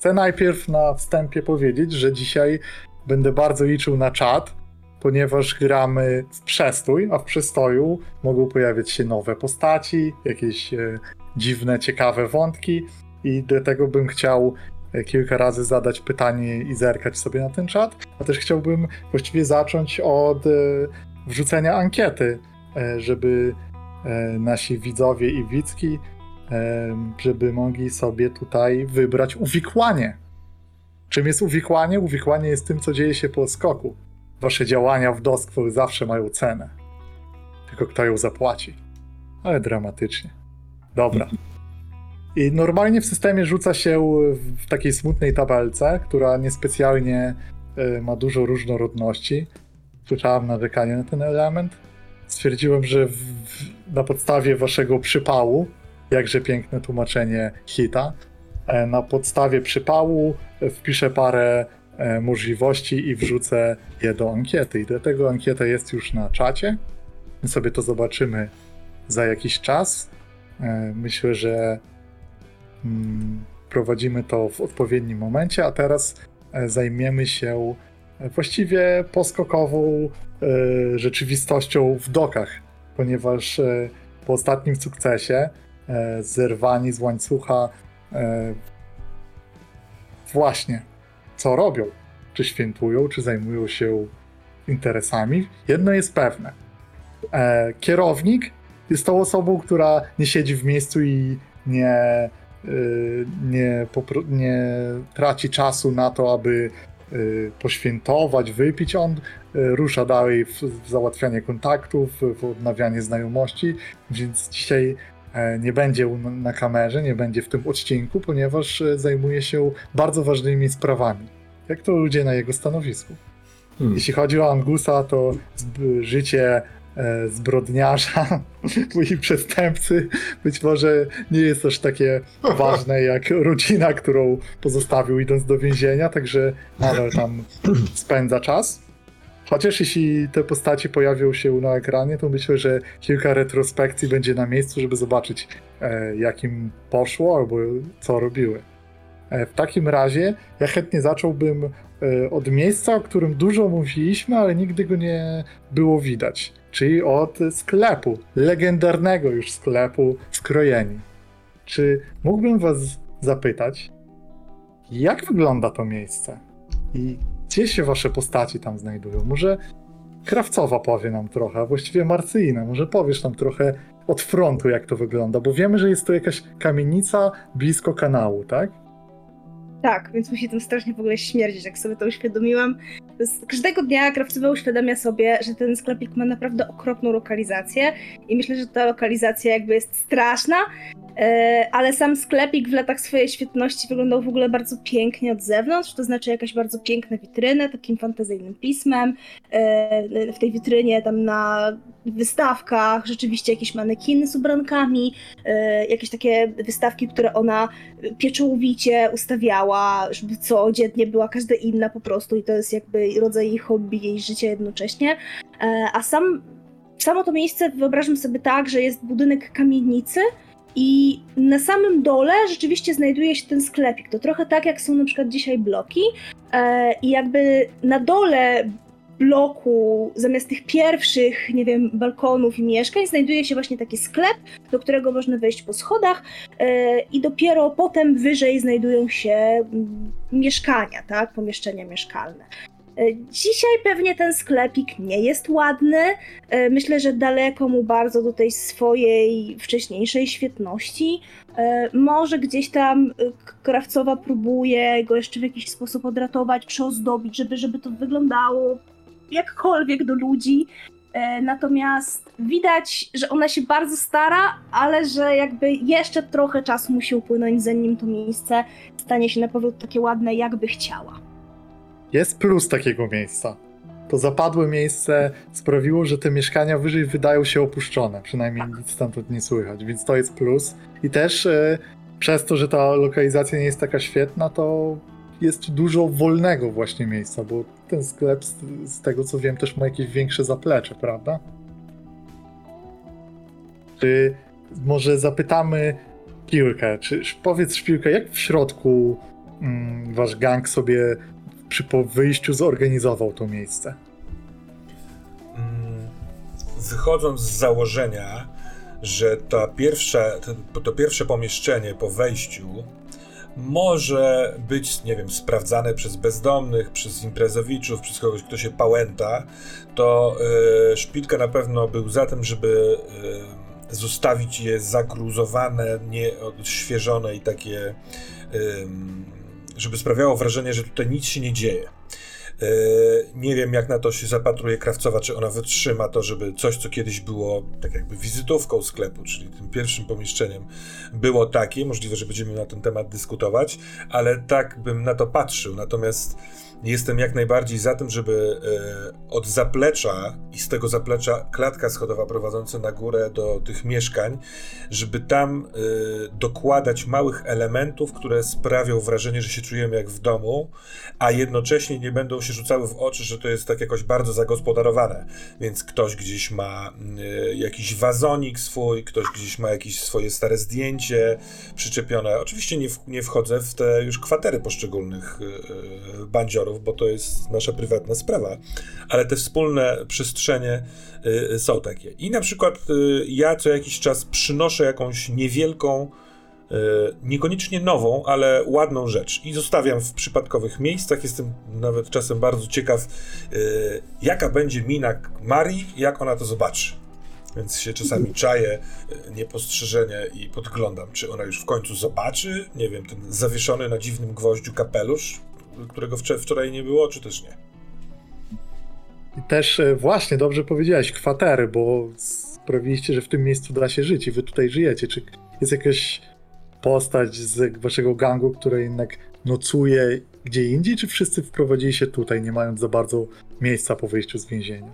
Chcę najpierw na wstępie powiedzieć, że dzisiaj będę bardzo liczył na czat, ponieważ gramy w przestój, a w przestoju mogą pojawiać się nowe postaci, jakieś e, dziwne, ciekawe wątki. I dlatego bym chciał e, kilka razy zadać pytanie i zerkać sobie na ten czat, a też chciałbym właściwie zacząć od e, wrzucenia ankiety, e, żeby e, nasi widzowie i widzki, żeby mogli sobie tutaj wybrać uwikłanie. Czym jest uwikłanie? Uwikłanie jest tym, co dzieje się po skoku. Wasze działania w Doskville zawsze mają cenę. Tylko kto ją zapłaci. Ale dramatycznie. Dobra. I normalnie w systemie rzuca się w takiej smutnej tabelce, która niespecjalnie y, ma dużo różnorodności. Słyszałem narzekanie na ten element. Stwierdziłem, że w, na podstawie waszego przypału, jakże piękne tłumaczenie hita, e, na podstawie przypału e, wpiszę parę e, możliwości i wrzucę je do ankiety. I dlatego ankieta jest już na czacie. My sobie to zobaczymy za jakiś czas. Myślę, że mm, prowadzimy to w odpowiednim momencie, a teraz zajmiemy się właściwie poskokową rzeczywistością w dokach, ponieważ po ostatnim sukcesie zerwani z łańcucha e, właśnie co robią? Czy świętują, czy zajmują się interesami? Jedno jest pewne. E, kierownik jest tą osobą, która nie siedzi w miejscu i nie, nie, nie traci czasu na to, aby poświętować, wypić. On rusza dalej w, załatwianie kontaktów, w odnawianie znajomości, więc dzisiaj e, nie będzie na kamerze, nie będzie w tym odcinku, ponieważ e, zajmuje się bardzo ważnymi sprawami. Jak to ludzie na jego stanowisku. Hmm. Jeśli chodzi o Angusa, to życie e, zbrodniarza i przestępcy być może nie jest aż takie ważne jak rodzina, którą pozostawił idąc do więzienia, także nadal tam spędza czas. Chociaż jeśli te postaci pojawią się na ekranie, to myślę, że kilka retrospekcji będzie na miejscu, żeby zobaczyć, e, jak im poszło albo co robiły. E, w takim razie ja chętnie zacząłbym e, od miejsca, o którym dużo mówiliśmy, ale nigdy go nie było widać. Czyli od sklepu, legendarnego już sklepu Skrojeni. Czy mógłbym Was zapytać, jak wygląda to miejsce? I gdzie się Wasze postaci tam znajdują? Może Krawcowa powie nam trochę, a właściwie Marcyjna, może powiesz nam trochę od frontu, jak to wygląda, bo wiemy, że jest to jakaś kamienica blisko kanału, tak? Tak, więc musi tym strasznie w ogóle śmierdzić, jak sobie to uświadomiłam. Każdego dnia Krawcowa uświadamia sobie, że ten sklepik ma naprawdę okropną lokalizację i myślę, że ta lokalizacja jakby jest straszna, ale sam sklepik w latach swojej świetności wyglądał w ogóle bardzo pięknie od zewnątrz, to znaczy jakaś bardzo piękna witryna, takim fantazyjnym pismem, e, w tej witrynie tam na wystawkach rzeczywiście jakieś manekiny z ubrankami, e, jakieś takie wystawki, które ona pieczołowicie ustawiała, żeby codziennie była każda inna po prostu i to jest jakby rodzaj jej hobby, jej życia jednocześnie. E, A sam, samo to miejsce wyobrażam sobie tak, że jest budynek kamienicy i na samym dole rzeczywiście znajduje się ten sklepik. To trochę tak, jak są na przykład dzisiaj bloki e, i jakby na dole bloku, zamiast tych pierwszych, nie wiem, balkonów i mieszkań, znajduje się właśnie taki sklep, do którego można wejść po schodach e, i dopiero potem wyżej znajdują się mm, mieszkania, tak, pomieszczenia mieszkalne. E, Dzisiaj pewnie ten sklepik nie jest ładny. E, Myślę, że daleko mu bardzo do tej swojej wcześniejszej świetności. E, Może gdzieś tam Krawcowa próbuje go jeszcze w jakiś sposób odratować, przeozdobić, żeby, żeby to wyglądało jakkolwiek do ludzi. Natomiast widać, że ona się bardzo stara, ale że jakby jeszcze trochę czasu musi upłynąć, zanim to miejsce stanie się na powrót takie ładne, jakby chciała. Jest plus takiego miejsca. To zapadłe miejsce sprawiło, że te mieszkania wyżej wydają się opuszczone. Przynajmniej nic stamtąd nie słychać, więc to jest plus. I też e, przez to, że ta lokalizacja nie jest taka świetna, to jest dużo wolnego właśnie miejsca, bo ten sklep, z, z tego co wiem, też ma jakieś większe zaplecze, prawda? Czy może zapytamy Szpilkę, czy powiedz Szpilkę, jak w środku mm, wasz gang sobie przy po wyjściu zorganizował to miejsce? Mm, wychodząc z założenia, że to, pierwsze pomieszczenie po wejściu może być, nie wiem, sprawdzane przez bezdomnych, przez imprezowiczów, przez kogoś, kto się pałęta, to yy, Szpilka na pewno był za tym, żeby yy, zostawić je zagruzowane, nieodświeżone i takie, yy, żeby sprawiało wrażenie, że tutaj nic się nie dzieje. E, nie wiem, jak na to się zapatruje krawcowa, czy ona wytrzyma to, żeby coś, co kiedyś było tak jakby wizytówką sklepu, czyli tym pierwszym pomieszczeniem, było takie. Możliwe, że będziemy na ten temat dyskutować, ale tak bym na to patrzył. Natomiast Jestem jak najbardziej za tym, żeby e, od zaplecza i z tego zaplecza klatka schodowa prowadząca na górę do tych mieszkań, żeby tam e, dokładać małych elementów, które sprawią wrażenie, że się czujemy jak w domu, a jednocześnie nie będą się rzucały w oczy, że to jest tak jakoś bardzo zagospodarowane. Więc ktoś gdzieś ma e, jakiś wazonik swój, ktoś gdzieś ma jakieś swoje stare zdjęcie przyczepione. Oczywiście nie, w, nie wchodzę w te już kwatery poszczególnych bandziorów, bo to jest nasza prywatna sprawa, ale te wspólne przestrzenie y, są takie. I na przykład y, ja co jakiś czas przynoszę jakąś niewielką, y, niekoniecznie nową, ale ładną rzecz i zostawiam w przypadkowych miejscach. Jestem nawet czasem bardzo ciekaw, jaka będzie mina Marii, jak ona to zobaczy. Więc się czasami czaję niepostrzeżenie i podglądam, czy ona już w końcu zobaczy, nie wiem, ten zawieszony na dziwnym gwoździu kapelusz, którego wczoraj nie było, czy też nie? I też e, właśnie dobrze powiedziałeś, kwatery, bo sprawiliście, że w tym miejscu da się żyć i wy tutaj żyjecie. Czy jest jakaś postać z waszego gangu, która jednak nocuje gdzie indziej, czy wszyscy wprowadzili się tutaj, nie mając za bardzo miejsca po wyjściu z więzienia?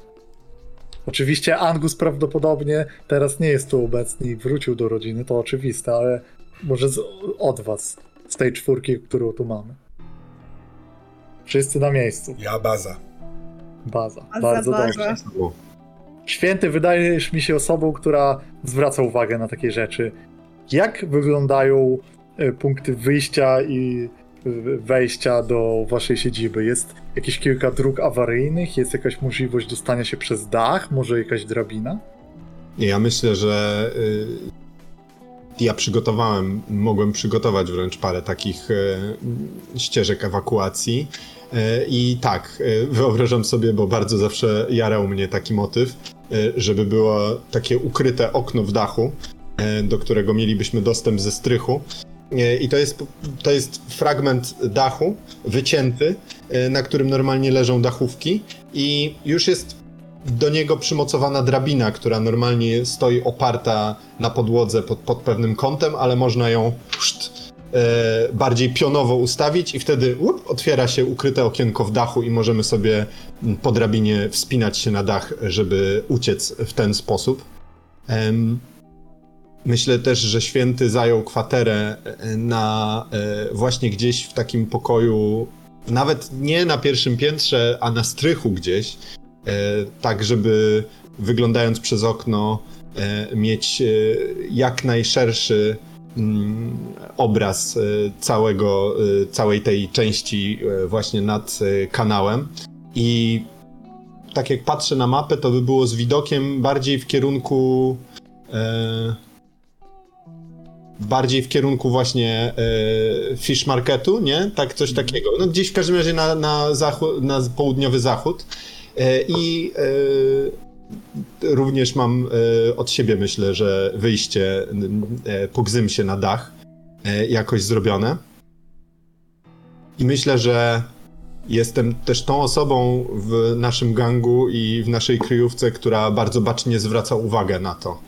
Oczywiście Angus prawdopodobnie teraz nie jest tu obecny i wrócił do rodziny, to oczywiste, ale może z, od was, z tej czwórki, którą tu mamy. Wszyscy na miejscu. Ja baza. Baza. A Bardzo za dobrze. baza. Święty wydajesz mi się osobą, która zwraca uwagę na takie rzeczy. Jak wyglądają e, punkty wyjścia i e, wejścia do waszej siedziby? Jest jakieś kilka dróg awaryjnych? Jest jakaś możliwość dostania się przez dach? Może jakaś drabina? Nie, ja myślę, że y, ja przygotowałem, mogłem przygotować wręcz parę takich y, ścieżek ewakuacji. E, I tak, e, wyobrażam sobie, bo bardzo zawsze jarał mnie taki motyw, e, żeby było takie ukryte okno w dachu, do którego mielibyśmy dostęp ze strychu. I to jest, to jest fragment dachu wycięty, na którym normalnie leżą dachówki, i już jest do niego przymocowana drabina, która normalnie stoi oparta na podłodze pod, pod pewnym kątem, ale można ją szt, e, bardziej pionowo ustawić i wtedy otwiera się ukryte okienko w dachu i możemy sobie po drabinie wspinać się na dach, żeby uciec w ten sposób. Myślę też, że święty zajął kwaterę e, na e, właśnie gdzieś w takim pokoju, nawet nie na pierwszym piętrze, a na strychu gdzieś, e, tak żeby wyglądając przez okno e, mieć e, jak najszerszy Mm, obraz e, całego, e, całej tej części e, właśnie nad kanałem. I tak jak patrzę na mapę, to by było z widokiem bardziej w kierunku. E, bardziej w kierunku właśnie e, fish marketu, nie? Tak, coś mhm. takiego. No gdzieś w każdym razie na, na, zachód, na południowy zachód. E, I również mam e, od siebie myślę, że wyjście e, po się na dach e, jakoś zrobione. I myślę, że jestem też tą osobą w naszym gangu i w naszej kryjówce, która bardzo bacznie zwraca uwagę na to.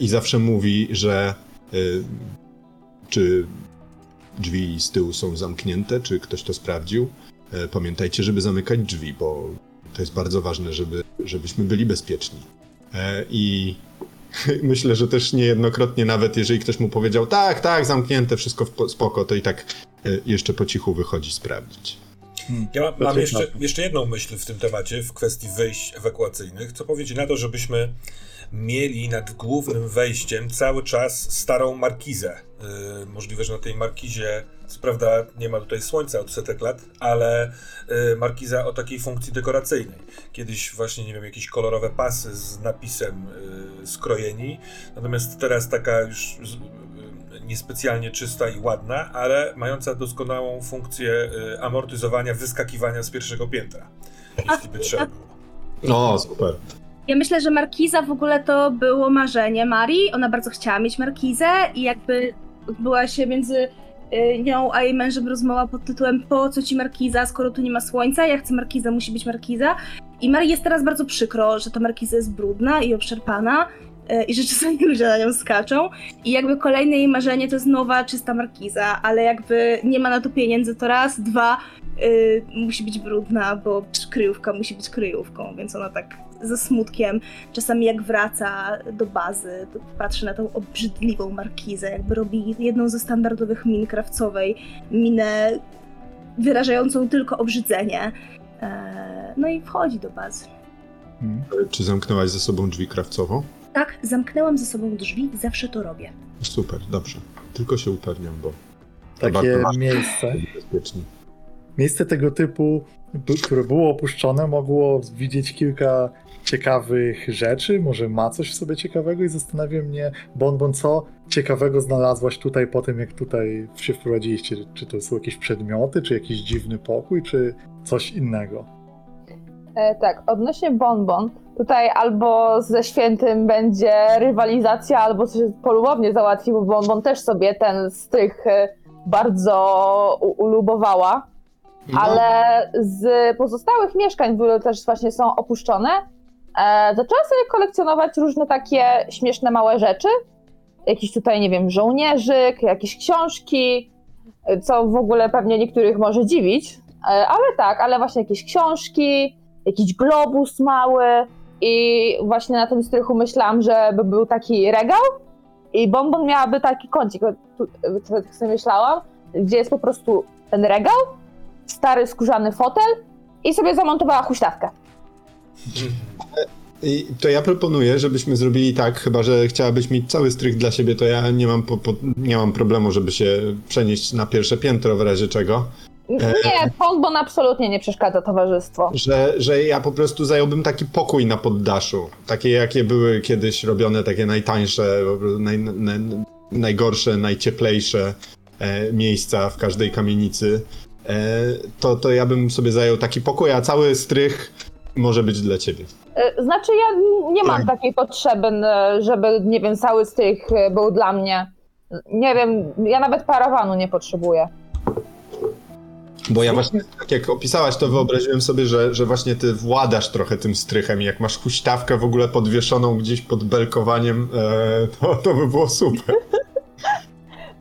I zawsze mówi, że czy drzwi z tyłu są zamknięte, czy ktoś to sprawdził. Pamiętajcie, żeby zamykać drzwi, bo to jest bardzo ważne, żeby, żebyśmy byli bezpieczni. E, I myślę, że też niejednokrotnie, nawet jeżeli ktoś mu powiedział, tak, tak, zamknięte, wszystko spoko, to i tak e, jeszcze po cichu wychodzi sprawdzić. Hmm. Ja mam, mam jeszcze, jeszcze jedną myśl w tym temacie, w kwestii wyjść ewakuacyjnych. Co powiedzieć na to, żebyśmy mieli nad głównym wejściem cały czas starą markizę. Yy, możliwe, że na tej markizie, co prawda nie ma tutaj słońca od setek lat, ale yy, markiza o takiej funkcji dekoracyjnej. Kiedyś właśnie, nie wiem, jakieś kolorowe pasy z napisem yy, skrojeni, natomiast teraz taka już z, yy, niespecjalnie czysta i ładna, ale mająca doskonałą funkcję yy, amortyzowania wyskakiwania z pierwszego piętra, jeśli by trzeba było. O, super. Ja myślę, że markiza w ogóle to było marzenie Marii. Ona bardzo chciała mieć markizę i jakby odbyła się między y, nią a jej mężem rozmowa pod tytułem Po co ci markiza, skoro tu nie ma słońca? Ja chcę markiza, musi być markiza. I Marii jest teraz bardzo przykro, że ta markiza jest brudna i obszarpana y, i że czasami ludzie na nią skaczą. I jakby kolejne jej marzenie to jest nowa, czysta markiza, ale jakby nie ma na to pieniędzy, to raz, dwa, y, musi być brudna, bo kryjówka musi być kryjówką, więc ona tak ze smutkiem, czasami jak wraca do bazy, to patrzy na tą obrzydliwą markizę, jakby robi jedną ze standardowych min krawcowej, minę wyrażającą tylko obrzydzenie. Eee, No i wchodzi do bazy. Hmm. Czy zamknęłaś ze sobą drzwi krawcowo? Tak, zamknęłam ze sobą drzwi, zawsze to robię. Super, dobrze. Tylko się upewniam, bo Takie miejsce, bezpiecznie. miejsce tego typu, które było opuszczone, mogło widzieć kilka ciekawych rzeczy. Może ma coś w sobie ciekawego i zastanawia mnie, Bonbon, co ciekawego znalazłaś tutaj po tym, jak tutaj się wprowadziliście? Czy to są jakieś przedmioty, czy jakiś dziwny pokój, czy coś innego? E, tak, odnośnie bonbon, tutaj albo ze świętym będzie rywalizacja, albo coś polubownie załatwi, bo bonbon też sobie ten strych e, bardzo ulubowała. No, Ale z pozostałych mieszkań, które też właśnie są opuszczone, e, zaczęła sobie kolekcjonować różne takie śmieszne małe rzeczy. Jakiś tutaj, nie wiem, żołnierzyk, jakieś książki, co w ogóle pewnie niektórych może dziwić. E, ale tak, ale właśnie jakieś książki, jakiś globus mały. I właśnie na tym strychu myślałam, żeby był taki regał i Bonbon miałaby taki kącik, tak sobie myślałam, gdzie jest po prostu ten regał, stary skórzany fotel i sobie zamontowała huśtawkę. I to ja proponuję, żebyśmy zrobili tak, chyba że chciałabyś mieć cały strych dla siebie, to ja nie mam, po, po, nie mam problemu, żeby się przenieść na pierwsze piętro w razie czego. Nie, Bonbon absolutnie nie przeszkadza towarzystwo. Że, że ja po prostu zająłbym taki pokój na poddaszu. Takie jakie były kiedyś robione, takie najtańsze, naj, naj, najgorsze, najcieplejsze e, miejsca w każdej kamienicy. E, to, to ja bym sobie zajął taki pokój, a cały strych może być dla ciebie. E, Znaczy ja nie mam takiej potrzeby, żeby, nie wiem, cały strych e, był dla mnie. Nie wiem, ja nawet parawanu nie potrzebuję. Bo ja właśnie, tak jak opisałaś, to wyobraziłem sobie, że, że właśnie ty władasz trochę tym strychem i jak masz huśtawkę w ogóle podwieszoną gdzieś pod belkowaniem, to, to by było super.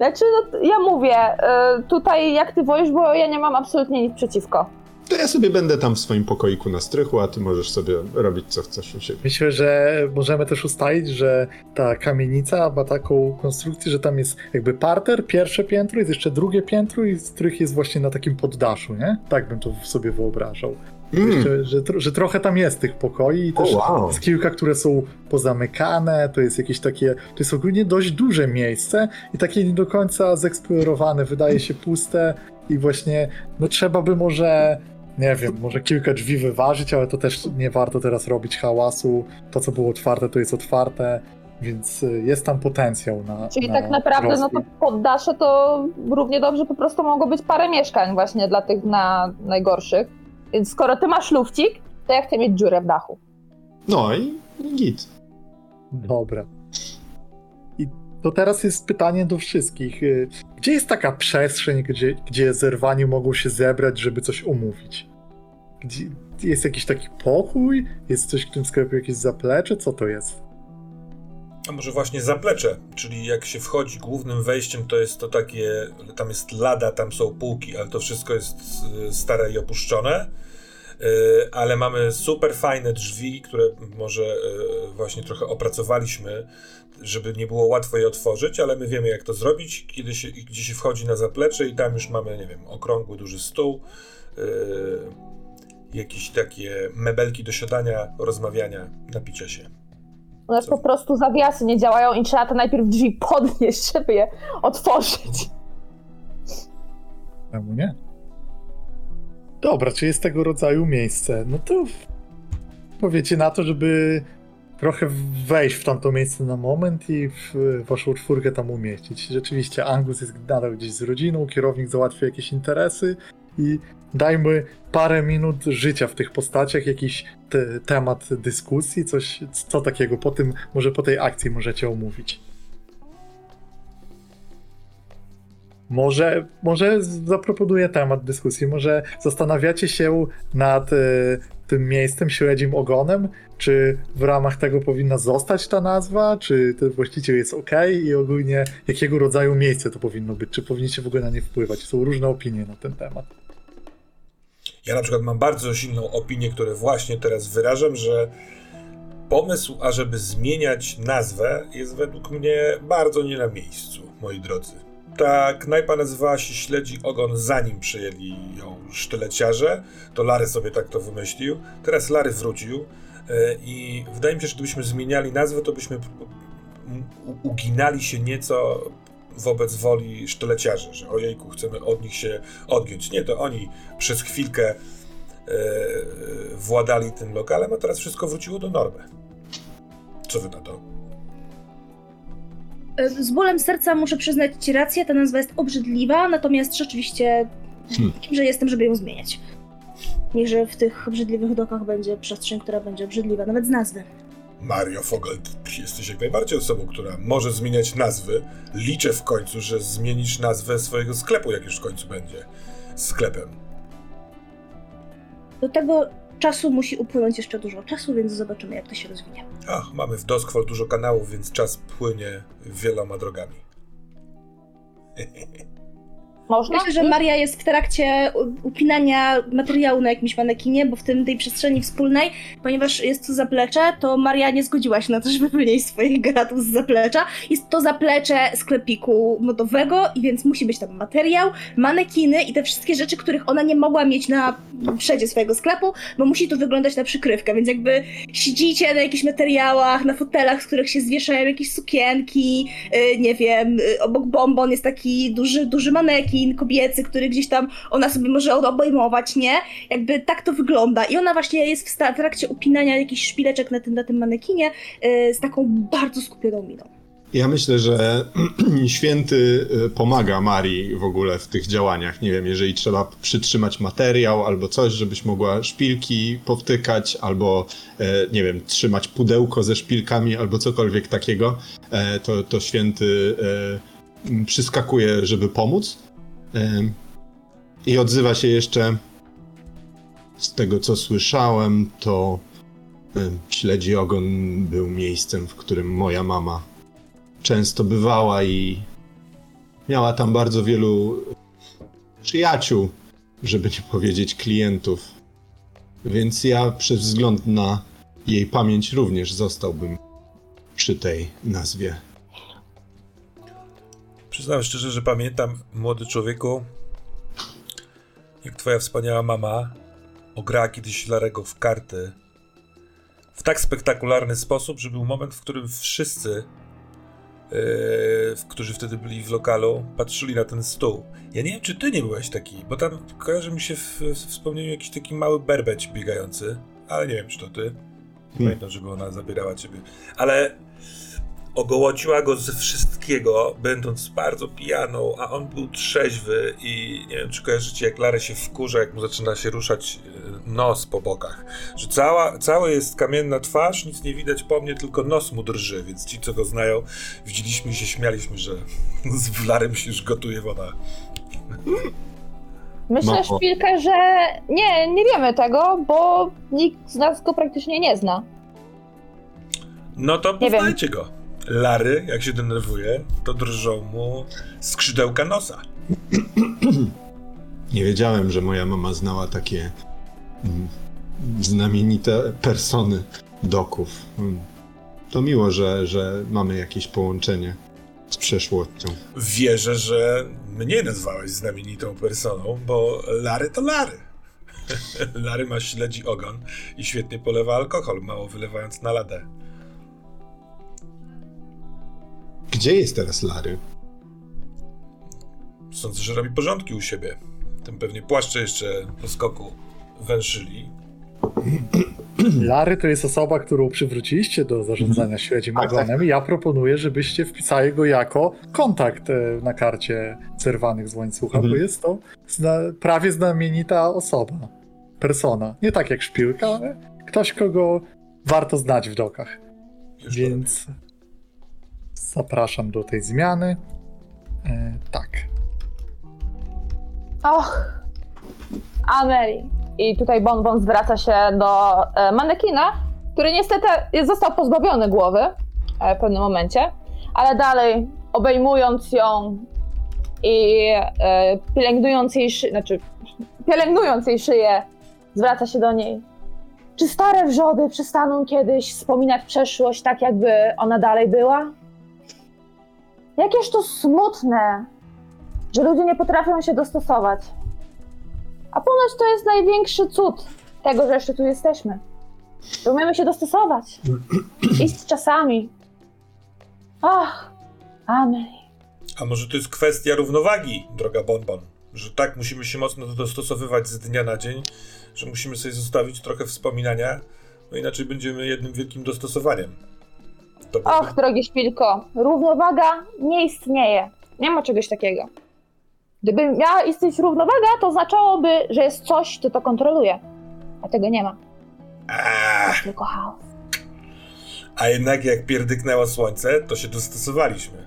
Znaczy, no, ja mówię, e, tutaj jak ty wolisz, bo ja nie mam absolutnie nic przeciwko. To ja sobie będę tam w swoim pokoiku na strychu, a ty możesz sobie robić co chcesz u siebie. Myślę, że możemy też ustalić, że ta kamienica ma taką konstrukcję, że tam jest jakby parter, pierwsze piętro, jest jeszcze drugie piętro i strych jest właśnie na takim poddaszu, nie? Tak bym to sobie wyobrażał. Mm. Jeszcze, że, że trochę tam jest tych pokoi i też O, wow. jest kilka, które są pozamykane, to jest jakieś takie, to jest ogólnie dość duże miejsce i takie nie do końca zeksplorowane, wydaje się puste i właśnie, no trzeba by może, nie wiem, może kilka drzwi wyważyć, ale to też nie warto teraz robić hałasu, to co było otwarte, to jest otwarte, więc y, jest tam potencjał na Czyli na tak naprawdę, no to rozwój. poddasze to równie dobrze po prostu mogło być parę mieszkań właśnie dla tych na najgorszych. Więc skoro ty masz lufcik, to ja chcę mieć dziurę w dachu. No i, i git. Dobra. I to teraz jest pytanie do wszystkich. Y, Gdzie jest taka przestrzeń, gdzie, gdzie zerwani mogą się zebrać, żeby coś omówić? Gdzie, jest jakiś taki pokój? Jest coś w tym sklepie, jakieś zaplecze? Co to jest? A może właśnie zaplecze, czyli jak się wchodzi głównym wejściem, to jest to takie, tam jest lada, tam są półki, ale to wszystko jest y, stare i opuszczone. Y, Ale mamy super fajne drzwi, które może y, właśnie trochę opracowaliśmy, żeby nie było łatwo je otworzyć, ale my wiemy jak to zrobić, kiedy się, gdzie się wchodzi na zaplecze i tam już mamy, nie wiem, okrągły, duży stół, jakieś takie mebelki do siadania, rozmawiania, napicia się. U nas Co? po prostu zawiasy nie działają i trzeba to najpierw drzwi podnieść, żeby je otworzyć. Czemu nie? Dobra, czy jest tego rodzaju miejsce? No to powiecie na to, żeby trochę wejść w tamto miejsce na moment i w waszą czwórkę tam umieścić. Rzeczywiście Angus jest nadal gdzieś z rodziną, kierownik załatwia jakieś interesy i dajmy parę minut życia w tych postaciach, jakiś te, temat dyskusji, coś co takiego. Po tym, może po tej akcji możecie omówić. Może, może zaproponuję temat dyskusji. Może zastanawiacie się nad e, tym miejscem śledzim ogonem? Czy w ramach tego powinna zostać ta nazwa? Czy ten właściciel jest ok? I ogólnie jakiego rodzaju miejsce to powinno być? Czy powinniście w ogóle na nie wpływać? Są różne opinie na ten temat. Ja na przykład mam bardzo silną opinię, którą właśnie teraz wyrażam, że pomysł, ażeby zmieniać nazwę, jest według mnie bardzo nie na miejscu, moi drodzy. Ta knajpa nazywała się Śledzi Ogon, zanim przyjęli ją sztyleciarze. To Lary sobie tak to wymyślił. Teraz Lary wrócił e, i wydaje mi się, że gdybyśmy zmieniali nazwę, to byśmy uginali się nieco wobec woli sztyleciarzy, że ojejku, chcemy od nich się odgiąć. Nie, to oni przez chwilkę e, władali tym lokalem, a teraz wszystko wróciło do normy. Co wy na to? Z bólem serca muszę przyznać ci rację, ta nazwa jest obrzydliwa, natomiast rzeczywiście Hmm. kimże jestem, żeby ją zmieniać. Niechże w tych obrzydliwych dokach będzie przestrzeń, która będzie obrzydliwa, nawet z nazwy. Mario Fogel, jesteś jak najbardziej osobą, która może zmieniać nazwy. Liczę w końcu, że zmienisz nazwę swojego sklepu, jak już w końcu będzie sklepem. Do tego czasu musi upłynąć jeszcze dużo czasu, więc zobaczymy, jak to się rozwinie. Ach, mamy w Doskwol dużo kanałów, więc czas płynie wieloma drogami. Można? Myślę, że Maria jest w trakcie upinania materiału na jakimś manekinie, bo w tym tej przestrzeni wspólnej, ponieważ jest to zaplecze, to Maria nie zgodziła się na to, żeby wynieść swoich gratów z zaplecza. Jest to zaplecze sklepiku modowego i więc musi być tam materiał, manekiny i te wszystkie rzeczy, których ona nie mogła mieć na przedzie swojego sklepu, bo musi to wyglądać na przykrywkę, więc jakby siedzicie na jakichś materiałach, na fotelach, z których się zwieszają jakieś sukienki, y, nie wiem, y, obok bombon jest taki duży, duży manekin kobiecy, który gdzieś tam ona sobie może obejmować, nie? Jakby tak to wygląda. I ona właśnie jest w, trakcie upinania jakichś szpileczek na tym, na tym manekinie y, z taką bardzo skupioną miną. Ja myślę, że święty y, pomaga Marii w ogóle w tych działaniach. Nie wiem, jeżeli trzeba przytrzymać materiał albo coś, żebyś mogła szpilki powtykać, albo e, nie wiem, trzymać pudełko ze szpilkami, albo cokolwiek takiego, e, to, to święty e, przyskakuje, żeby pomóc. I odzywa się jeszcze z tego, co słyszałem, to śledzi ogon był miejscem, w którym moja mama często bywała i miała tam bardzo wielu przyjaciół, żeby nie powiedzieć klientów. Więc ja przez wzgląd na jej pamięć również zostałbym przy tej nazwie. Przyznam szczerze, że pamiętam, młody człowieku, jak twoja wspaniała mama ograła kiedyś Larego w karty w tak spektakularny sposób, że był moment, w którym wszyscy, yy, którzy wtedy byli w lokalu, patrzyli na ten stół. Ja nie wiem, czy ty nie byłeś taki, bo tam kojarzy mi się w, w wspomnieniu jakiś taki mały berbeć biegający, ale nie wiem, czy to ty. Pamiętam, żeby ona zabierała ciebie. Ale ogołociła go ze wszystkiego, będąc bardzo pijaną, a on był trzeźwy i nie wiem, czy kojarzycie, jak Larry się wkurza, jak mu zaczyna się ruszać e, nos po bokach. Że cała, cała jest kamienna twarz, nic nie widać po mnie, tylko nos mu drży, więc ci, co go znają, widzieliśmy i się śmialiśmy, że z Larym się już gotuje woda. Myślę, No. Szpilkę, że nie, nie wiemy tego, bo nikt z nas go praktycznie nie zna. No to poznajcie go. Lary, jak się denerwuje, to drżą mu skrzydełka nosa. Nie wiedziałem, że moja mama znała takie mm, znamienite persony doków. Mm. To miło, że, że mamy jakieś połączenie z przeszłością. Wierzę, że mnie nazwałeś znamienitą personą, bo Lary to Lary. Lary ma śledzi ogon i świetnie polewa alkohol, mało wylewając na ladę. Gdzie jest teraz Lary? Sądzę, że robi porządki u siebie. Tym pewnie płaszcze jeszcze po skoku węszyli. Lary to jest osoba, którą przywróciliście do zarządzania śledzim Tak, ogonem i ja proponuję, żebyście wpisali go jako kontakt e, na karcie zerwanych z łańcucha, Mhm. bo jest to zna, prawie znamienita osoba, persona. Nie tak jak szpilka, ale ktoś, kogo warto znać w dokach. Już Więc zapraszam do tej zmiany. E, tak. Och, Ameri. I tutaj Bon Bon zwraca się do e, manekina, który niestety został pozbawiony głowy e, w pewnym momencie, ale dalej obejmując ją i e, pielęgnując jej szy- znaczy pielęgnując jej szyję, zwraca się do niej. Czy stare wrzody przestaną kiedyś wspominać przeszłość tak, jakby ona dalej była? Jakież to smutne, że ludzie nie potrafią się dostosować. A ponoć to jest największy cud tego, że jeszcze tu jesteśmy. Że umiemy się dostosować. Iść czasami. Ach, amen. A może to jest kwestia równowagi, droga Bonbon? Że tak musimy się mocno dostosowywać z dnia na dzień, że musimy sobie zostawić trochę wspominania, no inaczej będziemy jednym wielkim dostosowaniem. Och, drogie szpilko, równowaga nie istnieje. Nie ma czegoś takiego. Gdyby miała istnieć równowaga, to oznaczałoby, że jest coś, co to kontroluje. A tego nie ma. Jest tylko chaos. a jednak jak pierdyknęło słońce, to się dostosowaliśmy.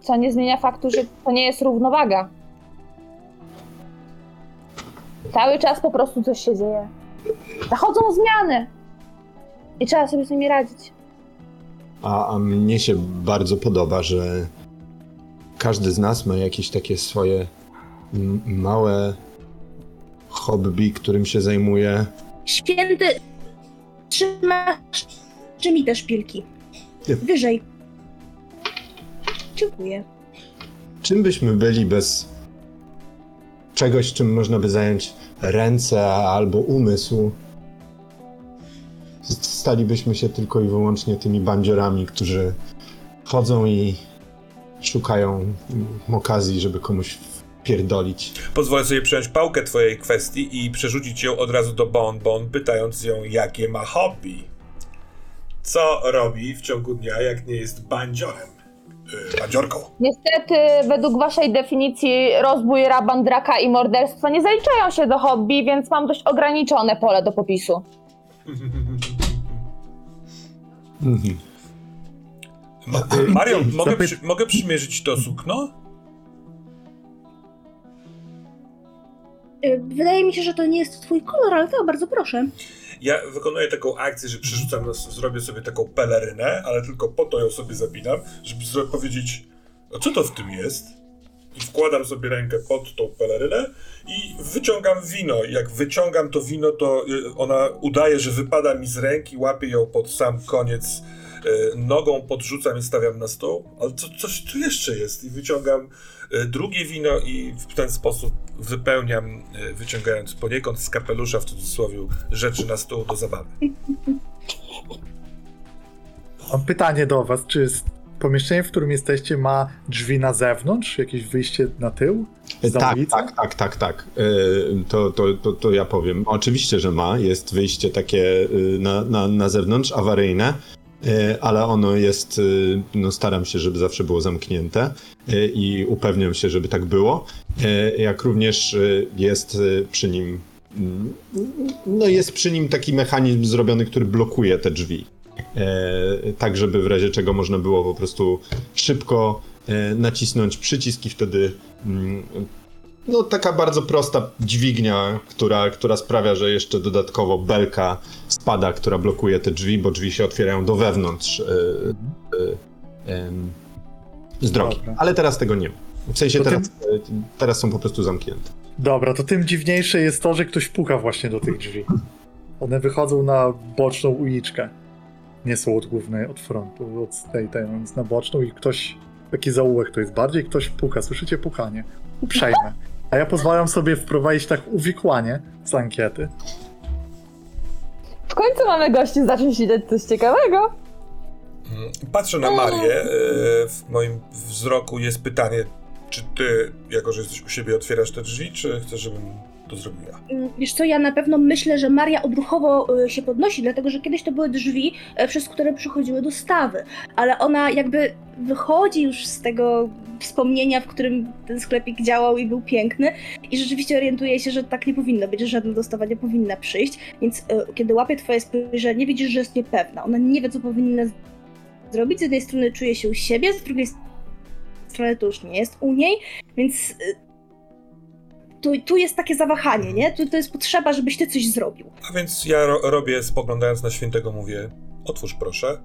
Co nie zmienia faktu, że to nie jest równowaga. Cały czas po prostu coś się dzieje. Zachodzą zmiany. I trzeba sobie z nimi radzić. A, a mnie się bardzo podoba, że każdy z nas ma jakieś takie swoje małe hobby, którym się zajmuje. Święty, trzymasz czy mi te szpilki? Wyżej. Dziękuję. Czym byśmy byli bez czegoś, czym można by zająć ręce albo umysł? Stalibyśmy się tylko i wyłącznie tymi bandziorami, którzy chodzą i szukają okazji, żeby komuś wpierdolić. Pozwolę sobie przejąć pałkę twojej kwestii i przerzucić ją od razu do Bonbon, pytając ją, jakie ma hobby. Co robi w ciągu dnia, jak nie jest bandziorem? Yy, bandziorką. Niestety, według waszej definicji, rozbój, raban, draka i morderstwo nie zaliczają się do hobby, więc mam dość ograniczone pole do popisu. Mhm. Ma- Marion, mogę, przy, mogę przymierzyć to sukno? Y, Wydaje mi się, że to nie jest twój kolor, ale to bardzo proszę. Ja wykonuję taką akcję, że przerzucam, zrobię sobie taką pelerynę, ale tylko po to ją sobie zapinam, żeby sobie powiedzieć, a co to w tym jest? I wkładam sobie rękę pod tą pelerynę i wyciągam wino. Jak wyciągam to wino, to y, ona udaje, że wypada mi z ręki, łapię ją pod sam koniec, y, nogą podrzucam i stawiam na stół. Ale co, coś tu jeszcze jest. I wyciągam y, drugie wino i w ten sposób wypełniam, wyciągając poniekąd z kapelusza, w cudzysłowie, rzeczy na stół do zabawy. Mam pytanie do was, czy jest pomieszczenie, w którym jesteście ma drzwi na zewnątrz? Jakieś wyjście na tył? Za Tak, ulicę? tak, tak, tak, tak. Yy, To, to, to, to ja powiem. Oczywiście, że ma. Jest wyjście takie yy, na, na, na zewnątrz, awaryjne, yy, ale ono jest, no staram się, żeby zawsze było zamknięte i upewniam się, żeby tak było. Jak również jest przy nim, mm, no jest przy nim taki mechanizm zrobiony, który blokuje te drzwi. E, tak żeby w razie czego można było po prostu szybko e, nacisnąć przycisk i wtedy mm, no taka bardzo prosta dźwignia, która, która sprawia, że jeszcze dodatkowo belka spada, która blokuje te drzwi, bo drzwi się otwierają do wewnątrz e, e, z drogi. Dobra. Ale teraz tego nie ma. W sensie To teraz, e, teraz są po prostu zamknięte. Dobra, to tym dziwniejsze jest to, że ktoś puka właśnie do tych drzwi. One wychodzą na boczną uliczkę. Nie są od głównej, od frontu, od tej, tej, więc na boczną i ktoś, taki zaułek to jest bardziej, ktoś puka, słyszycie pukanie. Uprzejme. A ja pozwalam sobie wprowadzić tak uwikłanie z ankiety. W końcu mamy gości, zacząć widzieć coś ciekawego. Patrzę na Marię. e, W moim wzroku jest pytanie, czy ty, jako że jesteś u siebie, otwierasz te drzwi, czy chcesz, żebym to zrobiła? Mm, Wiesz co, ja na pewno myślę, że Maria odruchowo y, się podnosi, dlatego że kiedyś to były drzwi, e, przez które przychodziły dostawy, ale ona jakby wychodzi już z tego wspomnienia, w którym ten sklepik działał i był piękny i rzeczywiście orientuje się, że tak nie powinno być, że żadna dostawa nie powinna przyjść, więc y, kiedy łapie twoje spojrzenie, widzisz, że jest niepewna. Ona nie wie, co powinna zrobić. Z jednej strony czuje się u siebie, z drugiej strony to już nie jest u niej, więc y, tu, tu jest takie zawahanie, nie? Tu, to jest potrzeba, żebyś ty coś zrobił. A więc ja ro robię, spoglądając na świętego, mówię, otwórz proszę.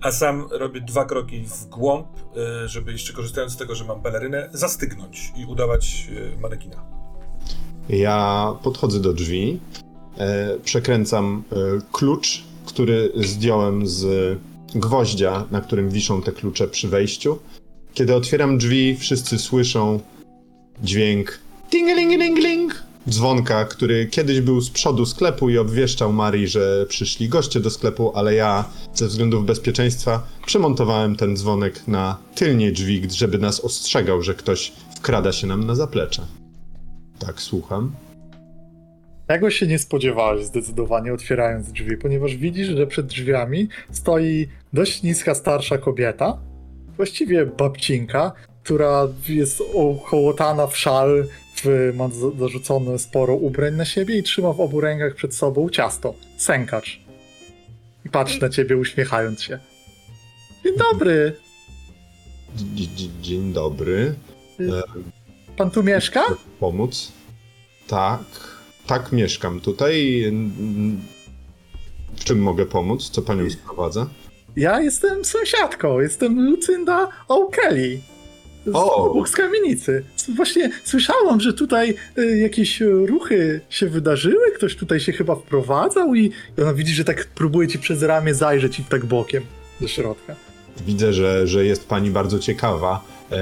A sam robię dwa kroki w głąb, y, żeby jeszcze korzystając z tego, że mam pelerynę, zastygnąć i udawać y, manekina. Ja podchodzę do drzwi, e, przekręcam klucz, który zdjąłem z gwoździa, na którym wiszą te klucze przy wejściu. Kiedy otwieram drzwi, wszyscy słyszą dźwięk ding-a-ling-a-ling-ling dzwonka, który kiedyś był z przodu sklepu i obwieszczał Marii, że przyszli goście do sklepu, ale ja ze względów bezpieczeństwa przemontowałem ten dzwonek na tylnie drzwi, żeby nas ostrzegał, że ktoś wkrada się nam na zaplecze. Tak, słucham. Tego się nie spodziewałeś zdecydowanie otwierając drzwi, ponieważ widzisz, że przed drzwiami stoi dość niska starsza kobieta, właściwie babcinka, która jest okołotana w szal, ma za- zarzucone sporo ubrań na siebie i trzyma w obu rękach przed sobą ciasto, sękacz. I patrzy na ciebie uśmiechając się. Dzień dobry, Dzie- dzie- Dzień dobry. pan tu mieszka? Pomóc? Tak. Tak, mieszkam tutaj. W czym mogę pomóc? Co panią sprowadza? Ja jestem sąsiadką, jestem Lucynda O'Kelly. Z obok z kamienicy. Właśnie słyszałam, że tutaj y, jakieś ruchy się wydarzyły, ktoś tutaj się chyba wprowadzał i, ona widzi, że tak próbuje ci przez ramię zajrzeć i tak bokiem do środka. Widzę, że, że jest pani bardzo ciekawa, e,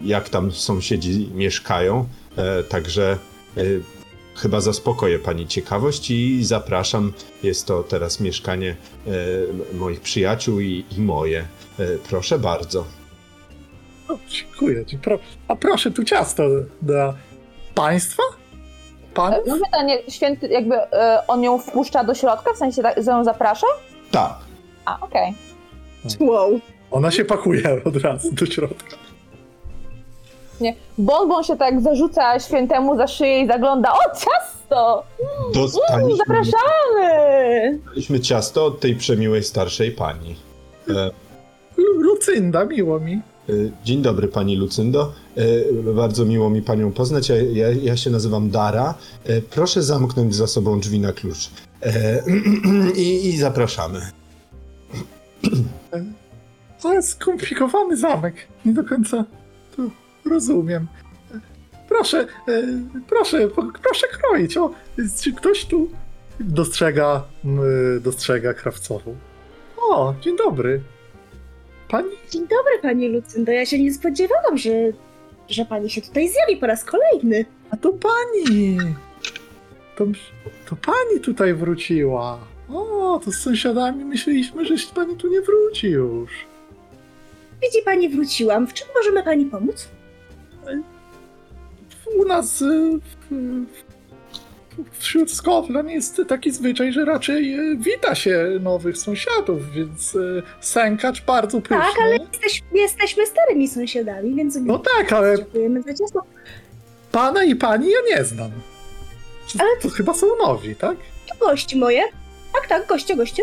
jak tam sąsiedzi mieszkają. E, także e, chyba zaspokoję pani ciekawość i zapraszam. Jest to teraz mieszkanie e, moich przyjaciół i, i moje. E, proszę bardzo. O, dziękuję ci. Pro, a proszę, tu ciasto dla państwa? Pan? E, Mam pytanie, święty, jakby e, on ją wpuszcza do środka, w sensie, tak, że ją zaprasza? Tak. A, okej. Wow. Ona się pakuje od razu do środka. Nie. Bonbon się tak zarzuca świętemu za szyję i zagląda. O, ciasto! Dostaliśmy, Zapraszamy! dostaliśmy ciasto od tej przemiłej starszej pani. E, Lu- Lucynda, miło mi. E, Dzień dobry pani Lucyndo. E, Bardzo miło mi panią poznać. Ja, ja, ja się nazywam Dara. E, Proszę zamknąć za sobą drzwi na klucz. I, I zapraszamy. To jest skomplikowany zamek. Nie do końca to rozumiem. Proszę, proszę, proszę kroić. O, czy ktoś tu dostrzega, dostrzega krawcową? O, dzień dobry. Pani? Dzień dobry, pani Lucyndo. Ja się nie spodziewałam, że, że pani się tutaj zjawi po raz kolejny. A to pani! To, to pani tutaj wróciła. O, to z sąsiadami myśleliśmy, że pani tu nie wróci już. Widzi pani, wróciłam. W czym możemy pani pomóc? u nas y, w, w, wśród Skotland jest taki zwyczaj, że raczej y, wita się nowych sąsiadów, więc y, sękacz bardzo pyszny. Tak, ale jesteś, jesteśmy starymi sąsiadami, więc No tak, ale dziękujemy za ciasto. pana i pani ja nie znam. Ale- To chyba są nowi, tak? To gości moje. Tak, tak, goście, goście.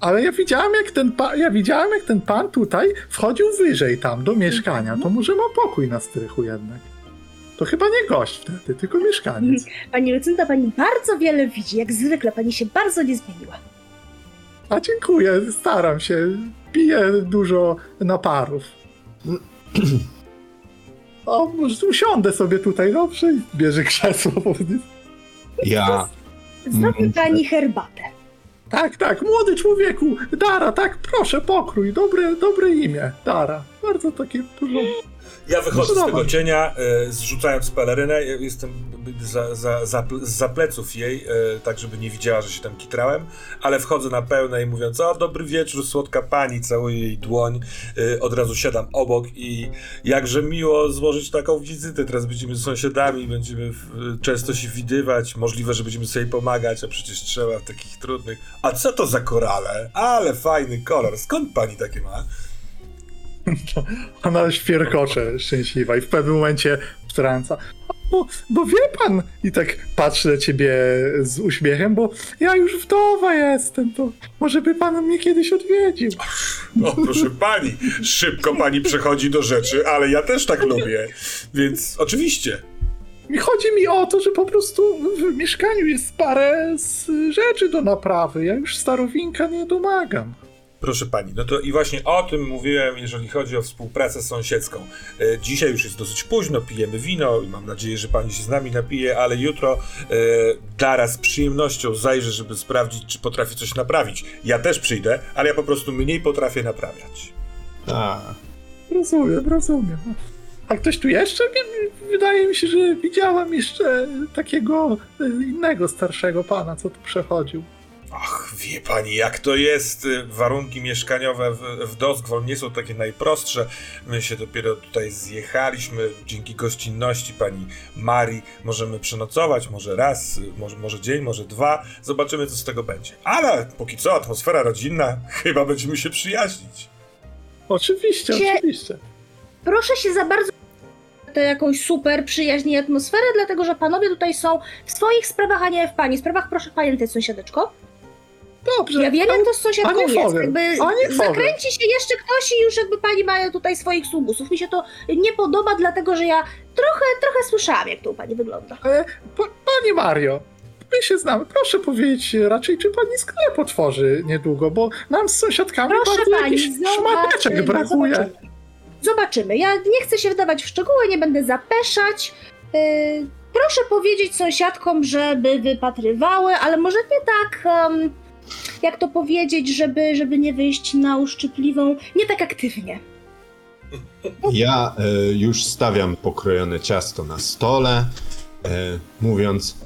Ale ja widziałem, jak ten pa- ja widziałem, jak ten pan tutaj wchodził wyżej tam do mieszkania. To może ma pokój na strychu jednak. To chyba nie gość wtedy, tylko mieszkaniec. Pani Lucynda, pani bardzo wiele widzi. Jak zwykle, pani się bardzo nie zmieniła. A dziękuję, staram się. Piję dużo naparów. O, może usiądę sobie tutaj, dobrze? I bierze krzesło. Ja. Zrobi Mm. pani herbatę. Tak, tak, młody człowieku, Dara, tak, proszę, pokrój, dobre, dobre imię, Dara. Bardzo takie porządne. Ja wychodzę z tego cienia, e, zrzucając pelerynę, jestem za, za, za, za pleców jej, e, tak żeby nie widziała, że się tam kitrałem, ale wchodzę na pełne i mówiąc, o dobry wieczór, słodka pani, całuję jej dłoń, e, od razu siadam obok i jakże miło złożyć taką wizytę, teraz będziemy sąsiadami, będziemy w, często się widywać, możliwe, że będziemy sobie pomagać, a przecież trzeba w takich trudnych. A co to za korale? Ale fajny kolor, skąd pani takie ma? Ona świerkocze szczęśliwa i w pewnym momencie wtrąca. Bo, bo wie pan, i tak patrzy na ciebie z uśmiechem, bo ja już wdowa jestem, to może by pan mnie kiedyś odwiedził. O, proszę pani, szybko pani przechodzi do rzeczy, ale ja też tak lubię, więc oczywiście. Chodzi mi o to, że po prostu w mieszkaniu jest parę rzeczy do naprawy. Ja już starowinka nie domagam. Proszę pani, no to i właśnie o tym mówiłem, jeżeli chodzi o współpracę sąsiedzką. E, Dzisiaj już jest dosyć późno, pijemy wino i mam nadzieję, że pani się z nami napije, ale jutro e, Dara z przyjemnością zajrzy, żeby sprawdzić, czy potrafi coś naprawić. Ja też przyjdę, ale ja po prostu mniej potrafię naprawiać. A, Rozumiem, rozumiem. A ktoś tu jeszcze? Wydaje mi się, że widziałam jeszcze takiego e, innego starszego pana, co tu przechodził. Ach, wie pani, jak to jest. y, Warunki mieszkaniowe w, w Doskwol nie są takie najprostsze. My się dopiero tutaj zjechaliśmy. Dzięki gościnności pani Marii możemy przenocować, może raz, y, może, może dzień, może dwa. Zobaczymy, co z tego będzie. Ale póki co, atmosfera rodzinna, chyba będziemy się przyjaźnić. Oczywiście, Cie- oczywiście. Proszę się za bardzo tę jakąś super przyjaźń i atmosferę, dlatego że panowie tutaj są w swoich sprawach, a nie w pani sprawach. Proszę pamiętać, sąsiadeczko. Dobrze. Ja wiem, jak to. Foger, Jakby Foger. zakręci się jeszcze ktoś i już jakby pani ma tutaj swoich sługusów. Mi się to nie podoba, dlatego że ja trochę, trochę słyszałam, jak to u pani wygląda. E, pa, pani Mario, my się znamy. Proszę powiedzieć raczej, czy pani sklep otworzy niedługo, bo nam z sąsiadkami Proszę bardzo pani, jakiś szmateczek brakuje. zobaczymy. Zobaczymy. Ja nie chcę się wdawać w szczegóły, nie będę zapeszać. Yy, proszę powiedzieć sąsiadkom, żeby wypatrywały, ale może nie tak, em, jak to powiedzieć, żeby, żeby nie wyjść na uszczypliwą, nie tak aktywnie. ja e, już stawiam pokrojone ciasto na stole, e, mówiąc,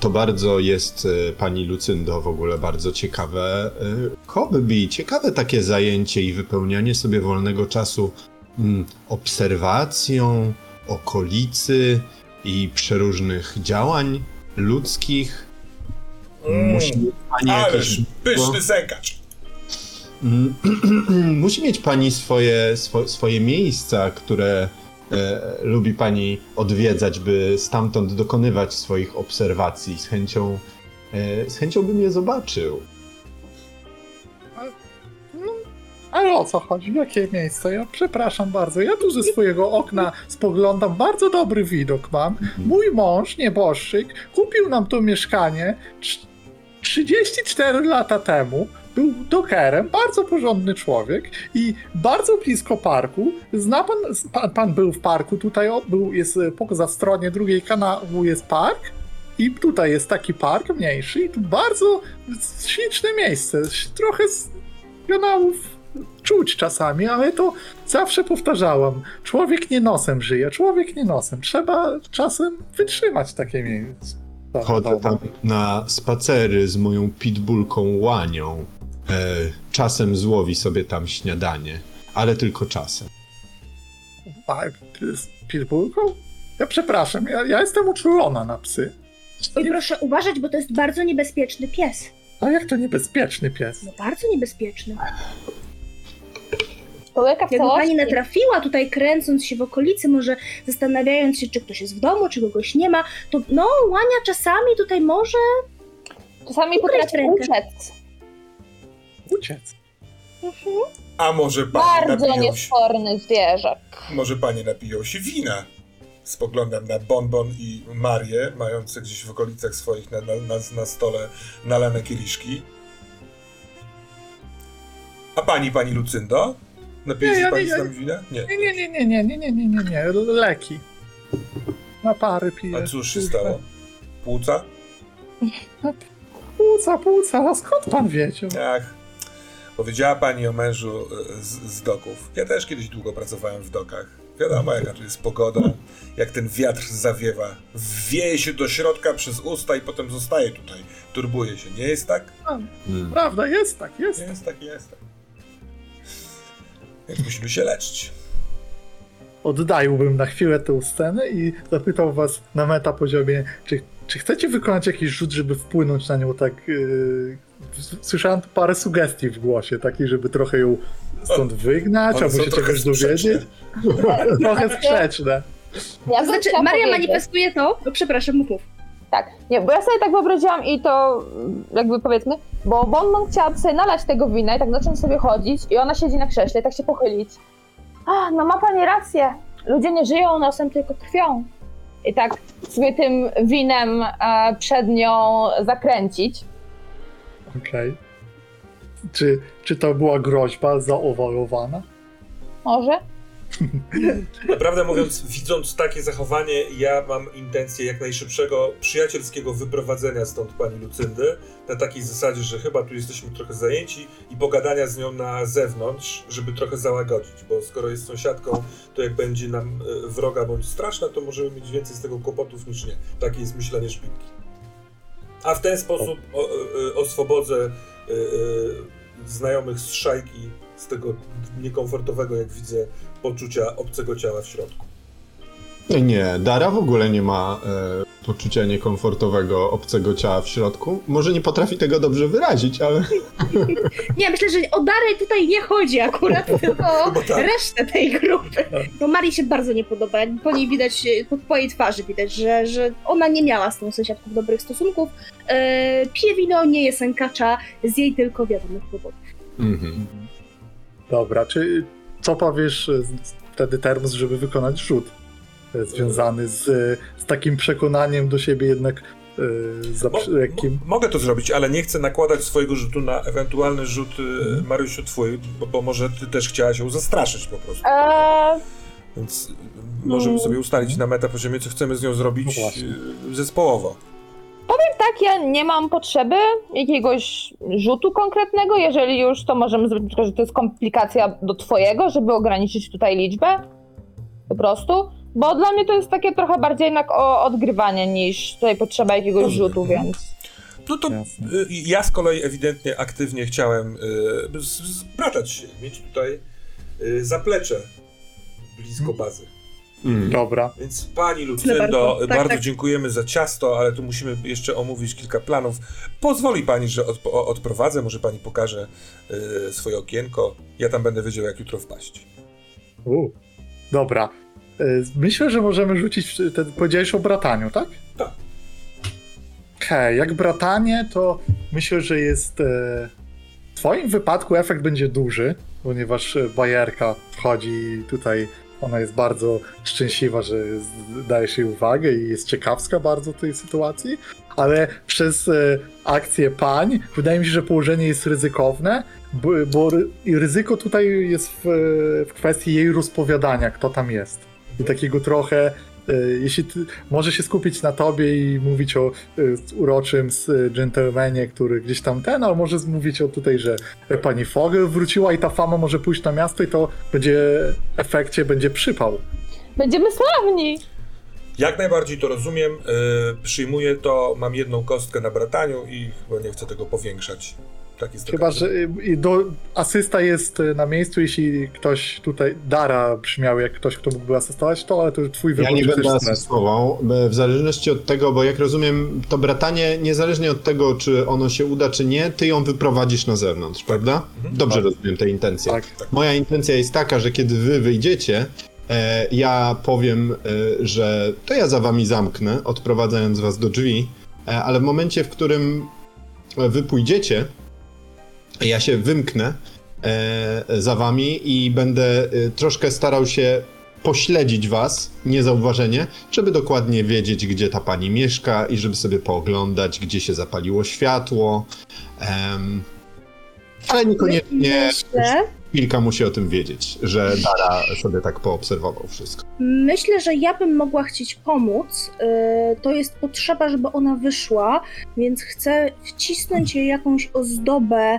to bardzo jest e, pani Lucyndo w ogóle bardzo ciekawe hobby, ciekawe takie zajęcie i wypełnianie sobie wolnego czasu mm, obserwacją okolicy i przeróżnych działań ludzkich. Mm, Musi mieć pani Ależ jakieś... pyszny sękacz. Mm, Musi mieć pani swoje, swo, swoje miejsca, które e, lubi pani odwiedzać, by stamtąd dokonywać swoich obserwacji. Z chęcią, e, z chęcią bym je zobaczył. No, ale o co chodzi? Jakie miejsce? Ja przepraszam bardzo. Ja tu ze swojego okna spoglądam. Bardzo dobry widok mam. Mój mąż, nieboszczyk, kupił nam to mieszkanie 34 lata temu. Był dokerem, bardzo porządny człowiek i bardzo blisko parku. Zna pan, pan, pan był w parku, tutaj był, jest e, po za stronie drugiej kanału jest park i tutaj jest taki park mniejszy i tu bardzo śliczne miejsce. Trochę z kanałów czuć czasami, ale to zawsze powtarzałam. Człowiek nie nosem żyje, człowiek nie nosem. Trzeba czasem wytrzymać takie miejsce. Chodzę tam na spacery z moją pitbullką łanią. E, czasem złowi sobie tam śniadanie, ale tylko czasem. A, z pitbullką? Ja przepraszam, ja, ja jestem uczulona na psy. Oj, proszę uważać, bo to jest bardzo niebezpieczny pies. A jak to niebezpieczny pies? No bardzo niebezpieczny. Człowieka w Jakby całości. pani natrafiła tutaj, kręcąc się w okolicy, może zastanawiając się, czy ktoś jest w domu, czy kogoś nie ma, to no, łania czasami tutaj może. Czasami potrafi rękę. uciec. Uciec. A może pani Bardzo napiją się, niesforny zwierzak. może panie napiją się wina? Spoglądam na Bonbon i Marię, mające gdzieś w okolicach swoich na, na, na, na stole nalane kieliszki. A pani, pani Lucyndo? Napije się pani z nami wina? Nie. Nie, nie, nie, nie, nie, nie, nie, nie, nie, nie. Leki. Na pary piję. A cóż się stało? Płuca? Płuca, płuca, a skąd pan wiedział? Ach, Powiedziała pani o mężu e, z, z doków. Ja też kiedyś długo pracowałem w dokach. Wiadomo, jaka tu jest pogoda, jak ten wiatr zawiewa. Wieje się do środka przez usta i potem zostaje tutaj. Turbuje się. Nie jest tak? Mm. Prawda, jest tak, jest. Jest tak, jest tak. Więc musimy się leczyć. Oddaliłbym na chwilę tę scenę i zapytał was na meta poziomie, czy, czy chcecie wykonać jakiś rzut, żeby wpłynąć na nią tak... Yy... Słyszałem tu parę sugestii w głosie, takich, żeby trochę ją stąd wygnać, albo się trochę czegoś dowiedzieć. Trochę sprzeczne. Ja znaczy, Maria powiedzieć- manifestuje to, no przepraszam, mów, mów. Tak, nie, bo ja sobie tak wyobraziłam i to mm, jakby powiedzmy, bo Bonbon chciała sobie nalać tego wina i tak zacząć sobie chodzić i ona siedzi na krześle i tak się pochylić. A, no ma pani rację, ludzie nie żyją nosem, tylko krwią. I tak sobie tym winem e, przed nią zakręcić. Okej. Czy, czy to była groźba zaowarowana? Może? Naprawdę mówiąc, widząc takie zachowanie, ja mam intencję jak najszybszego przyjacielskiego wyprowadzenia stąd pani Lucyndy. Na takiej zasadzie, że chyba tu jesteśmy trochę zajęci i pogadania z nią na zewnątrz, żeby trochę załagodzić, bo skoro jest sąsiadką, to jak będzie nam e, wroga bądź straszna, to możemy mieć więcej z tego kłopotów niż nie. Takie jest myślenie szpilki. A w ten sposób o, e, e, oswobodzę znajomych z szajki z tego niekomfortowego, jak widzę, poczucia obcego ciała w środku. Nie, Dara w ogóle nie ma e, poczucia niekomfortowego, obcego ciała w środku. Może nie potrafi tego dobrze wyrazić, ale Nie, myślę, że o Darę tutaj nie chodzi akurat, tylko o tak. resztę tej grupy. No Marii się bardzo nie podoba, po niej widać, po, po jej twarzy widać, że, że ona nie miała z tą sąsiadką dobrych stosunków. E, pije wino, nie je sękacza, z jej tylko wiadomych powodów. mhm. Dobra, czy co powiesz e, wtedy Termus, żeby wykonać rzut e, związany z, z takim przekonaniem do siebie jednak e, za Mo- lekkim... mo- mogę to zrobić, ale nie chcę nakładać swojego rzutu na ewentualny rzut y, Marysiu twój, bo, bo może ty też chciałaś ją zastraszyć po prostu. Eee, Więc możemy sobie ustalić na meta poziomie, co chcemy z nią zrobić No właśnie. Zespołowo. tak, ja nie mam potrzeby jakiegoś rzutu konkretnego. Jeżeli już, to możemy zrobić, tylko, że to jest komplikacja do twojego, żeby ograniczyć tutaj liczbę. Po prostu. Bo dla mnie to jest takie trochę bardziej jednak o odgrywanie niż tutaj potrzeba jakiegoś rzutu, więc. No to Jasne. y, ja z kolei ewidentnie aktywnie chciałem y, się, mieć tutaj y, zaplecze blisko bazy. Mm. Dobra, Więc pani Lucyndo, bardzo. bardzo, Tak, tak. dziękujemy za ciasto, ale tu musimy jeszcze omówić kilka planów. Pozwoli pani, że od, o- odprowadzę, może pani pokaże y, swoje okienko. Ja tam będę wiedział, jak jutro wpaść. U. dobra. E, Myślę, że możemy rzucić, w- te, powiedziałeś o brataniu, tak? Tak. Okej, jak bratanie, to myślę, że jest... E, w twoim wypadku efekt będzie duży, ponieważ bajerka wchodzi tutaj, ona jest bardzo szczęśliwa, że z- dajesz jej uwagę i jest ciekawska bardzo tej sytuacji, ale przez e, akcję pań wydaje mi się, że położenie jest ryzykowne, bo, bo ryzyko tutaj jest w, w kwestii jej rozpowiadania, kto tam jest. I takiego trochę, e, jeśli ty, może się skupić na tobie i mówić o e, uroczym dżentelmenie, który gdzieś tam ten, ale może mówić o tutaj, że e, pani Fogel wróciła i ta fama może pójść na miasto i to będzie w efekcie będzie przypał. Będziemy sławni! Jak najbardziej to rozumiem, y, przyjmuję to, mam jedną kostkę na brataniu i chyba nie chcę tego powiększać. Tak jest Chyba, że y, do, asysta jest y, na miejscu, jeśli ktoś tutaj, Dara brzmiał jak ktoś, kto mógłby asystować, to ale to już twój Ja wybór. nie czy będę asystował, w zależności od tego, bo jak rozumiem, to bratanie, niezależnie od tego, czy ono się uda, czy nie, ty ją wyprowadzisz na zewnątrz, prawda? Mhm. Dobrze Tak. rozumiem te intencje. Tak. Moja intencja jest taka, że kiedy wy wyjdziecie, e, ja powiem, e, że to ja za wami zamknę, odprowadzając was do drzwi, e, ale w momencie, w którym wy pójdziecie, ja się wymknę e, za wami i będę e, troszkę starał się pośledzić was niezauważenie, żeby dokładnie wiedzieć, gdzie ta pani mieszka i żeby sobie pooglądać, gdzie się zapaliło światło. Ale niekoniecznie Myślę, Kilka musi o tym wiedzieć, że Dara sobie tak poobserwował wszystko. myślę, że ja bym mogła chcieć pomóc. Yy, to jest potrzeba, żeby ona wyszła, więc chcę wcisnąć jej jakąś ozdobę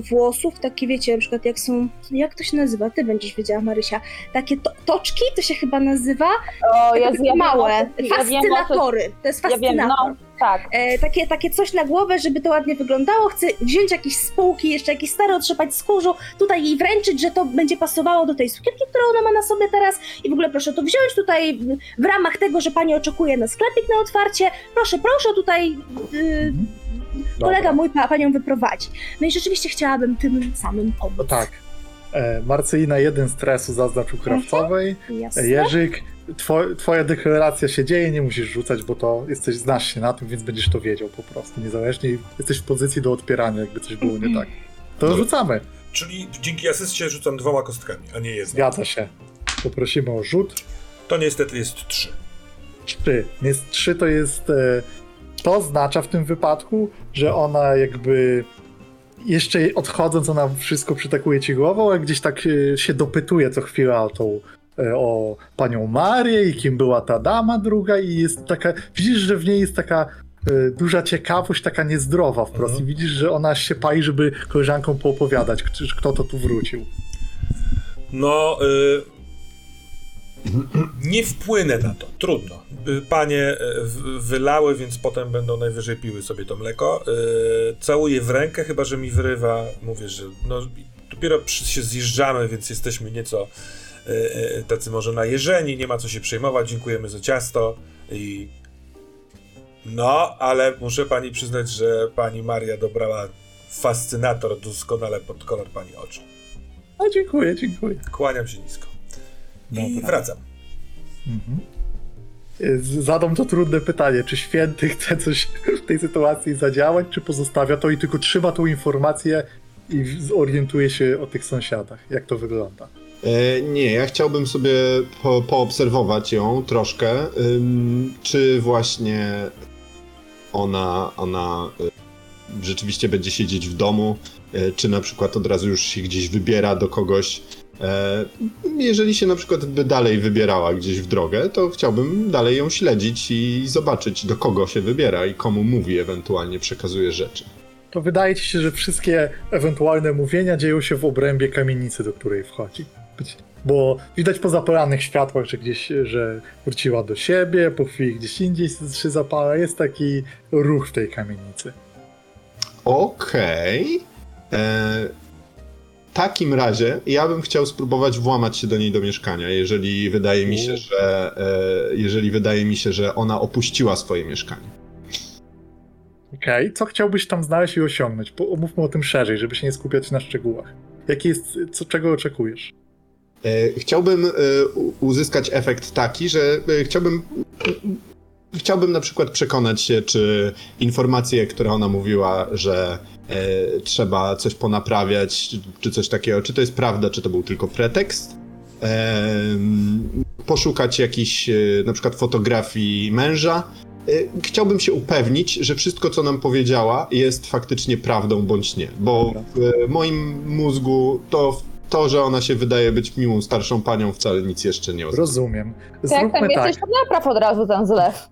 włosów, takie wiecie, na przykład jak są, jak to się nazywa, ty będziesz wiedziała Marysia, takie to, toczki, to się chyba nazywa, O, ja wiem, małe, o co- ja wiem, o co- fascynatory, to jest Ja wiem, fascynator. no, tak. E, takie, takie coś na głowę, żeby to ładnie wyglądało. Chcę wziąć jakieś spółki, jeszcze jakieś stare, otrzepać z kurzu, tutaj jej wręczyć, że to będzie pasowało do tej sukienki, którą ona ma na sobie teraz. I w ogóle proszę to wziąć tutaj w- ramach tego, że pani oczekuje na sklepik na otwarcie. Proszę, proszę, tutaj y, kolega Dobra. mój pa, panią wyprowadzi. No i rzeczywiście chciałabym tym samym pomóc. No tak. E, Marcelina jeden stresu zaznaczył krawcowej. Jasne. E, Jerzyk, two, twoja deklaracja się dzieje, nie musisz rzucać, bo to jesteś, znasz się na tym, więc będziesz to wiedział po prostu. Niezależnie i jesteś w pozycji do odpierania, jakby coś było nie tak. To rzucamy. Czyli dzięki asyście rzucam dwoma kostkami, a nie jedną. Zgadza się. Poprosimy o rzut. To niestety jest trzy. Trzy. Jest trzy to jest. E, to oznacza w tym wypadku, że ona jakby. Jeszcze odchodząc, ona wszystko przytakuje ci głową, a gdzieś tak e, się dopytuje co chwilę o tą. E, O panią Marię i kim była ta dama druga, i jest taka. Widzisz, że w niej jest taka e, duża ciekawość, taka niezdrowa wprost. Mhm. I widzisz, że ona się pali, żeby koleżankom poopowiadać, kto, to tu wrócił. No, y, nie wpłynę na to. Trudno. Y, Panie w- wylały, więc potem będą najwyżej piły sobie to mleko. Y, całuję w rękę, chyba że mi wyrywa. Mówię, że no, dopiero się zjeżdżamy, więc jesteśmy nieco tacy może najeżeni. Nie ma co się przejmować. Dziękujemy za ciasto. I no, ale muszę pani przyznać, że pani Maria dobrała fascynator doskonale pod kolor pani oczu. No dziękuję, dziękuję. Kłaniam się nisko. I Dobra. wracam. Mhm. Zadam to trudne pytanie, czy święty chce coś w tej sytuacji zadziałać, czy pozostawia to i tylko trzyma tą informację i zorientuje się o tych sąsiadach, jak to wygląda. E, nie, ja chciałbym sobie po, poobserwować ją troszkę, czy właśnie ona, ona y, rzeczywiście będzie siedzieć w domu, y, czy na przykład od razu już się gdzieś wybiera do kogoś. E, jeżeli się na przykład by dalej wybierała gdzieś w drogę, to chciałbym dalej ją śledzić i zobaczyć, do kogo się wybiera i komu mówi, ewentualnie przekazuje rzeczy. To wydaje ci się, że wszystkie ewentualne mówienia dzieją się w obrębie kamienicy, do której wchodzi. Być- Bo widać po zapalanych światłach, że gdzieś, że wróciła do siebie, po chwili gdzieś indziej się zapala. Jest taki ruch w tej kamienicy. Okej. E, W takim razie ja bym chciał spróbować włamać się do niej do mieszkania, jeżeli wydaje mi się, że e, jeżeli wydaje mi się, że ona opuściła swoje mieszkanie. Okej, co chciałbyś tam znaleźć i osiągnąć? Po- Omówmy o tym szerzej, żeby się nie skupiać na szczegółach. Jaki jest, co, czego oczekujesz? E, Chciałbym e, uzyskać efekt taki, że e, chciałbym chciałbym na przykład przekonać się, czy informacje, które ona mówiła, że e, trzeba coś ponaprawiać, czy, czy coś takiego, czy to jest prawda, czy to był tylko pretekst. Em, poszukać jakichś e, na przykład fotografii męża. E, Chciałbym się upewnić, że wszystko, co nam powiedziała, jest faktycznie prawdą bądź nie, bo w e, moim mózgu to, to, że ona się wydaje być miłą starszą panią, wcale nic jeszcze nie oznacza. Rozumiem. To jak tam Zróbmy tak. jesteś, to napraw od razu ten zlew.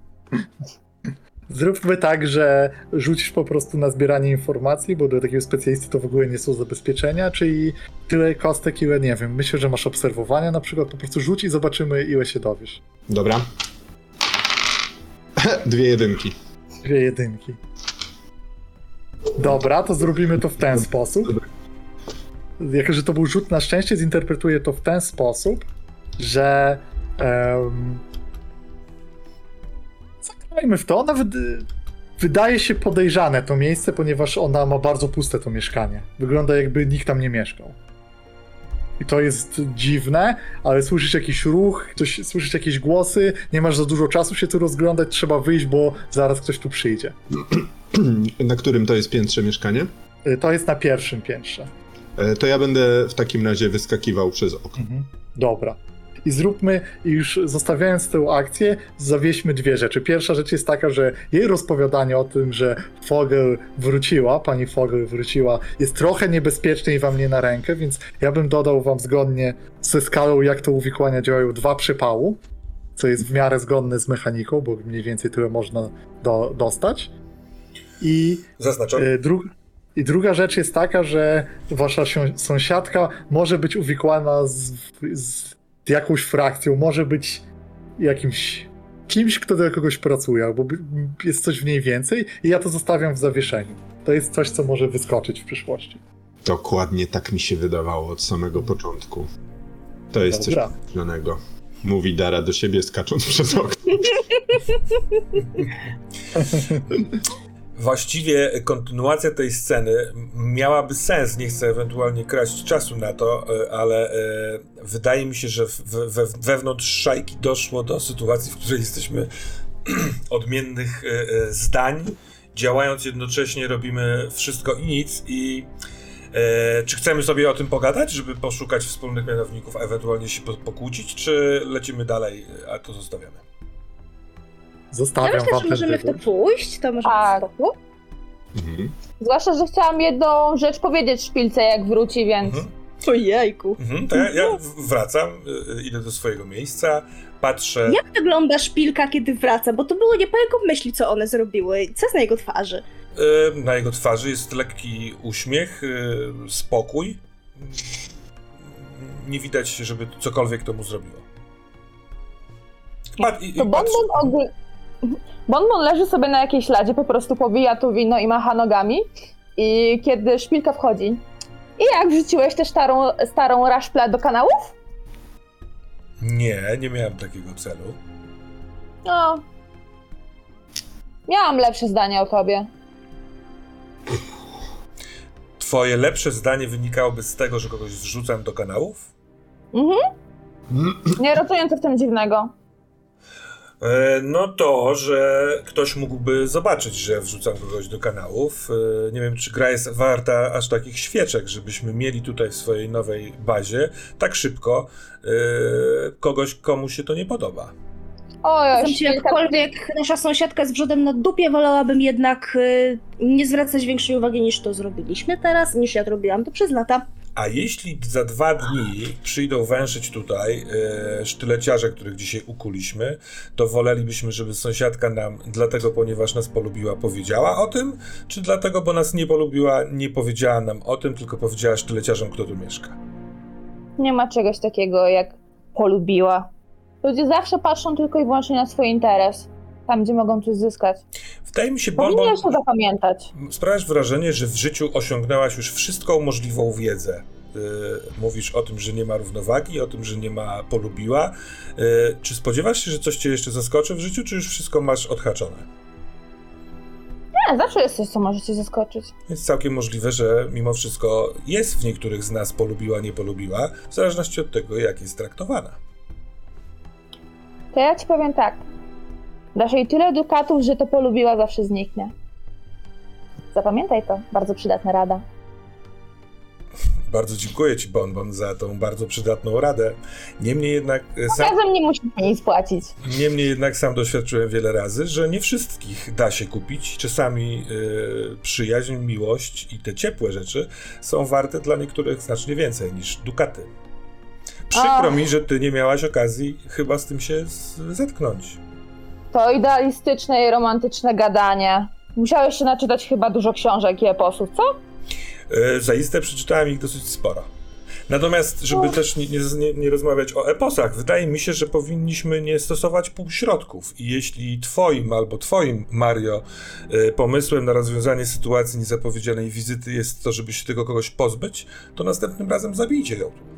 Zróbmy tak, że rzucisz po prostu na zbieranie informacji, bo do takiego specjalisty to w ogóle nie są zabezpieczenia, czyli tyle kostek, ile nie wiem. Myślę, że masz obserwowania na przykład, po prostu rzuć i zobaczymy, ile się dowiesz. Dobra. Dwie jedynki. Dwie jedynki. Dobra, to zrobimy to w ten sposób. Jako, że to był rzut na szczęście, zinterpretuję to w ten sposób, że. Um, zagrajmy w to. Nawet wydaje się podejrzane to miejsce, ponieważ ona ma bardzo puste to mieszkanie. Wygląda jakby nikt tam nie mieszkał. I to jest dziwne, ale słyszysz jakiś ruch, ktoś, słyszysz jakieś głosy, nie masz za dużo czasu się tu rozglądać, trzeba wyjść, bo zaraz ktoś tu przyjdzie. Na którym to jest piętrze mieszkanie? Y, To jest na pierwszym piętrze. E, To ja będę w takim razie wyskakiwał przez okno. Mhm. Dobra. I zróbmy, i już zostawiając tę akcję, zawieźmy dwie rzeczy. Pierwsza rzecz jest taka, że jej rozpowiadanie o tym, że Fogel wróciła, pani Fogel wróciła, jest trochę niebezpieczne i wam nie na rękę, więc ja bym dodał wam zgodnie ze skalą, jak to uwikłania działają, dwa przypału, co jest w miarę zgodne z mechaniką, bo mniej więcej tyle można do, dostać. I Zaznaczam. E, Dru- I druga rzecz jest taka, że wasza sąsiadka może być uwikłana z, z jakąś frakcją, może być jakimś kimś, kto do kogoś pracuje, albo jest coś w niej więcej i ja to zostawiam w zawieszeniu. To jest coś, co może wyskoczyć w przyszłości. Dokładnie tak mi się wydawało od samego początku. To jest Dobra. coś zielonego. Mówi Dara do siebie, skacząc przez okno. Właściwie kontynuacja tej sceny miałaby sens. Nie chcę ewentualnie kraść czasu na to, e, ale e, wydaje mi się, że wewnątrz szajki doszło do sytuacji, w której jesteśmy odmiennych e, zdań. Działając jednocześnie robimy wszystko i nic i czy chcemy sobie o tym pogadać, żeby poszukać wspólnych mianowników, a ewentualnie się po, pokłócić, czy lecimy dalej, a to zostawiamy? Ja Zostawiam myślę, wam że możemy w to pójść, to może Tak. być spoko. Mhm. Zwłaszcza, że chciałam jedną rzecz powiedzieć szpilce, jak wróci, więc... Mhm. Ojejku. Mhm, to ja, ja w- wracam, y, y, idę do swojego miejsca, patrzę. Jak wygląda szpilka, kiedy wraca? Bo to było nie po jego myśli, co one zrobiły. Co jest na jego twarzy? y, Na jego twarzy jest lekki uśmiech, y, spokój. Nie widać, żeby cokolwiek to mu zrobiło. Pat, i, i To patrzę. Bonbon. Bonbon leży sobie na jakiejś ladzie, po prostu powija tu wino i macha nogami. I kiedy szpilka wchodzi... I jak wrzuciłeś tę starą, starą raszplę do kanałów? Nie, nie miałem takiego celu. No... Miałam lepsze zdanie o tobie. Twoje lepsze zdanie wynikałoby z tego, że kogoś wrzucam do kanałów? Mhm. Nie co w tym dziwnego. E, No to, że ktoś mógłby zobaczyć, że wrzucam kogoś do kanałów. E, Nie wiem, czy gra jest warta aż takich świeczek, żebyśmy mieli tutaj w swojej nowej bazie tak szybko e, kogoś, komu się to nie podoba. Się, szpilka... jakkolwiek nasza sąsiadka z brzodem na dupie, wolałabym jednak nie zwracać większej uwagi niż to zrobiliśmy teraz, niż ja to robiłam to przez lata. A jeśli za dwa dni przyjdą węszyć tutaj e, sztyleciarze, których dzisiaj ukuliśmy, to wolelibyśmy, żeby sąsiadka nam, dlatego ponieważ nas polubiła, powiedziała o tym, czy dlatego, bo nas nie polubiła, nie powiedziała nam o tym, tylko powiedziała sztyleciarzom, kto tu mieszka. Nie ma czegoś takiego jak polubiła. Ludzie zawsze patrzą tylko i wyłącznie na swój interes. Tam, gdzie mogą coś zyskać. Wydaje mi się, Bonbon, Powinieneś to zapamiętać. sprawiasz wrażenie, że w życiu osiągnęłaś już wszystką możliwą wiedzę. Yy, mówisz o tym, że nie ma równowagi, o tym, że nie ma polubiła. Yy, czy spodziewasz się, że coś cię jeszcze zaskoczy w życiu, czy już wszystko masz odhaczone? Nie, zawsze jest coś, co może cię zaskoczyć. Jest całkiem możliwe, że mimo wszystko jest w niektórych z nas polubiła, nie polubiła, w zależności od tego, jak jest traktowana. To ja ci powiem tak. Dasz jej tyle dukatów, że to polubiła zawsze zniknie. Zapamiętaj to. Bardzo przydatna rada. Bardzo dziękuję Ci, Bonbon, za tą bardzo przydatną radę. Niemniej jednak e, sam, Razem nie musisz nic płacić. niemniej jednak sam doświadczyłem wiele razy, że nie wszystkich da się kupić. Czasami e, przyjaźń, miłość i te ciepłe rzeczy są warte dla niektórych znacznie więcej niż dukaty. Przykro Ach. mi, że Ty nie miałaś okazji chyba z tym się zetknąć. To idealistyczne i romantyczne gadanie. Musiałeś się naczytać chyba dużo książek i eposów, co? E, Zaiste przeczytałem ich dosyć sporo. Natomiast, żeby też nie, nie, nie rozmawiać o eposach, wydaje mi się, że powinniśmy nie stosować półśrodków. I jeśli twoim albo twoim, Mario, e, pomysłem na rozwiązanie sytuacji niezapowiedzianej wizyty jest to, żeby się tego kogoś pozbyć, to następnym razem zabijcie ją.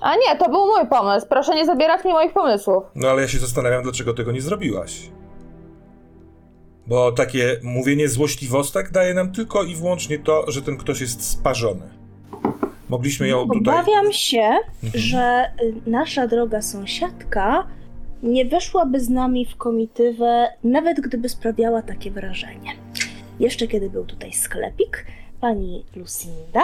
A nie, to był mój pomysł. Proszę nie zabierać mi moich pomysłów. No ale ja się zastanawiam, dlaczego tego nie zrobiłaś. Bo takie mówienie złośliwostek daje nam tylko i wyłącznie to, że ten ktoś jest sparzony. Mogliśmy ją tutaj... Obawiam się, Mhm. że nasza droga sąsiadka nie weszłaby z nami w komitywę, nawet gdyby sprawiała takie wrażenie. Jeszcze kiedy był tutaj sklepik, pani Lucinda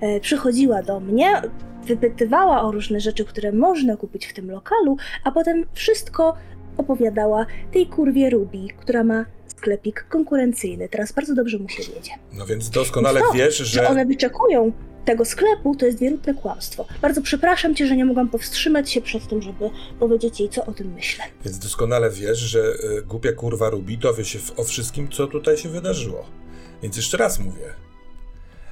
e, przychodziła do mnie, wypytywała o różne rzeczy, które można kupić w tym lokalu, a potem wszystko opowiadała tej kurwie Ruby, która ma sklepik konkurencyjny. Teraz bardzo dobrze mu się wiedzie. No więc doskonale To, wiesz, Że że... one wyczekują tego sklepu, to jest wierutne kłamstwo. Bardzo przepraszam cię, że nie mogłam powstrzymać się przed tym, żeby powiedzieć jej, co o tym myślę. Więc doskonale wiesz, że y, głupia kurwa Rubi dowie się o wszystkim, co tutaj się wydarzyło. Więc jeszcze raz mówię.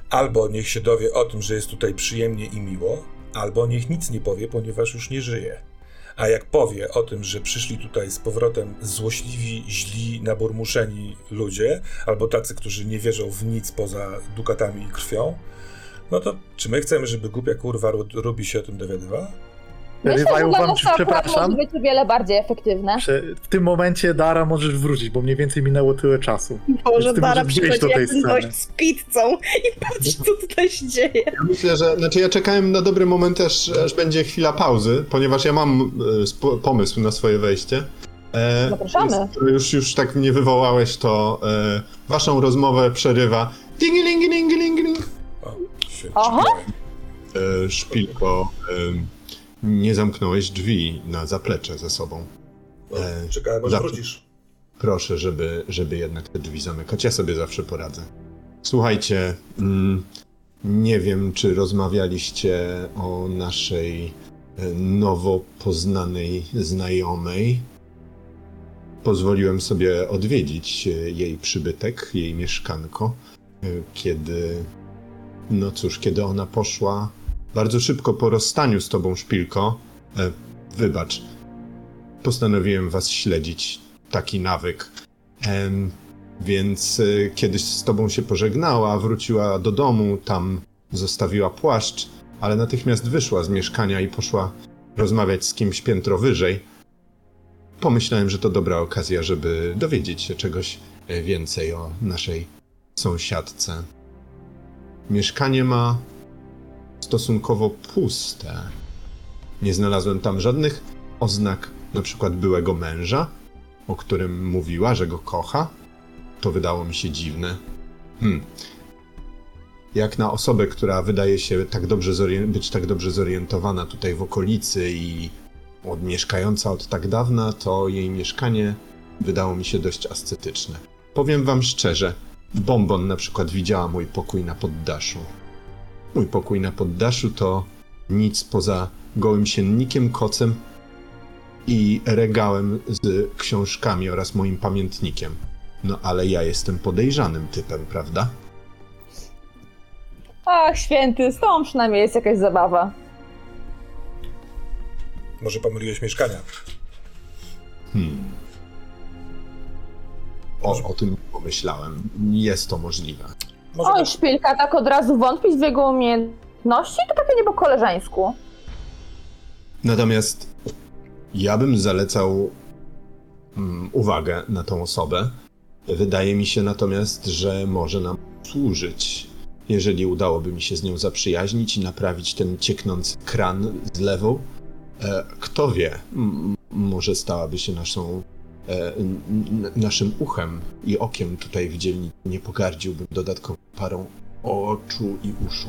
Albo niech się dowie o tym, że jest tutaj przyjemnie i miło, albo niech nic nie powie, ponieważ już nie żyje. A jak powie o tym, że przyszli tutaj z powrotem złośliwi, źli, naburmuszeni ludzie, albo tacy, którzy nie wierzą w nic poza dukatami i krwią, no to czy my chcemy, żeby głupia kurwa Ru- Ruby się o tym dowiadywała? Myślę, że Rywaju dla wam, akurat przepraszam. może być o wiele bardziej efektywne. Prze- W tym momencie Dara możesz wrócić, bo mniej więcej minęło tyle czasu. Boże, ty Dara przychodzi do tej jak ten sceny. gość z pizzą i patrzy, co tutaj się dzieje. Ja myślę, że. Znaczy, ja czekałem na dobry moment, aż, aż będzie chwila pauzy, ponieważ ja mam e, pomysł na swoje wejście. E, Zapraszamy. Już, już tak mnie wywołałeś, to e, waszą rozmowę przerywa. Dingilingilingiling. O, świetnie. Aha. E, szpilko, e, nie zamknąłeś drzwi na zaplecze ze sobą. E, Czekałem, aż wrócisz. Proszę, żeby, żeby jednak te drzwi zamykać. Ja sobie zawsze poradzę. Słuchajcie, mm, nie wiem, czy rozmawialiście o naszej e, nowo poznanej znajomej. Pozwoliłem sobie odwiedzić e, jej przybytek, jej mieszkanko, e, kiedy, no cóż, kiedy ona poszła bardzo szybko po rozstaniu z tobą, Szpilko. E, wybacz, postanowiłem was śledzić taki nawyk. Em, więc y, kiedyś z tobą się pożegnała, wróciła do domu, tam zostawiła płaszcz, ale natychmiast wyszła z mieszkania i poszła rozmawiać z kimś piętro wyżej. Pomyślałem, że to dobra okazja, żeby dowiedzieć się czegoś e, więcej o naszej sąsiadce. Mieszkanie ma stosunkowo puste. Nie znalazłem tam żadnych oznak na przykład byłego męża, o którym mówiła, że go kocha, to wydało mi się dziwne. Hmm. Jak na osobę, która wydaje się tak być tak dobrze zorientowana tutaj w okolicy i od, mieszkająca od tak dawna, to jej mieszkanie wydało mi się dość ascetyczne. Powiem wam szczerze, Bombon na przykład widziała mój pokój na poddaszu. Mój pokój na poddaszu to nic poza gołym siennikiem, kocem i regałem z książkami oraz moim pamiętnikiem. No ale ja jestem podejrzanym typem, prawda? Ach, święty, z tą przynajmniej jest jakaś zabawa. Może pomyliłeś mieszkania. Hmm. O, o tym nie pomyślałem. Jest to możliwe. Może Oj, szpilka, tak od razu wątpić w jego umiejętności? To takie nie po koleżeńsku. Natomiast ja bym zalecał mm, uwagę na tą osobę. Wydaje mi się natomiast, że może nam służyć. Jeżeli udałoby mi się z nią zaprzyjaźnić i naprawić ten cieknący kran z lewą, e, kto wie, m- może stałaby się naszą, naszym uchem i okiem tutaj w dzielnicy. Nie pogardziłbym dodatkową parą oczu i uszu.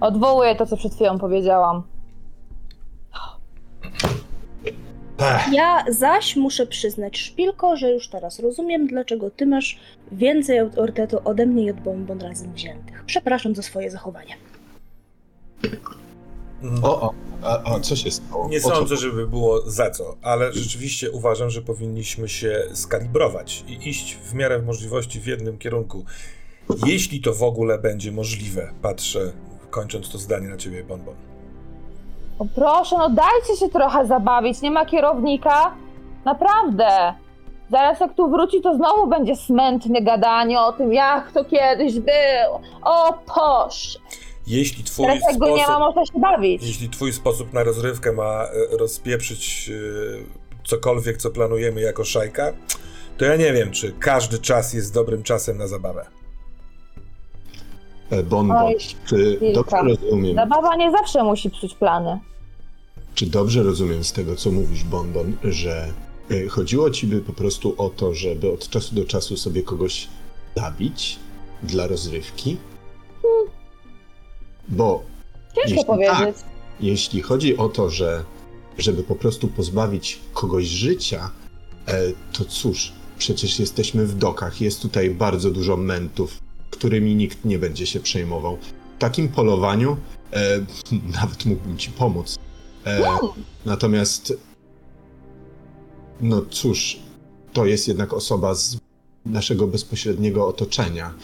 Odwołuję to, co przed chwilą powiedziałam. Ech. Ja zaś muszę przyznać, Szpilko, że już teraz rozumiem, dlaczego ty masz więcej autorytetu ode mnie i od Bonbon razem wziętych. Przepraszam za swoje zachowanie. Mm, O, o, a, a co się stało? Nie O co sądzę, żeby było za co, ale rzeczywiście uważam, że powinniśmy się skalibrować i iść w miarę możliwości w jednym kierunku. Jeśli to w ogóle będzie możliwe, patrzę, kończąc to zdanie na ciebie, Bonbon. O proszę, no dajcie się trochę zabawić, nie ma kierownika. Naprawdę. Zaraz jak tu wróci, to znowu będzie smętne gadanie o tym, jak to kiedyś było. O posz. Jeśli twój Teraz jak go nie ma, sposób, można się bawić. jeśli twój sposób na rozrywkę ma e, rozpieprzyć e, cokolwiek, co planujemy jako szajka, to ja nie wiem, czy każdy czas jest dobrym czasem na zabawę. E, Bonbon, Oj, czy dobrze rozumiem, Zabawa nie zawsze musi psuć plany. czy dobrze rozumiem z tego, co mówisz, Bonbon, że chodziło ci by po prostu o to, żeby od czasu do czasu sobie kogoś zabić dla rozrywki? Bo Ciężko Jeśli powiedzieć. jeśli chodzi o to, że żeby po prostu pozbawić kogoś życia, e, to cóż, przecież jesteśmy w dokach, jest tutaj bardzo dużo mentów, którymi nikt nie będzie się przejmował. W takim polowaniu e, nawet mógłbym ci pomóc. E, natomiast, no cóż, to jest jednak osoba z naszego bezpośredniego otoczenia.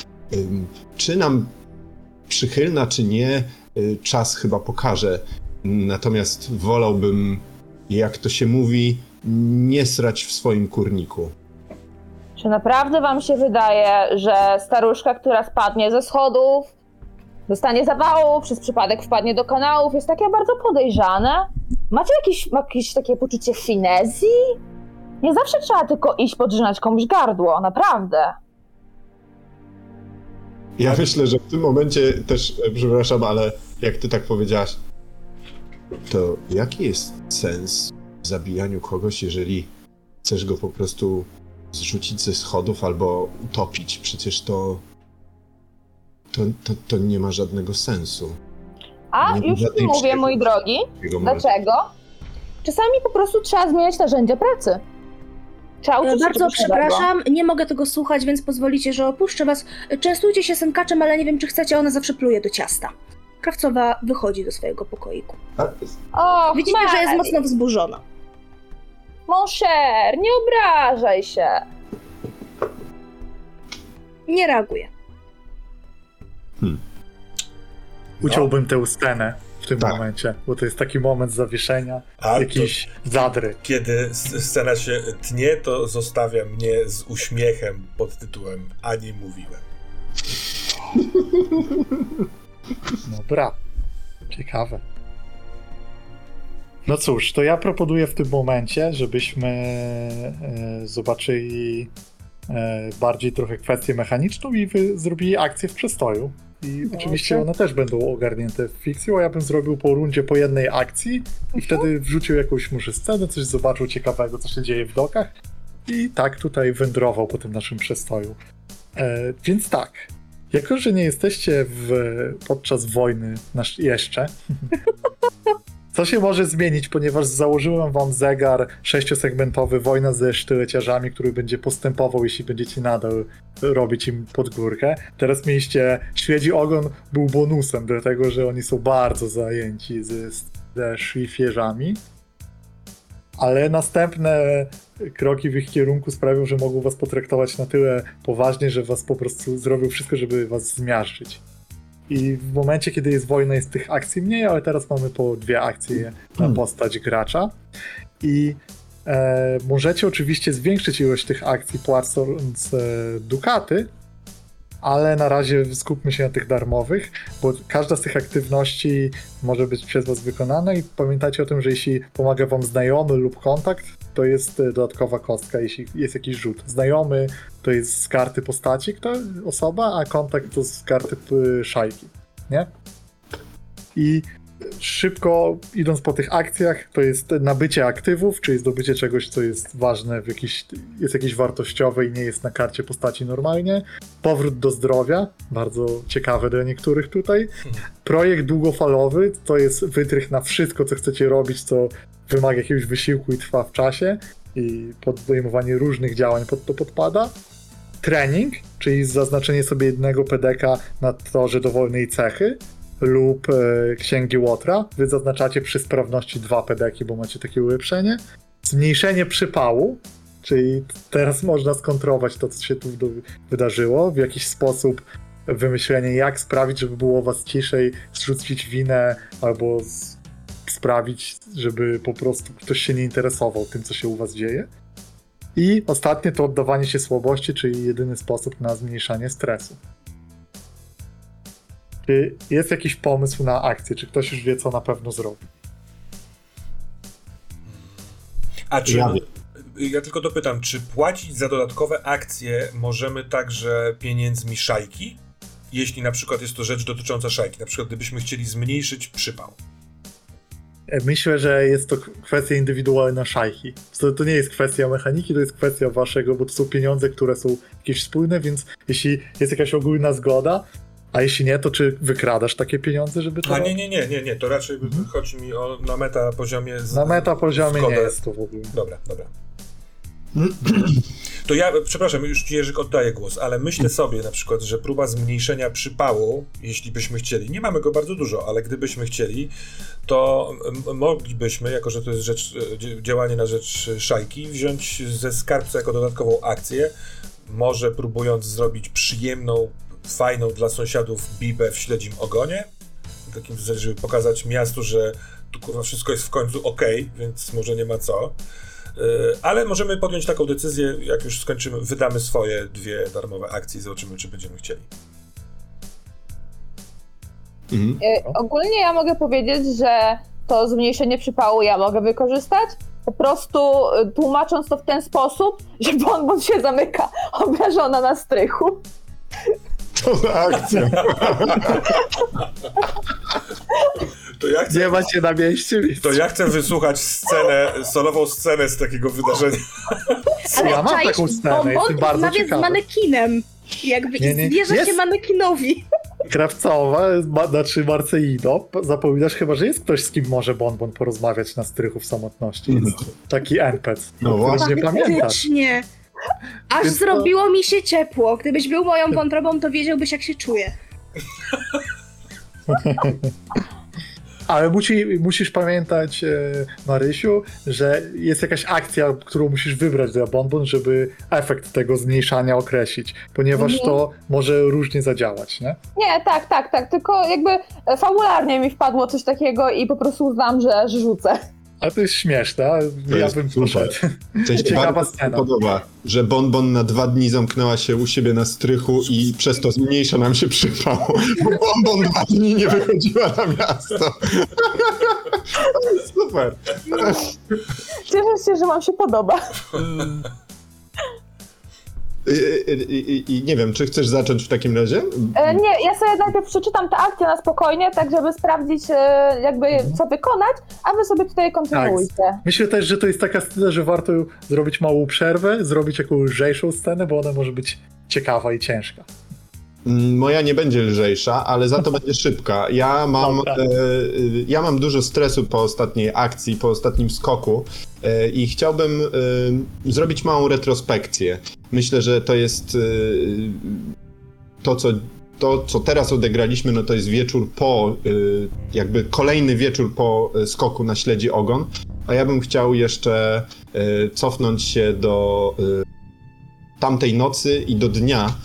Czy nam przychylna czy nie, y, czas chyba pokaże. Natomiast wolałbym, jak to się mówi, nie srać w swoim kurniku. Czy naprawdę wam się wydaje, że staruszka, która spadnie ze schodów, dostanie zawału, przez przypadek wpadnie do kanałów, jest takie bardzo podejrzane? Macie jakieś, jakieś takie poczucie finezji? Nie zawsze trzeba tylko iść podrzynać komuś gardło, naprawdę. Ja myślę, że w tym momencie też, e, przepraszam, ale jak ty tak powiedziałaś, to jaki jest sens w zabijaniu kogoś, jeżeli chcesz go po prostu zrzucić ze schodów albo utopić? Przecież to. To, to, to nie ma żadnego sensu. A Nie już ci mówię, mój drogi, dlaczego? Czasami po prostu trzeba zmieniać narzędzia pracy. E, Bardzo czegoś nowego. przepraszam, nie mogę tego słuchać, więc pozwolicie, że opuszczę was. Częstujcie się sękaczem, ale nie wiem, czy chcecie, ona zawsze pluje do ciasta. Krawcowa wychodzi do swojego pokoiku. Och, Widzicie, że jest mocno wzburzona. Mon cher, nie obrażaj się. Nie reaguje. Uciąłbym tę scenę w tym Tak. momencie, bo to jest taki moment zawieszenia, A jakiś zadry. Kiedy scena się tnie, to zostawia mnie z uśmiechem pod tytułem Ani mówiłem. Dobra. Ciekawe. No cóż, to ja proponuję w tym momencie, żebyśmy e, zobaczyli e, bardziej trochę kwestię mechaniczną i wy zrobili akcję w przestoju. I oczywiście one też będą ogarnięte w fikcją, a ja bym zrobił po rundzie po jednej akcji i wtedy wrzucił jakąś może scenę, coś zobaczył ciekawego, co się dzieje w dokach i tak tutaj wędrował po tym naszym przestoju. E, więc tak, jako, że nie jesteście w, podczas wojny nasz, jeszcze, co się może zmienić, ponieważ założyłem wam zegar sześciosegmentowy Wojna ze sztyleciarzami, który będzie postępował, jeśli będziecie nadal robić im podgórkę. Teraz mieliście Śledzi Ogon był bonusem, dlatego że oni są bardzo zajęci ze, ze szlifierzami. Ale następne kroki w ich kierunku sprawią, że mogą was potraktować na tyle poważnie, że was po prostu zrobią wszystko, żeby was zmiażdżyć. I w momencie, kiedy jest wojna, jest tych akcji mniej, ale teraz mamy po dwie akcje na Hmm. postać gracza. I e, możecie oczywiście zwiększyć ilość tych akcji płacąc e, dukaty, ale na razie skupmy się na tych darmowych, bo każda z tych aktywności może być przez Was wykonana i pamiętajcie o tym, że jeśli pomaga Wam znajomy lub kontakt, to jest e, dodatkowa kostka, jeśli jest jakiś rzut. Znajomy to jest z karty postaci kto, osoba, a kontakt to z karty szajki, nie? I szybko idąc po tych akcjach, to jest nabycie aktywów, czyli zdobycie czegoś, co jest ważne, w jakiś, jest jakieś wartościowe i nie jest na karcie postaci normalnie. Powrót do zdrowia, bardzo ciekawe dla niektórych tutaj. Projekt długofalowy to jest wytrych na wszystko, co chcecie robić, co wymaga jakiegoś wysiłku i trwa w czasie i podejmowanie różnych działań pod to podpada. Trening, czyli zaznaczenie sobie jednego pedeka na torze dowolnej cechy lub e, księgi Łotra. Wy zaznaczacie przy sprawności dwa pedeki, bo macie takie ulepszenie. Zmniejszenie przypału, czyli teraz można skontrować to, co się tu wydarzyło, w jakiś sposób wymyślenie, jak sprawić, żeby było was ciszej, zrzucić winę albo sprawić, żeby po prostu ktoś się nie interesował tym, co się u was dzieje. I ostatnie to oddawanie się słabości, czyli jedyny sposób na zmniejszanie stresu. Czy jest jakiś pomysł na akcję? Czy ktoś już wie, co na pewno zrobi? A czy. Ja Ja, tylko dopytam, czy płacić za dodatkowe akcje możemy także pieniędzmi szajki? Jeśli na przykład jest to rzecz dotycząca szajki, na przykład gdybyśmy chcieli zmniejszyć przypał. E, Myślę, że jest to kwestia indywidualna szajki. To, to nie jest kwestia mechaniki, to jest kwestia waszego, bo to są pieniądze, które są jakieś wspólne, więc jeśli jest jakaś ogólna zgoda, a jeśli nie, to czy wykradasz takie pieniądze, żeby to... A nie, nie, nie, nie, nie, to raczej Mhm. chodzi mi o na meta poziomie. Z, Na meta poziomie nie jest to w ogóle. Dobra, dobra. To ja, przepraszam, już ci Jerzyk oddaję głos, ale myślę sobie na przykład, że próba zmniejszenia przypału, jeśli byśmy chcieli, nie mamy go bardzo dużo, ale gdybyśmy chcieli, to moglibyśmy, jako że to jest rzecz, e, działanie na rzecz szajki, wziąć ze skarbca jako dodatkową akcję, może próbując zrobić przyjemną fajną dla sąsiadów bibę w śledzim ogonie. Takim żeby pokazać miastu, że tu kurwa wszystko jest w końcu ok, więc może nie ma co. Yy, Ale możemy podjąć taką decyzję, jak już skończymy, wydamy swoje dwie darmowe akcje i zobaczymy, czy będziemy chcieli. Mhm. E, Ogólnie ja mogę powiedzieć, że to zmniejszenie przypału ja mogę wykorzystać. Po prostu e, tłumacząc to w ten sposób, że bonbon się zamyka obrażona na strychu. To za akcja. To ja chcę, Nie macie na mieście, więc to ja chcę wysłuchać scenę, solową scenę z takiego wydarzenia. Ale ja mam taką scenę, jestem bardzo rozmawia z ciekawy. manekinem. Jakby Nie, i nie, zwierza jest- się manekinowi. Krawcowa, ma, znaczy Marceino, zapominasz chyba, że jest ktoś, z kim może Bonbon porozmawiać na strychu w samotności. Jest taki NPC, No o którym właśnie. nie pamiętasz. Aż Więc to- zrobiło mi się ciepło. Gdybyś był moją wątrobą, to wiedziałbyś, jak się czuję. Ale musi, musisz pamiętać, e, Marysiu, że jest jakaś akcja, którą musisz wybrać dla Bonbon, żeby efekt tego zmniejszania określić, ponieważ Mhm. to może różnie zadziałać, nie? Nie, tak, tak, tak. Tylko jakby fabularnie mi wpadło coś takiego i po prostu uznałam, że, że rzucę. Ale to jest śmieszne, a ja jest bym poszedł. Coś Ciekawa bardzo mi się scena. podoba, że Bonbon na dwa dni zamknęła się u siebie na strychu i przez to zmniejsza nam się przypał. Bo Bonbon dwa dni nie wychodziła na miasto. Super. Cieszę się, że wam się podoba. I, i, i, I nie wiem, czy chcesz zacząć w takim razie? E, nie, ja sobie najpierw przeczytam tę akcję na spokojnie, tak żeby sprawdzić e, jakby co wykonać, a wy sobie tutaj kontynuujcie. Myślę też, że to jest taka scena, że warto zrobić małą przerwę, zrobić jakąś lżejszą scenę, bo ona może być ciekawa i ciężka. Mm, Moja nie będzie lżejsza, ale za to będzie szybka. Ja mam, e, e, ja mam dużo stresu po ostatniej akcji, po ostatnim skoku e, i chciałbym e, zrobić małą retrospekcję. Myślę, że to jest e, to, co, to, co teraz odegraliśmy, no to jest wieczór po, e, jakby kolejny wieczór po e, skoku na śledzi ogon, a ja bym chciał jeszcze cofnąć się do tamtej nocy i do dnia,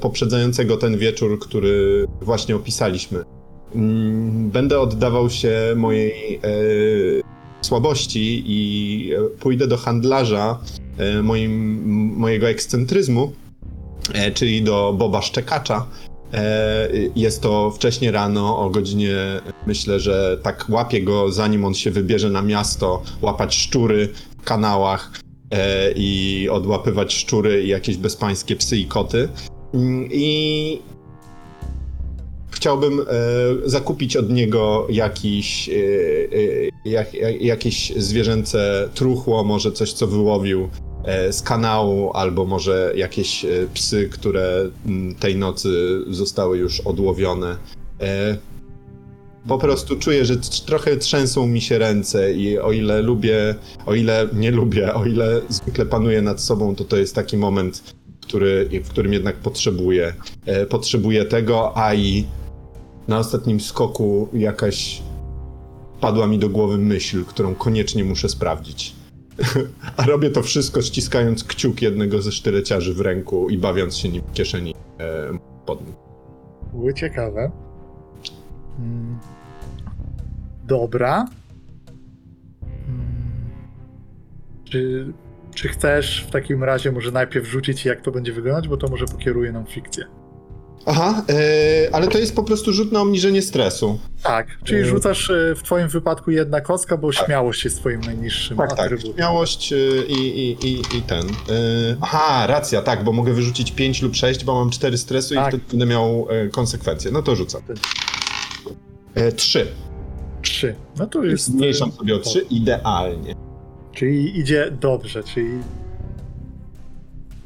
poprzedzającego ten wieczór, który właśnie opisaliśmy. Mm, Będę oddawał się mojej słabości i pójdę do handlarza moim, mojego ekscentryzmu, e, czyli do Boba Szczekacza. E, Jest to wcześnie rano, o godzinie, myślę, że tak łapię go, zanim on się wybierze na miasto, łapać szczury w kanałach e, i odłapywać szczury i jakieś bezpańskie psy i koty. Mm, I chciałbym e, zakupić od niego jakiś, e, e, jak, jak, jakieś zwierzęce truchło, może coś, co wyłowił z kanału, albo może jakieś psy, które tej nocy zostały już odłowione. Po prostu czuję, że trochę trzęsą mi się ręce i o ile lubię, o ile nie lubię, o ile zwykle panuję nad sobą, to to jest taki moment, który, w którym jednak potrzebuję, potrzebuję tego, a i na ostatnim skoku jakaś padła mi do głowy myśl, którą koniecznie muszę sprawdzić. A robię to wszystko ściskając kciuk jednego ze sztyleciarzy w ręku i bawiąc się nim w kieszeni e, pod nim. Ciekawe. Mm. Dobra. Mm. Czy, czy chcesz w takim razie może najpierw rzucić jak to będzie wyglądać, bo to może pokieruje nam fikcję. Aha, e, ale to jest po prostu rzut na obniżenie stresu. Tak, czyli Y- rzucasz e, w twoim wypadku jedna kostka, bo śmiałość jest twoim najniższym Tak, tak. atrybutem. Śmiałość e, i, i, i, i ten. E, aha, racja, tak, bo mogę wyrzucić 5 lub 6, bo mam 4 stresu i Tak. wtedy będę miał e, konsekwencje. No to rzucam. E, 3. Trzy. No to jest... Zmniejszam e, sobie o 3 idealnie. Czyli idzie dobrze, czyli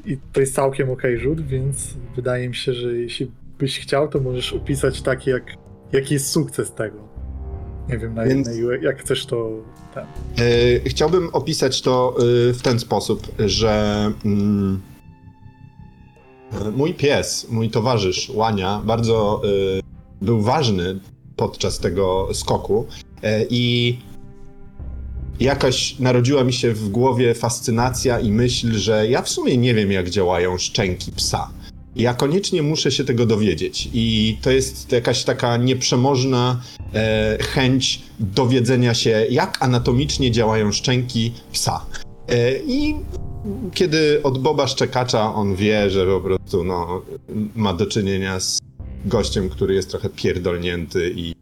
i to jest całkiem okej rzut, więc wydaje mi się, że jeśli byś chciał, to możesz opisać tak, jak, jaki jest sukces tego. Nie wiem, na Więc- jednej, jak chcesz to... Ten. E, Chciałbym opisać to e, w ten sposób, że e, mój pies, mój towarzysz Łania, bardzo był ważny podczas tego skoku i jakaś narodziła mi się w głowie fascynacja i myśl, że ja w sumie nie wiem, jak działają szczęki psa. Ja koniecznie muszę się tego dowiedzieć. I to jest jakaś taka nieprzemożna e, chęć dowiedzenia się, jak anatomicznie działają szczęki psa. E, I kiedy od Boba Szczekacza on wie, że po prostu no, ma do czynienia z gościem, który jest trochę pierdolnięty i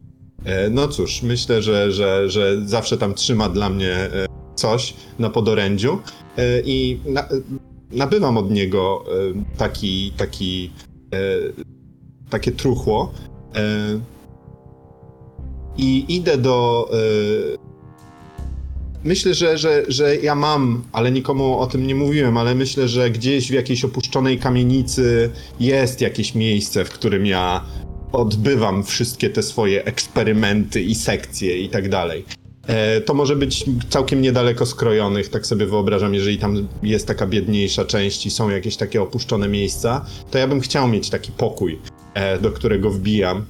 e, no cóż, myślę, że, że, że zawsze tam trzyma dla mnie e, coś na podorędziu e, i na, nabywam od niego e, taki, taki, e, takie truchło e, i idę do. Myślę, że, że, że ja mam, ale nikomu o tym nie mówiłem, ale myślę, że gdzieś w jakiejś opuszczonej kamienicy jest jakieś miejsce, w którym ja odbywam wszystkie te swoje eksperymenty i sekcje i tak dalej. E, To może być całkiem niedaleko skrojonych, tak sobie wyobrażam, jeżeli tam jest taka biedniejsza część i są jakieś takie opuszczone miejsca, to ja bym chciał mieć taki pokój, e, do którego wbijam.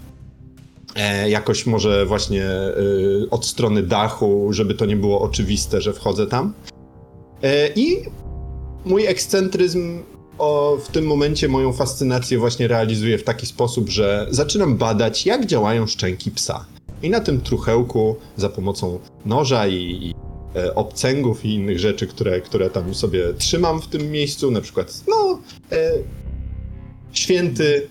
E, Jakoś może właśnie od strony dachu, żeby to nie było oczywiste, że wchodzę tam. I mój ekscentryzm o, w tym momencie moją fascynację właśnie realizuje w taki sposób, że zaczynam badać, jak działają szczęki psa. I na tym truchełku za pomocą noża i, i e, obcęgów i innych rzeczy, które, które tam sobie trzymam w tym miejscu, na przykład, no, e, święty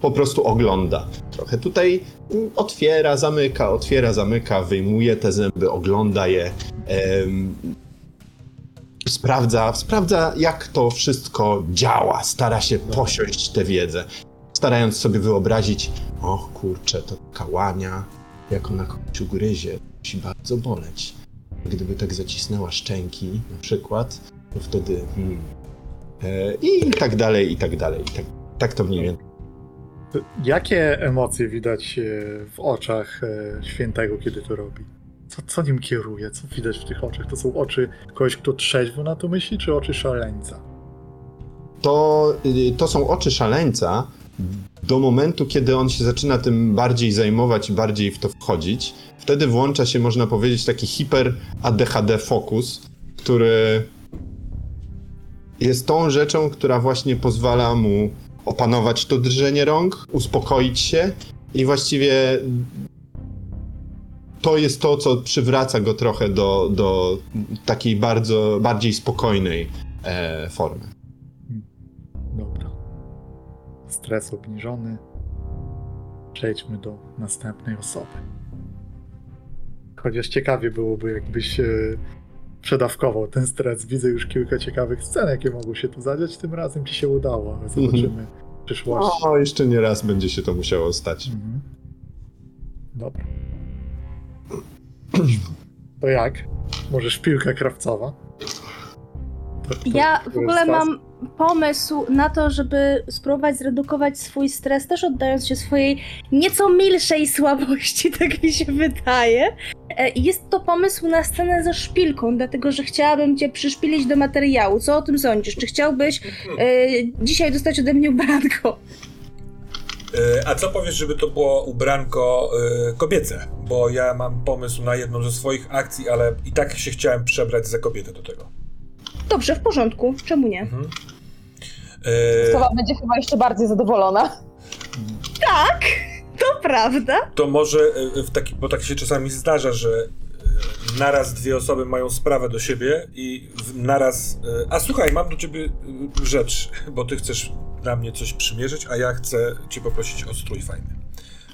po prostu ogląda. Trochę tutaj mm, otwiera, zamyka, otwiera, zamyka, wyjmuje te zęby, ogląda je. sprawdza, sprawdza, jak to wszystko działa, stara się posiąść tę wiedzę, starając sobie wyobrazić, o kurczę, to kałania, jak ona kogoś ugryzie, musi bardzo boleć. Gdyby tak zacisnęła szczęki, na przykład, to wtedy hmm, e, i tak dalej, i tak dalej. I tak, tak to mniej więcej. Jakie emocje widać e, w oczach e, świętego, kiedy to robi? Co, co nim kieruje? Co widać w tych oczach? To są oczy kogoś, kto trzeźwo na to myśli, czy oczy szaleńca? to, y, to są oczy szaleńca do momentu, kiedy on się zaczyna tym bardziej zajmować bardziej w to wchodzić. Wtedy włącza się, można powiedzieć, taki hiper ADHD fokus, który jest tą rzeczą, która właśnie pozwala mu opanować to drżenie rąk, uspokoić się i właściwie to jest to, co przywraca go trochę do, do takiej bardzo, bardziej spokojnej e, formy. Stres obniżony. Przejdźmy do następnej osoby. Chociaż ciekawie byłoby, jakbyś e, przedawkował ten stres. Widzę już kilka ciekawych scen, jakie mogą się tu zadziać. Tym razem ci się udało, ale zobaczymy w przyszłości. O, jeszcze nie raz będzie się to musiało stać. Mhm. Dobra. To jak? Może szpilka krawcowa? To- to- Ja w ogóle mam pomysł na to, żeby spróbować zredukować swój stres, też oddając się swojej nieco milszej słabości, tak mi się wydaje. E, Jest to pomysł na scenę ze szpilką, dlatego że chciałabym cię przyszpilić do materiału. Co o tym sądzisz? Czy chciałbyś e, dzisiaj dostać ode mnie ubranko? E, A co powiesz, żeby to było ubranko kobiece? Bo ja mam pomysł na jedną ze swoich akcji, ale i tak się chciałem przebrać za kobietę do tego. Dobrze, w porządku. Czemu nie? Mhm. E, Sowa będzie chyba jeszcze bardziej zadowolona. Tak, to prawda. to może e, w taki, bo tak się czasami zdarza, że e, naraz dwie osoby mają sprawę do siebie i naraz. A słuchaj, mam do ciebie rzecz, bo ty chcesz na mnie coś przymierzyć, a ja chcę cię poprosić o strój fajny.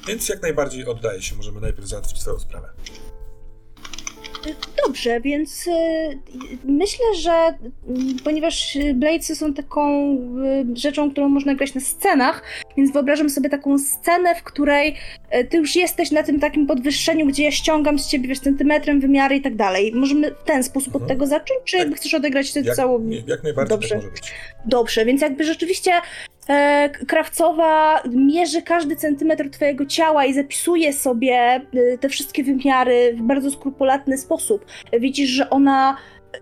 Więc jak najbardziej oddaję się, możemy najpierw załatwić twoją sprawę. Dobrze, więc y, myślę, że y, ponieważ Bladesy są taką y, rzeczą, którą można grać na scenach, więc wyobrażam sobie taką scenę, w której y, ty już jesteś na tym takim podwyższeniu, gdzie ja ściągam z ciebie wiesz, centymetrem wymiary i tak dalej. Możemy w ten sposób od Mhm. tego zacząć, czy jakby chcesz odegrać tę całą... jak najbardziej Dobrze. tak może być. Dobrze, więc jakby rzeczywiście Krawcowa mierzy każdy centymetr twojego ciała i zapisuje sobie e, te wszystkie wymiary w bardzo skrupulatny sposób. Widzisz, że ona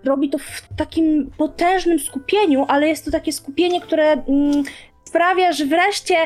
robi to w takim potężnym skupieniu, ale jest to takie skupienie, które mm, sprawia, że wreszcie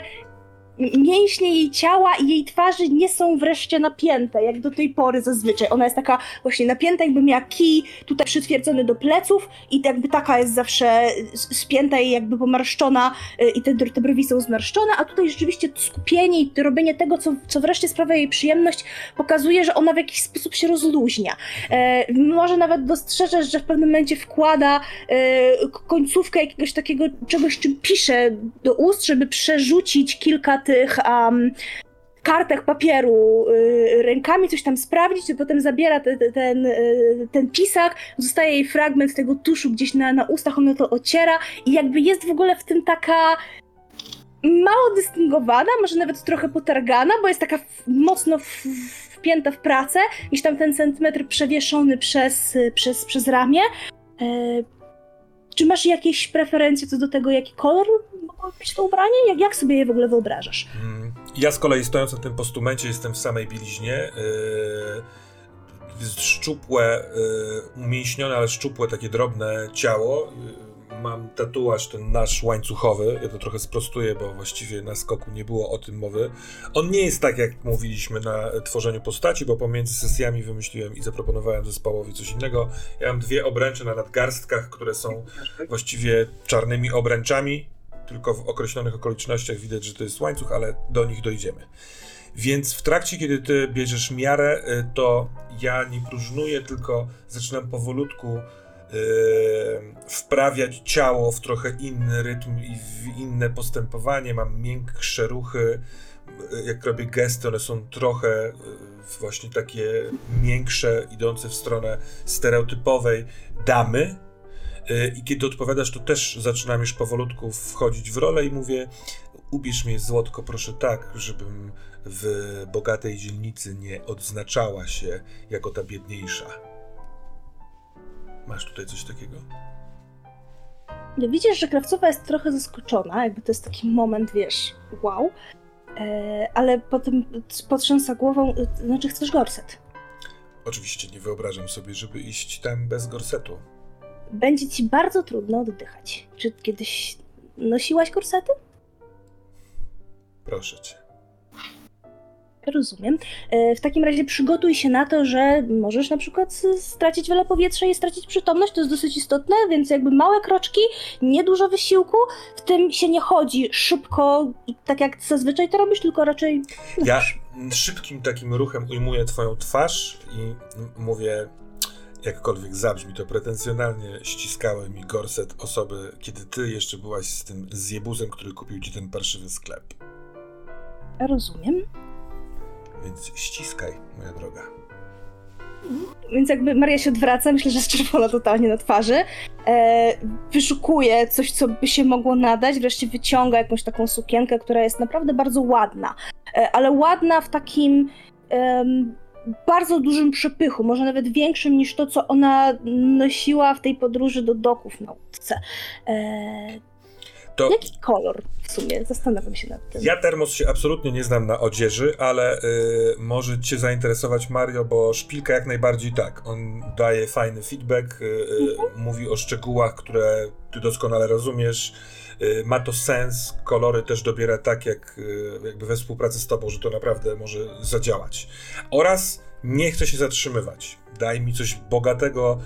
mięśnie jej ciała i jej twarzy nie są wreszcie napięte, jak do tej pory zazwyczaj. Ona jest taka właśnie napięta, jakby miała kij tutaj przytwierdzony do pleców i jakby taka jest zawsze spięta i jakby pomarszczona y, i te, te brwi są zmarszczone, a tutaj rzeczywiście skupienie i robienie tego, co, co wreszcie sprawia jej przyjemność, pokazuje, że ona w jakiś sposób się rozluźnia. E, może nawet dostrzeżesz, że w pewnym momencie wkłada e, końcówkę jakiegoś takiego czegoś, czym pisze do ust, żeby przerzucić kilka tych um, kartek papieru y, rękami, coś tam sprawdzić, i potem zabiera te, te, ten, y, ten pisak, zostaje jej fragment tego tuszu gdzieś na, na ustach, ona to ociera i jakby jest w ogóle w tym taka mało dystyngowana, może nawet trochę potargana, bo jest taka mocno wpięta w pracę, gdzieś tam ten centymetr przewieszony przez, przez, przez ramię. E, czy masz jakieś preferencje co do tego, jaki kolor być to ubranie? Jak, jak sobie je w ogóle wyobrażasz? Mm, Ja z kolei stojąc na tym postumencie jestem w samej bieliźnie. Yy, szczupłe, yy, umięśnione, ale szczupłe, takie drobne ciało. Yy, Mam tatuaż ten nasz łańcuchowy. Ja to trochę sprostuję, bo właściwie na skoku nie było o tym mowy. On nie jest tak, jak mówiliśmy na tworzeniu postaci, bo pomiędzy sesjami wymyśliłem i zaproponowałem zespołowi coś innego. Ja mam dwie obręcze na nadgarstkach, które są właściwie czarnymi obręczami, tylko w określonych okolicznościach widać, że to jest łańcuch, ale do nich dojdziemy. Więc w trakcie, kiedy ty bierzesz miarę, y, to ja nie próżnuję, tylko zaczynam powolutku y, wprawiać ciało w trochę inny rytm i w inne postępowanie. Mam miększe ruchy. Y, Jak robię gesty, one są trochę właśnie takie miększe, idące w stronę stereotypowej damy, I kiedy odpowiadasz, to też zaczynam już powolutku wchodzić w rolę i mówię: Ubierz mnie złotko, proszę tak, żebym w bogatej dzielnicy nie odznaczała się jako ta biedniejsza. Masz tutaj coś takiego? No widzisz, że Krawcowa jest trochę zaskoczona, jakby to jest taki moment, wiesz, wow. E, ale potem potrząsa głową, y, znaczy chcesz gorset. Oczywiście nie wyobrażam sobie, żeby iść tam bez gorsetu. Będzie ci bardzo trudno oddychać. Czy kiedyś nosiłaś gorsety? Proszę cię. Rozumiem. E, W takim razie przygotuj się na to, że możesz na przykład stracić wiele powietrza i stracić przytomność. To jest dosyć istotne, więc jakby małe kroczki, niedużo wysiłku. W tym się nie chodzi szybko tak jak zazwyczaj to robisz, tylko raczej. Ja szybkim takim ruchem ujmuję twoją twarz i mówię, jakkolwiek zabrzmi to pretensjonalnie, ściskały mi gorset osoby, kiedy ty jeszcze byłaś z tym zjebuzem, który kupił ci ten parszywy sklep. Rozumiem. Więc ściskaj, moja droga. Więc jakby Maria się odwraca, myślę, że jest czerwona totalnie na twarzy. E, wyszukuje coś, co by się mogło nadać, wreszcie wyciąga jakąś taką sukienkę, która jest naprawdę bardzo ładna. E, ale ładna w takim bardzo dużym przepychu, może nawet większym niż to, co ona nosiła w tej podróży do doków na łódce. E, To jaki kolor w sumie? Zastanawiam się nad tym. ja termos się absolutnie nie znam na odzieży, ale y, może cię zainteresować Mario, bo szpilka jak najbardziej tak. On daje fajny feedback, y, y, mówi o szczegółach, które ty doskonale rozumiesz. Y, ma to sens, kolory też dobiera tak, jak y, jakby we współpracy z tobą, że to naprawdę może zadziałać. Oraz nie chcę się zatrzymywać. Daj mi coś bogatego,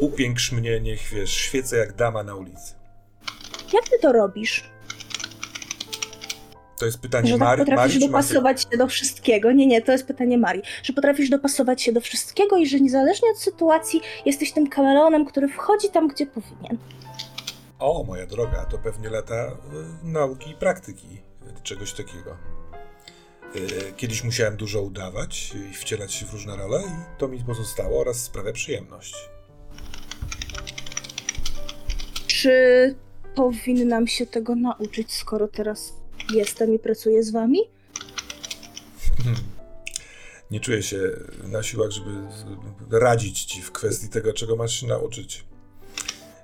upiększ mnie, niech wiesz, świecę jak dama na ulicy. Jak ty to robisz? To jest pytanie Że tak Mari, potrafisz Mari dopasować się do wszystkiego. Nie, nie, to jest pytanie Marii. Że potrafisz dopasować się do wszystkiego i że niezależnie od sytuacji jesteś tym kameleonem, który wchodzi tam, gdzie powinien. O, moja droga, to pewnie lata y, nauki i praktyki, y, czegoś takiego. Y, kiedyś musiałem dużo udawać i wcielać się w różne role i to mi pozostało oraz sprawia przyjemność. Czy powinnam się tego nauczyć, skoro teraz jestem i pracuję z wami? Hmm. Nie czuję się na siłach, żeby radzić ci w kwestii tego, czego masz się nauczyć.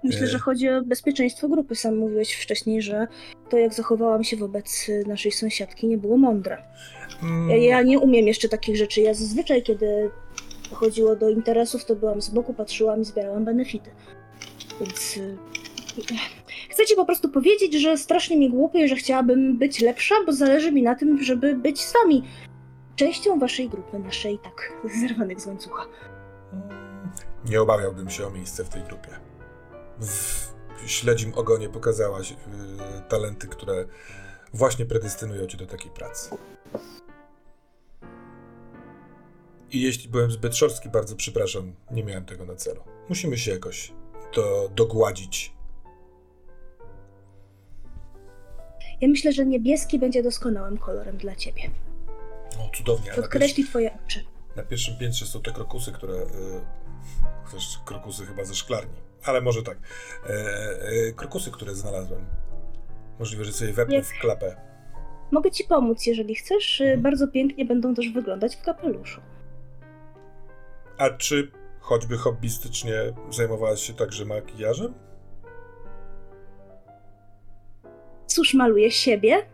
Myślę, E. że chodzi o bezpieczeństwo grupy. Sam mówiłeś wcześniej, że to, jak zachowałam się wobec y, naszej sąsiadki, nie było mądre. Mm, Ja, ja nie umiem jeszcze takich rzeczy. Ja zazwyczaj, kiedy dochodziło do interesów, to byłam z boku, patrzyłam i zbierałam benefity. Więc y, Chcę ci po prostu powiedzieć, że strasznie mi głupio i że chciałabym być lepsza, bo zależy mi na tym, żeby być z wami. Częścią waszej grupy, naszej tak zerwanych z łańcucha. Nie obawiałbym się o miejsce w tej grupie. W śledzim ogonie pokazałaś yy, talenty, które właśnie predestynują cię do takiej pracy. I jeśli byłem zbyt szorstki, bardzo przepraszam, nie miałem tego na celu. Musimy się jakoś to dogładzić. Ja myślę, że niebieski będzie doskonałym kolorem dla ciebie. O, cudownie. Podkreśli twoje oczy. Na pierwszym piętrze są te krokusy, które. Y, też krokusy chyba ze szklarni, ale może tak. E, e, krokusy, które znalazłem. Możliwe, że sobie wepnę w klapę. Mogę ci pomóc, jeżeli chcesz. y, Bardzo pięknie będą też wyglądać w kapeluszu. A czy choćby hobbystycznie zajmowałaś się także makijażem? Cóż, maluję siebie.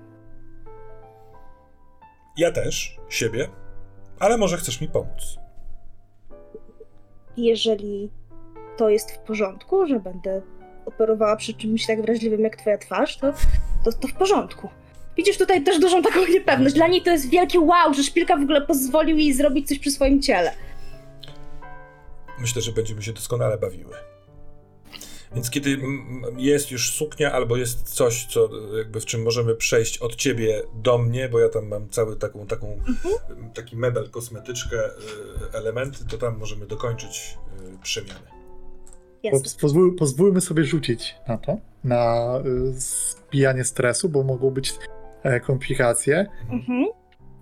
Ja też, siebie, ale może chcesz mi pomóc. Jeżeli to jest w porządku, że będę operowała przy czymś tak wrażliwym jak twoja twarz, to, to, to w porządku. Widzisz tutaj też dużą taką niepewność. Dla niej to jest wielkie wow, że szpilka w ogóle pozwolił jej zrobić coś przy swoim ciele. Myślę, że będziemy się doskonale bawiły. Więc kiedy jest już suknia, albo jest coś, co jakby w czym możemy przejść od ciebie do mnie, bo ja tam mam cały taką, taką Mhm. taki mebel, kosmetyczkę, y, elementy, to tam możemy dokończyć y, Pozwól, pozwólmy sobie rzucić na to, na y, zbijanie stresu, bo mogą być e, komplikacje. Mhm.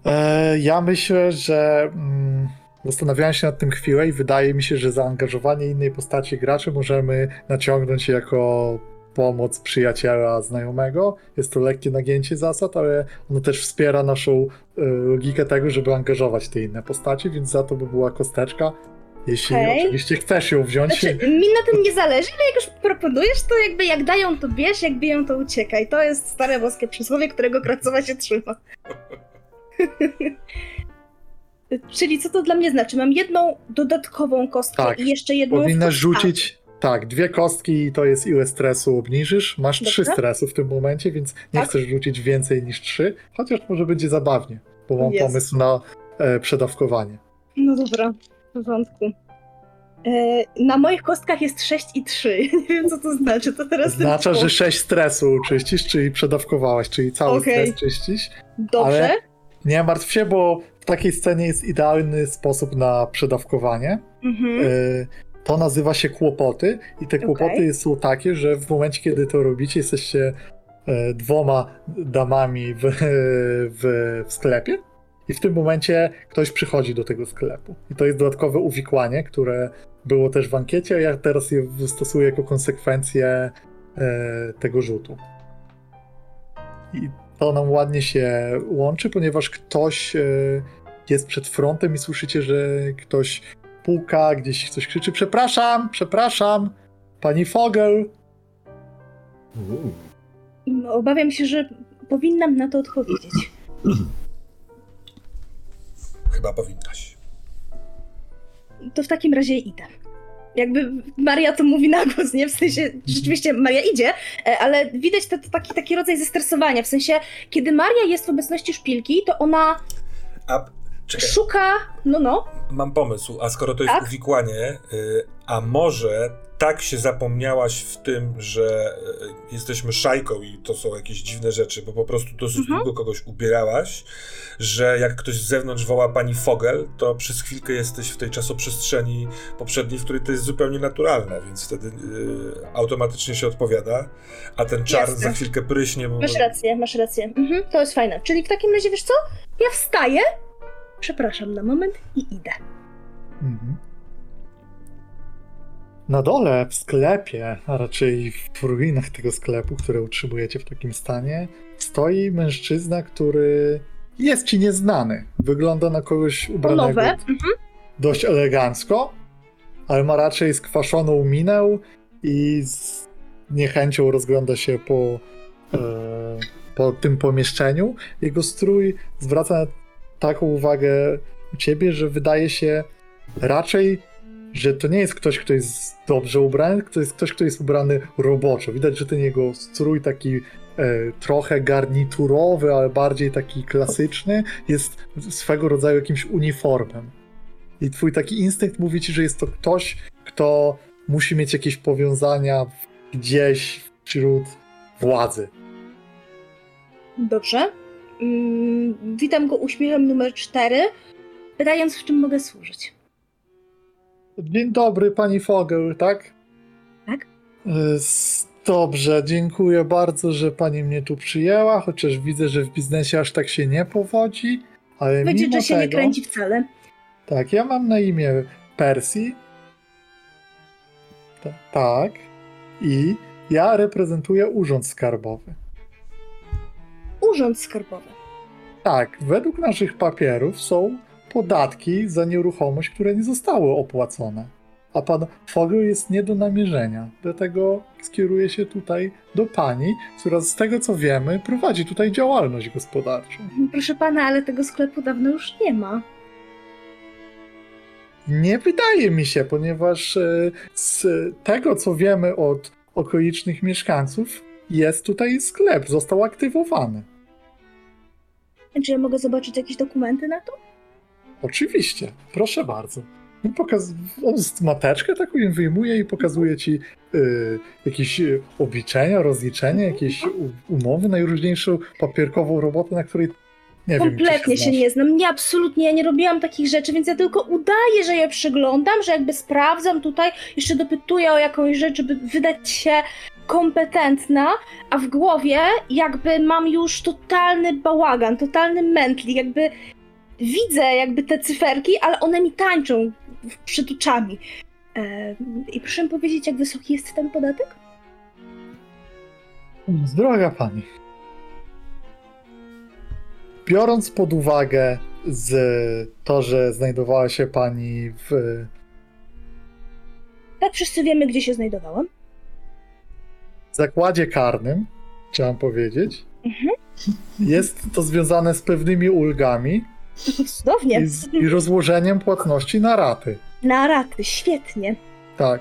E, ja myślę, że mm, zastanawiałem się nad tym chwilę i wydaje mi się, że zaangażowanie innej postaci graczy możemy naciągnąć jako pomoc przyjaciela, znajomego. Jest to lekkie nagięcie zasad, ale ono też wspiera naszą e, logikę tego, żeby angażować te inne postaci, więc za to by była kosteczka. Jeśli Okej. oczywiście chcesz ją wziąć. Znaczy, mi na tym nie zależy, ale jak już proponujesz, to jakby jak dają, to bierz, jak biją, to uciekaj. To jest stare boskie przysłowie, którego kracowa się trzyma. Czyli co to dla mnie znaczy? Mam jedną dodatkową kostkę Tak, i jeszcze jedną... Powinnasz w- rzucić. Tak, dwie kostki i to jest ile stresu obniżysz. Masz trzy Dobrze. stresu w tym momencie, więc nie Tak. chcesz rzucić więcej niż trzy, chociaż może będzie zabawnie, bo mam Jezu. pomysł na e, przedawkowanie. No dobra, porządku. E, na moich kostkach jest 6 i 3. Nie wiem, co to znaczy. To teraz Oznacza, że sześć stresu czyścisz, czyli przedawkowałaś, czyli cały Okej. stres czyścisz. Dobrze. ale- Nie martw się, bo w takiej scenie jest idealny sposób na przedawkowanie. Mhm. E, To nazywa się kłopoty i te kłopoty Okej. są takie, że w momencie, kiedy to robicie, jesteście e, dwoma damami w, w, w sklepie i w tym momencie ktoś przychodzi do tego sklepu. I to jest dodatkowe uwikłanie, które było też w ankiecie, a ja teraz je stosuję jako konsekwencję e, tego rzutu. I to nam ładnie się łączy, ponieważ ktoś e, jest przed frontem i słyszycie, że ktoś puka, gdzieś ktoś krzyczy: Przepraszam, przepraszam, pani Fogel. Obawiam się, że powinnam na to odpowiedzieć. Chyba powinnaś. To w takim razie idę. Jakby Maria to mówi na głos, nie? W sensie, rzeczywiście Maria idzie, e, ale widać to, to taki, taki rodzaj zestresowania. W sensie, kiedy Maria jest w obecności szpilki, to ona A czekaj, szuka, no no, mam pomysł. A skoro to jest Tak? uwikłanie, y, a może tak się zapomniałaś w tym, że y, jesteśmy szajką i to są jakieś dziwne rzeczy, bo po prostu dosyć Mhm. długo kogoś ubierałaś, że jak ktoś z zewnątrz woła pani Fogel, to przez chwilkę jesteś w tej czasoprzestrzeni poprzedniej, w której to jest zupełnie naturalne, więc wtedy y, automatycznie się odpowiada, a ten czar za chwilkę pryśnie, bo... masz rację, masz rację. Mhm, to jest fajne. Czyli w takim razie, wiesz co? Ja wstaję, przepraszam na moment i idę. Mhm. Na dole w sklepie, a raczej w ruinach tego sklepu, które utrzymujecie w takim stanie, stoi mężczyzna, który jest ci nieznany. Wygląda na kogoś ubranego. Mhm. dość elegancko, ale ma raczej skwaszoną minę i z niechęcią rozgląda się po, e, po tym pomieszczeniu. Jego strój zwraca taką uwagę u ciebie, że wydaje się raczej, że to nie jest ktoś, kto jest dobrze ubrany, to jest ktoś, kto jest ubrany roboczo. Widać, że ten jego strój taki e, trochę garniturowy, ale bardziej taki klasyczny, jest swego rodzaju jakimś uniformem. I twój taki instynkt mówi ci, że jest to ktoś, kto musi mieć jakieś powiązania gdzieś wśród władzy. Dobrze. Mm, witam go uśmiechem numer 4, pytając, w czym mogę służyć. Dzień dobry, pani Fogel, tak? Tak. E, Dobrze, dziękuję bardzo, że pani mnie tu przyjęła, chociaż widzę, że w biznesie aż tak się nie powodzi, ale Będzie, mimo że się tego... nie kręci wcale. Tak, ja mam na imię Percy. Ta- tak. I ja reprezentuję Urząd Skarbowy. Urząd Skarbowy. Tak, według naszych papierów są podatki za nieruchomość, które nie zostały opłacone. A pan Fogel jest nie do namierzenia, dlatego skieruję się tutaj do pani, która z tego co wiemy prowadzi tutaj działalność gospodarczą. Proszę pana, ale tego sklepu dawno już nie ma. Nie wydaje mi się, ponieważ e, z tego co wiemy od okolicznych mieszkańców, jest tutaj sklep, został aktywowany. Czy ja mogę zobaczyć jakieś dokumenty na to? Oczywiście, proszę bardzo. I Pokaz... On z mateczkę taką im wyjmuje i pokazuje ci y, jakieś y, obliczenia, rozliczenia, jakieś umowy, najróżniejszą papierkową robotę, na której nie Kompletnie wiem, się znasz. nie znam. Nie, absolutnie, ja nie robiłam takich rzeczy, więc ja tylko udaję, że je przyglądam, że jakby sprawdzam tutaj, jeszcze dopytuję o jakąś rzecz, żeby wydać się kompetentna, a w głowie jakby mam już totalny bałagan, totalny mętli, jakby widzę jakby te cyferki, ale one mi tańczą w- przed oczami. E, I proszę mi powiedzieć, jak wysoki jest ten podatek? Droga pani, biorąc pod uwagę z to, że znajdowała się pani w Tak wszyscy wiemy, gdzie się znajdowałam. zakładzie karnym, chciałem powiedzieć, Mhm. jest to związane z pewnymi ulgami Cudownie. i, z, i rozłożeniem płatności na raty. Na raty, świetnie. Tak.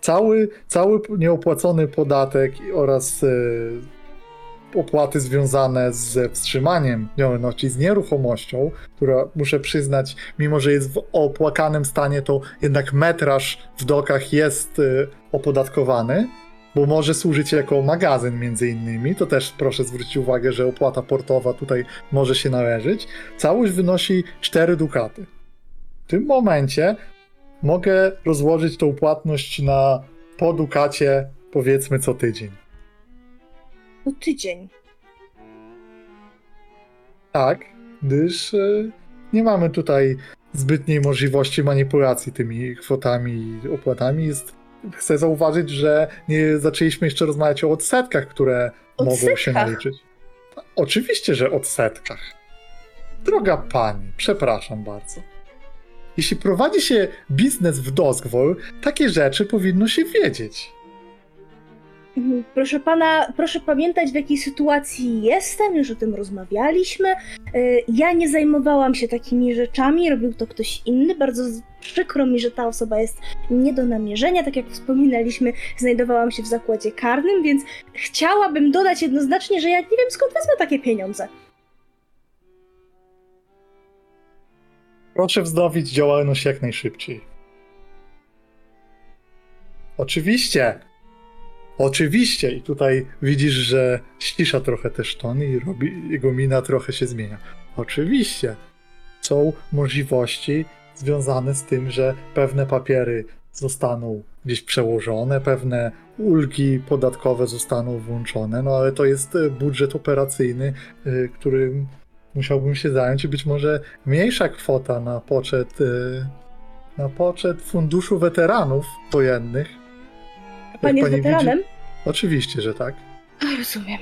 Cały, cały nieopłacony podatek oraz e, opłaty związane z wstrzymaniem działalności, z nieruchomością, która muszę przyznać, mimo że jest w opłakanym stanie, to jednak metraż w dokach jest e, opodatkowany, bo może służyć jako magazyn między innymi. To też proszę zwrócić uwagę, że opłata portowa tutaj może się należeć. Całość wynosi 4 dukaty. W tym momencie mogę rozłożyć tą płatność na po dukacie powiedzmy co tydzień. No tydzień. Tak, gdyż e, nie mamy tutaj zbytniej możliwości manipulacji tymi kwotami i opłatami. Jest, chcę zauważyć, że nie zaczęliśmy jeszcze rozmawiać o odsetkach, które mogą się Odsetkach? naliczyć. Oczywiście, że odsetkach. Droga pani, przepraszam bardzo. Jeśli prowadzi się biznes w Doskvol, takie rzeczy powinno się wiedzieć. Mhm. Proszę pana, proszę pamiętać, w jakiej sytuacji jestem, już o tym rozmawialiśmy. Y, Ja nie zajmowałam się takimi rzeczami, robił to ktoś inny. Bardzo przykro mi, że ta osoba jest nie do namierzenia. Tak jak wspominaliśmy, znajdowałam się w zakładzie karnym, więc chciałabym dodać jednoznacznie, że ja nie wiem skąd wezmę takie pieniądze. Proszę wznowić działalność jak najszybciej. Oczywiście. Oczywiście. I tutaj widzisz, że ścisza trochę też ton i robi, jego mina trochę się zmienia. Oczywiście. Są możliwości związane z tym, że pewne papiery zostaną gdzieś przełożone, pewne ulgi podatkowe zostaną włączone, no ale to jest e, budżet operacyjny, e, którym musiałbym się zająć i być może mniejsza kwota na poczet, y, na poczet funduszu weteranów wojennych. A pan jest weteranem? widzi- Oczywiście, że tak. A, rozumiem.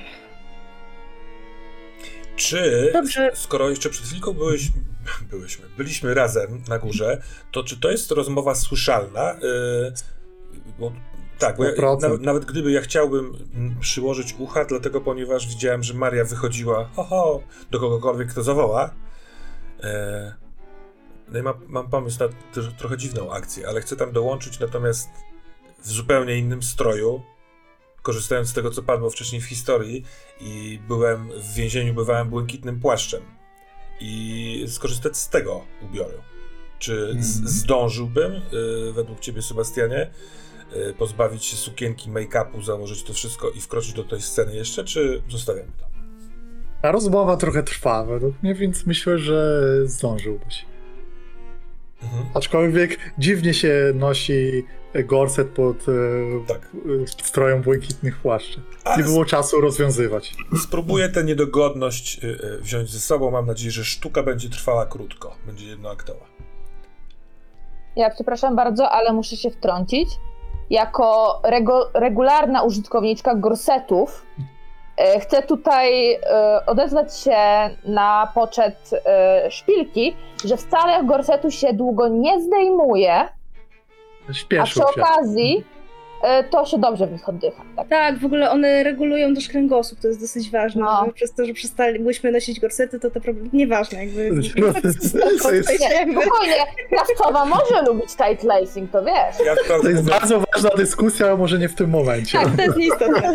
Czy, Dobrze. skoro jeszcze przed chwilką byłeś, byłyśmy, byliśmy razem na górze, to czy to jest rozmowa słyszalna? Yy, bo, tak, bo ja, 100%. nawet, nawet gdyby ja chciałbym przyłożyć ucha, dlatego ponieważ widziałem, że Maria wychodziła ho, ho, do kogokolwiek, kto zawoła, yy, No i mam, mam pomysł na trochę dziwną akcję, ale chcę tam dołączyć natomiast w zupełnie innym stroju, korzystając z tego, co padło wcześniej w historii i byłem w więzieniu, bywałem błękitnym płaszczem i skorzystać z tego ubioru. Czy z- Mhm. zdążyłbym, y, według ciebie, Sebastianie, y, pozbawić się sukienki, make-upu, założyć to wszystko i wkroczyć do tej sceny jeszcze, czy zostawiamy to? Ta rozmowa trochę trwa według mnie, więc myślę, że zdążyłbyś. Mhm. Aczkolwiek dziwnie się nosi gorset pod e, Tak. e, strojem błękitnych płaszczy. Nie było czasu rozwiązywać. Spróbuję tę niedogodność y, y, wziąć ze sobą. Mam nadzieję, że sztuka będzie trwała krótko. Będzie jednoaktowa. Ja przepraszam bardzo, ale muszę się wtrącić. Jako rego- regularna użytkowniczka gorsetów e, chcę tutaj e, odezwać się na poczet e, szpilki, że wcale gorsetu się długo nie zdejmuje, a przy się. okazji e, to się dobrze w nich oddycha. Tak. Tak, w ogóle one regulują też kręgosłup, to jest dosyć ważne. No. że Przez to, że przestaliśmy nosić gorsety, to to problem... nieważne jakby. No, to jest- Nie, spokojnie, krawcowa może lubić tight lacing, to wiesz. Ja To jest bardzo ważna dyskusja, ale może nie w tym momencie. Tak, to jest nieistotne.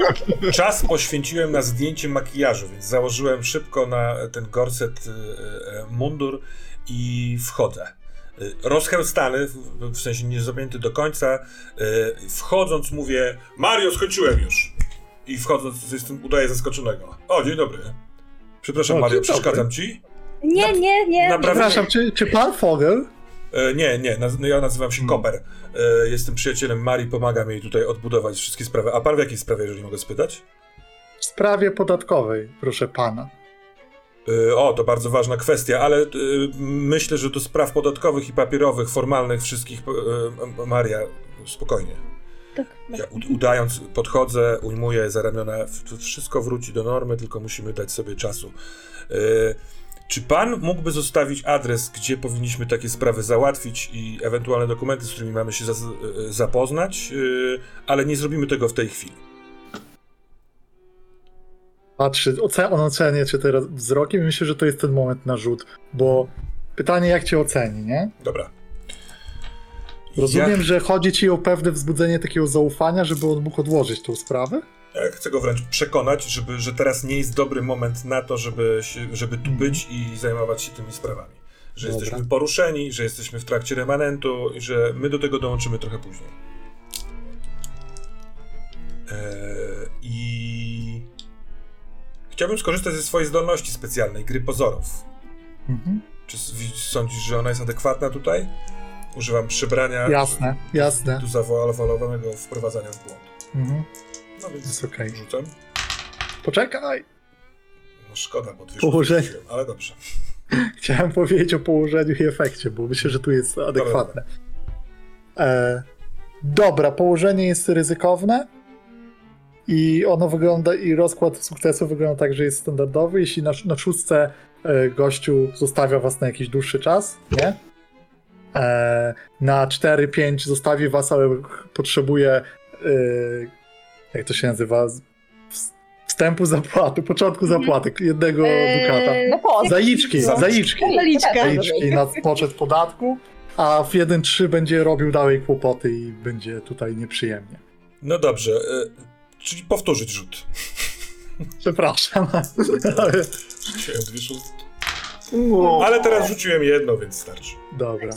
czas poświęciłem na zdjęcie makijażu, więc założyłem szybko na ten gorset y, y, mundur i wchodzę. Y, Rozchełstany, w- sensie nie zapięty do końca. y, Wchodząc mówię, Mario, skończyłem już. I wchodząc, jestem, udaję zaskoczonego. O, dzień dobry. Przepraszam, O, Mario, przeszkadzam ci? Nie, nie, nie. Naprawdę- Przepraszam, czy, czy pan Fogel? E, nie, nie, naz- ja nazywam się Hmm. Koper. E, jestem przyjacielem Marii, pomagam jej tutaj odbudować wszystkie sprawy. A pan w jakiej sprawie, jeżeli mogę spytać? W sprawie podatkowej, proszę pana. E, o, to bardzo ważna kwestia, ale e, myślę, że do spraw podatkowych i papierowych, formalnych wszystkich, e, Maria, spokojnie. Tak, Ja udając, podchodzę, ujmuję za ramiona, wszystko wróci do normy, tylko musimy dać sobie czasu. Czy pan mógłby zostawić adres, gdzie powinniśmy takie sprawy załatwić i ewentualne dokumenty, z którymi mamy się za, zapoznać, ale nie zrobimy tego w tej chwili. Patrzy, on ocenia cię teraz wzrokiem i myślę, że to jest ten moment na rzut, bo pytanie jak cię oceni, nie? Dobra. Rozumiem, Jak- że chodzi ci o pewne wzbudzenie takiego zaufania, żeby on mógł odłożyć tą sprawę? Ja chcę go wręcz przekonać, żeby, że teraz nie jest dobry moment na to, żeby, się, żeby tu Mhm. być i zajmować się tymi sprawami. Że Dobra. jesteśmy poruszeni, że jesteśmy w trakcie remanentu i że my do tego dołączymy trochę później. Eee, I chciałbym skorzystać ze swojej zdolności specjalnej, gry pozorów. Mhm. Czy sądzisz, że ona jest adekwatna tutaj? Używam przybrania Jasne, jasne. do zawalowanego wprowadzania w błąd. Mhm. No więc Jest okej. rzucam. Poczekaj, No szkoda, bo dwie Położenie. ale dobrze. chciałem powiedzieć o położeniu i efekcie, bo myślę, że tu jest adekwatne. E, dobra, położenie jest ryzykowne i ono wygląda, i rozkład sukcesu wygląda tak, że jest standardowy. Jeśli na, na szóstce e, gościu zostawia was na jakiś dłuższy czas, nie? E, na 4-5 zostawi was, ale potrzebuje e, jak to się nazywa? Wstępu zapłaty, początku zapłaty, jednego dukata. Eee, Depozyt. Zaliczki, Zaliczki. zaliczki. Zaliczka. Zaliczki na poczet podatku, a w 1-3 będzie robił dalej kłopoty i będzie tutaj nieprzyjemnie. No dobrze, czyli powtórzyć rzut. Przepraszam. Ale- Rzuciłem dwie szóstki. Ale teraz rzuciłem jedno, więc starczy. Dobra.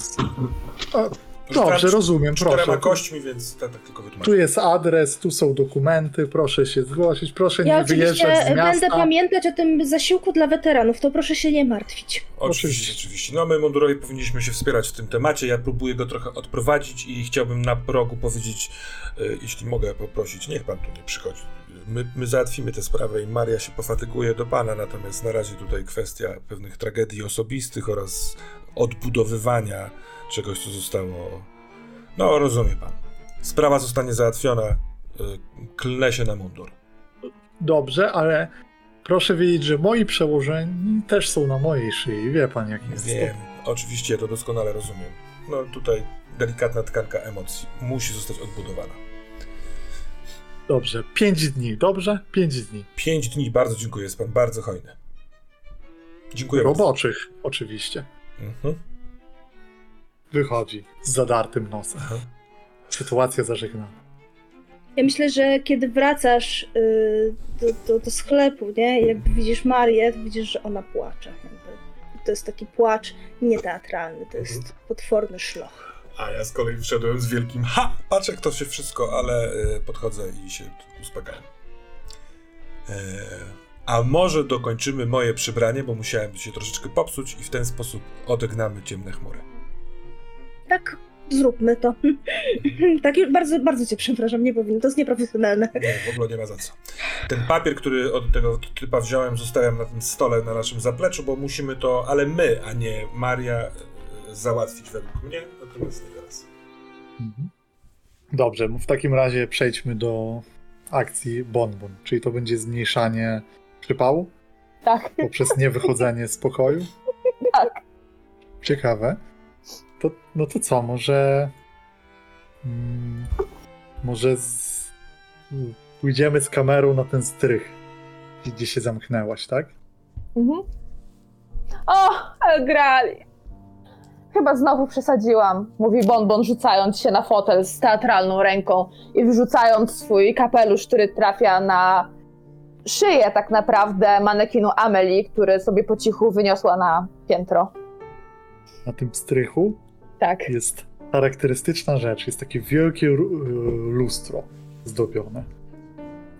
O, dobrze, rozumiem, Czterema proszę. kośćmi, więc tak, tak tylko Tu wytłumaczę. jest adres, tu są dokumenty, proszę się zgłosić, proszę Ja nie wyjeżdżać z miasta. będę pamiętać o tym zasiłku dla weteranów, to proszę się nie martwić. Oczywiście, Oczywiście. oczywiście. No my mundurowie powinniśmy się wspierać w tym temacie. Ja próbuję go trochę odprowadzić i chciałbym na progu powiedzieć, y, jeśli mogę poprosić, niech pan tu nie przychodzi. My, my załatwimy tę sprawę i Maria się pofatyguje do pana, natomiast na razie tutaj kwestia pewnych tragedii osobistych oraz odbudowywania czegoś, co zostało... No, rozumie pan. Sprawa zostanie załatwiona. y, Klnę się na mundur. Dobrze, ale proszę wiedzieć, że moi przełożeni też są na mojej szyi. Wie pan, jak jest. Wiem, oczywiście to doskonale rozumiem. No tutaj delikatna tkanka emocji musi zostać odbudowana. Dobrze, pięć dni, dobrze? Pięć dni. Pięć dni, bardzo dziękuję, jest pan bardzo hojny. Dziękuję bardzo. Roboczych, oczywiście. Mhm. Wychodzi z zadartym nosem. Sytuacja zażegnana. Ja myślę, że kiedy wracasz y, do, do, do sklepu, nie? I jakby widzisz Marię, to widzisz, że ona płacze. Jakby. To jest taki płacz nieteatralny, to jest potworny szloch. A ja z kolei wszedłem z wielkim ha! Patrz jak to się wszystko, ale y, podchodzę i się uspokajam. E, a może dokończymy moje przybranie, bo musiałem się troszeczkę popsuć i w ten sposób odegnamy ciemne chmury. Tak, zróbmy to. tak, bardzo, bardzo cię przepraszam, nie powinno, to jest nieprofesjonalne. Nie, w ogóle nie ma za co. Ten papier, który od tego typa wziąłem, zostawiam na tym stole na naszym zapleczu, bo musimy to, ale my, a nie Maria, e, załatwić według mnie. Natomiast nie teraz. Mhm. Dobrze, w takim razie przejdźmy do akcji Bonbon, czyli to będzie zmniejszanie przypału Tak, poprzez niewychodzenie z pokoju. tak. Ciekawe. No to co, może. Mm, może z, pójdziemy z kamerą na ten strych, gdzie się zamknęłaś, tak? Mhm. O, grali. Chyba znowu przesadziłam, mówi Bonbon, rzucając się na fotel z teatralną ręką i wyrzucając swój kapelusz, który trafia na szyję tak naprawdę manekinu Amelie, który sobie po cichu wyniosła na piętro. Na tym strychu Tak. jest charakterystyczna rzecz. Jest takie wielkie y, lustro zdobione.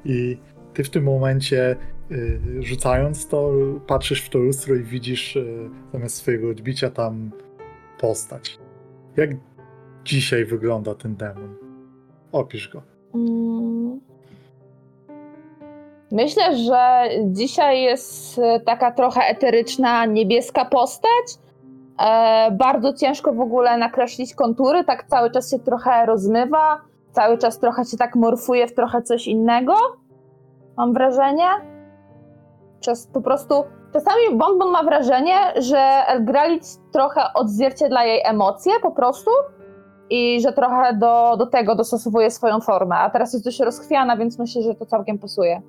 I ty w tym momencie, y, rzucając to, patrzysz w to lustro i widzisz y, zamiast swojego odbicia tam postać. Jak dzisiaj wygląda ten demon? Opisz go. Mm. Myślę, że dzisiaj jest e, taka trochę eteryczna, niebieska postać. E, bardzo ciężko w ogóle nakreślić kontury, tak cały czas się trochę rozmywa, cały czas trochę się tak morfuje w trochę coś innego. Mam wrażenie. Czas po prostu. Czasami Bonbon ma wrażenie, że Elgralit trochę odzwierciedla jej emocje po prostu i że trochę do, do tego dostosowuje swoją formę. A teraz jest dość rozchwiana, więc myślę, że to całkiem pasuje.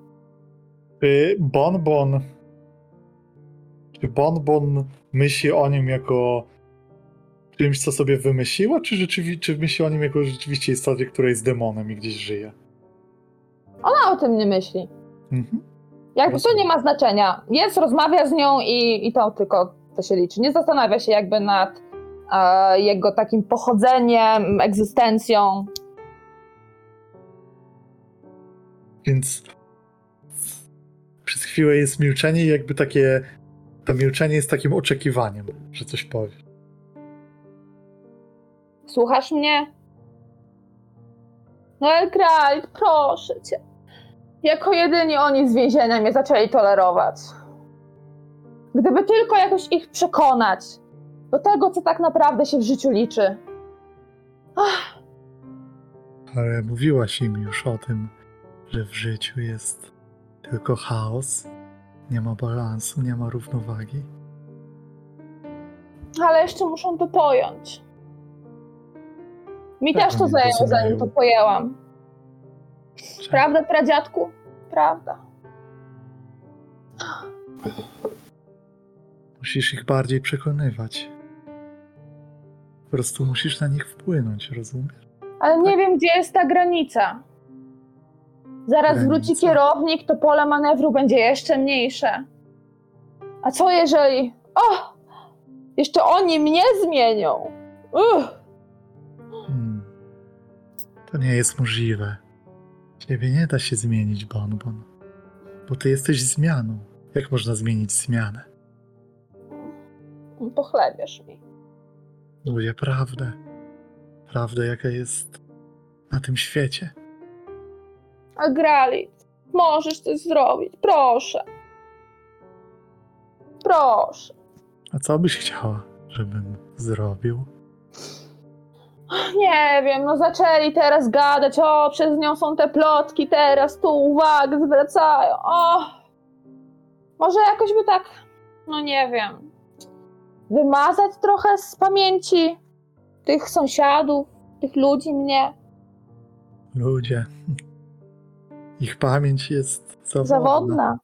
Czy Bonbon. Czy Bonbon myśli o nim jako czymś, co sobie wymyśliła, czy, rzeczywi- czy myśli o nim jako rzeczywiście istocie, która jest demonem i gdzieś żyje? Ona o tym nie myśli. Mhm. Jakby to nie ma znaczenia. Jest, rozmawia z nią i, i to tylko to się liczy. Nie zastanawia się jakby nad e, jego takim pochodzeniem, egzystencją. Więc przez chwilę jest milczenie i jakby takie. To milczenie jest takim oczekiwaniem, że coś powie. Słuchasz mnie? No Elkrajt, proszę cię. Jako jedyni oni z więzienia mnie zaczęli tolerować. Gdyby tylko jakoś ich przekonać do tego, co tak naprawdę się w życiu liczy. Ach, Ale mówiłaś im już o tym, że w życiu jest tylko chaos, nie ma balansu, nie ma równowagi. ale jeszcze muszą to pojąć. Mi Tak, też to oni zajęło, rozumieją. zanim to pojęłam. Prawda, pradziadku? Prawda. Musisz ich bardziej przekonywać. Po prostu musisz na nich wpłynąć, rozumiesz? Ale nie wiem, gdzie jest ta granica. Zaraz Granica. wróci kierownik, to pole manewru będzie jeszcze mniejsze. A co jeżeli. O! Jeszcze oni mnie zmienią! Hmm. To nie jest możliwe. Ciebie nie da się zmienić, Bonbon. Bo ty jesteś zmianą. Jak można zmienić zmianę? Pochlebiesz mi. Mówię prawdę. Prawdę, jaka jest na tym świecie. A grali. Możesz coś zrobić, proszę. Proszę. A co byś chciała, żebym zrobił? Nie wiem, no zaczęli teraz gadać, o, przez nią są te plotki, teraz tu uwagę zwracają, o. Może jakoś by tak, no nie wiem, wymazać trochę z pamięci tych sąsiadów, tych ludzi mnie. Ludzie. Ich pamięć jest zawodna. Zawodna.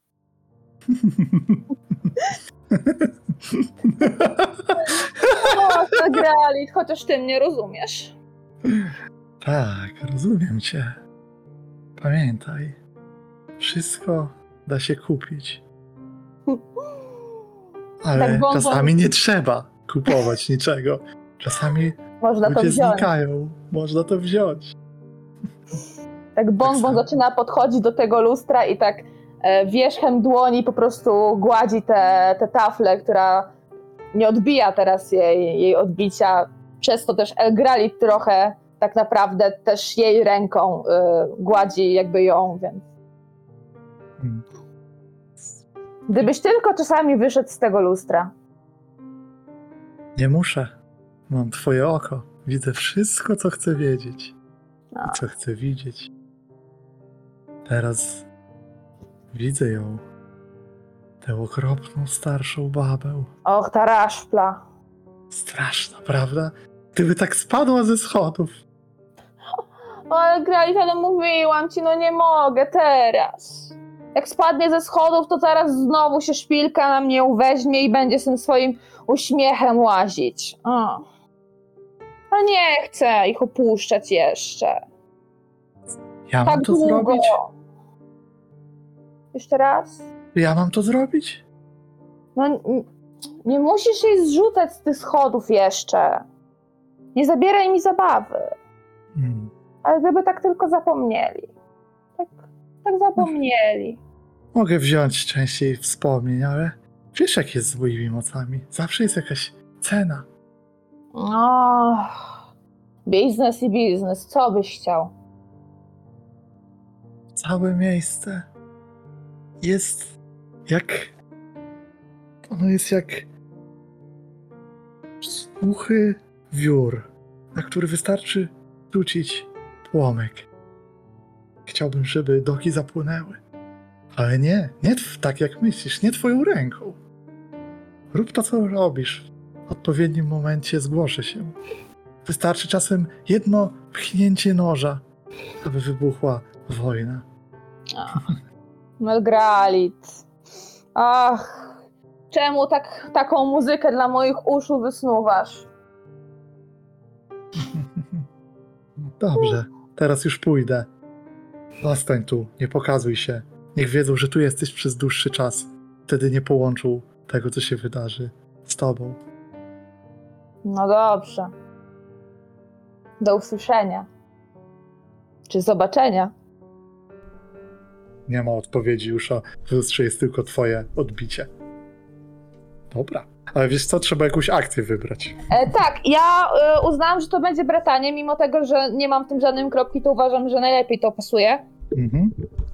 O, to Elgralit, chociaż ty mnie rozumiesz. Tak, rozumiem cię. Pamiętaj, wszystko da się kupić. Ale Tak, bo- czasami nie trzeba kupować niczego. Czasami Można to ludzie wziąć. znikają. Można to wziąć. Tak bonbon samo. zaczyna podchodzić do tego lustra i tak e, wierzchem dłoni po prostu gładzi tę te, te taflę, która nie odbija teraz jej, jej odbicia. Przez to też Elgralit trochę tak naprawdę też jej ręką e, gładzi jakby ją, więc Mm. gdybyś tylko czasami wyszedł z tego lustra. Nie muszę. Mam twoje oko. Widzę wszystko, co chcę wiedzieć. I co chcę widzieć. Teraz widzę ją. Tę okropną, starszą babę. Och, ta raszpla. Straszna, prawda? Gdyby tak spadła ze schodów. O, ale Gralit, ale mówiłam ci, no nie mogę teraz. Jak spadnie ze schodów, to zaraz znowu się szpilka na mnie uweźmie i będzie z tym swoim uśmiechem łazić. O. A nie chcę ich opuszczać jeszcze. Ja mam Tak to długo. zrobić? Jeszcze raz? Ja mam to zrobić? No, n- nie musisz jej zrzucać z tych schodów jeszcze. Nie zabieraj mi zabawy. Hmm. Ale gdyby tak tylko zapomnieli. Tak, tak zapomnieli. Mogę wziąć częściej wspomnień, ale wiesz jak jest z moimi mocami. Zawsze jest jakaś cena. O, biznes i biznes, co byś chciał? Całe miejsce jest jak... Ono jest jak suchy wiór, na który wystarczy rzucić płomek. Chciałbym, żeby doki zapłynęły. Ale nie, nie tak jak myślisz, nie twoją ręką. Rób to, co robisz. W odpowiednim momencie zgłoszę się. Wystarczy czasem jedno pchnięcie noża, aby wybuchła wojna. Melgralit. Ach, czemu tak, taką muzykę dla moich uszu wysnuwasz? Dobrze, teraz już pójdę. Zostań tu, nie pokazuj się. Niech wiedzą, że tu jesteś przez dłuższy czas. Wtedy nie połączą tego, co się wydarzy z tobą. No dobrze. Do usłyszenia. Czy zobaczenia? Nie ma odpowiedzi już, a w lustrze jest tylko twoje odbicie. Dobra. Ale wiesz co, trzeba jakąś akcję wybrać. E, tak, ja e, uznałam, że to będzie bratanie, mimo tego, że nie mam w tym żadnym kropki, to uważam, że najlepiej to pasuje. Mhm.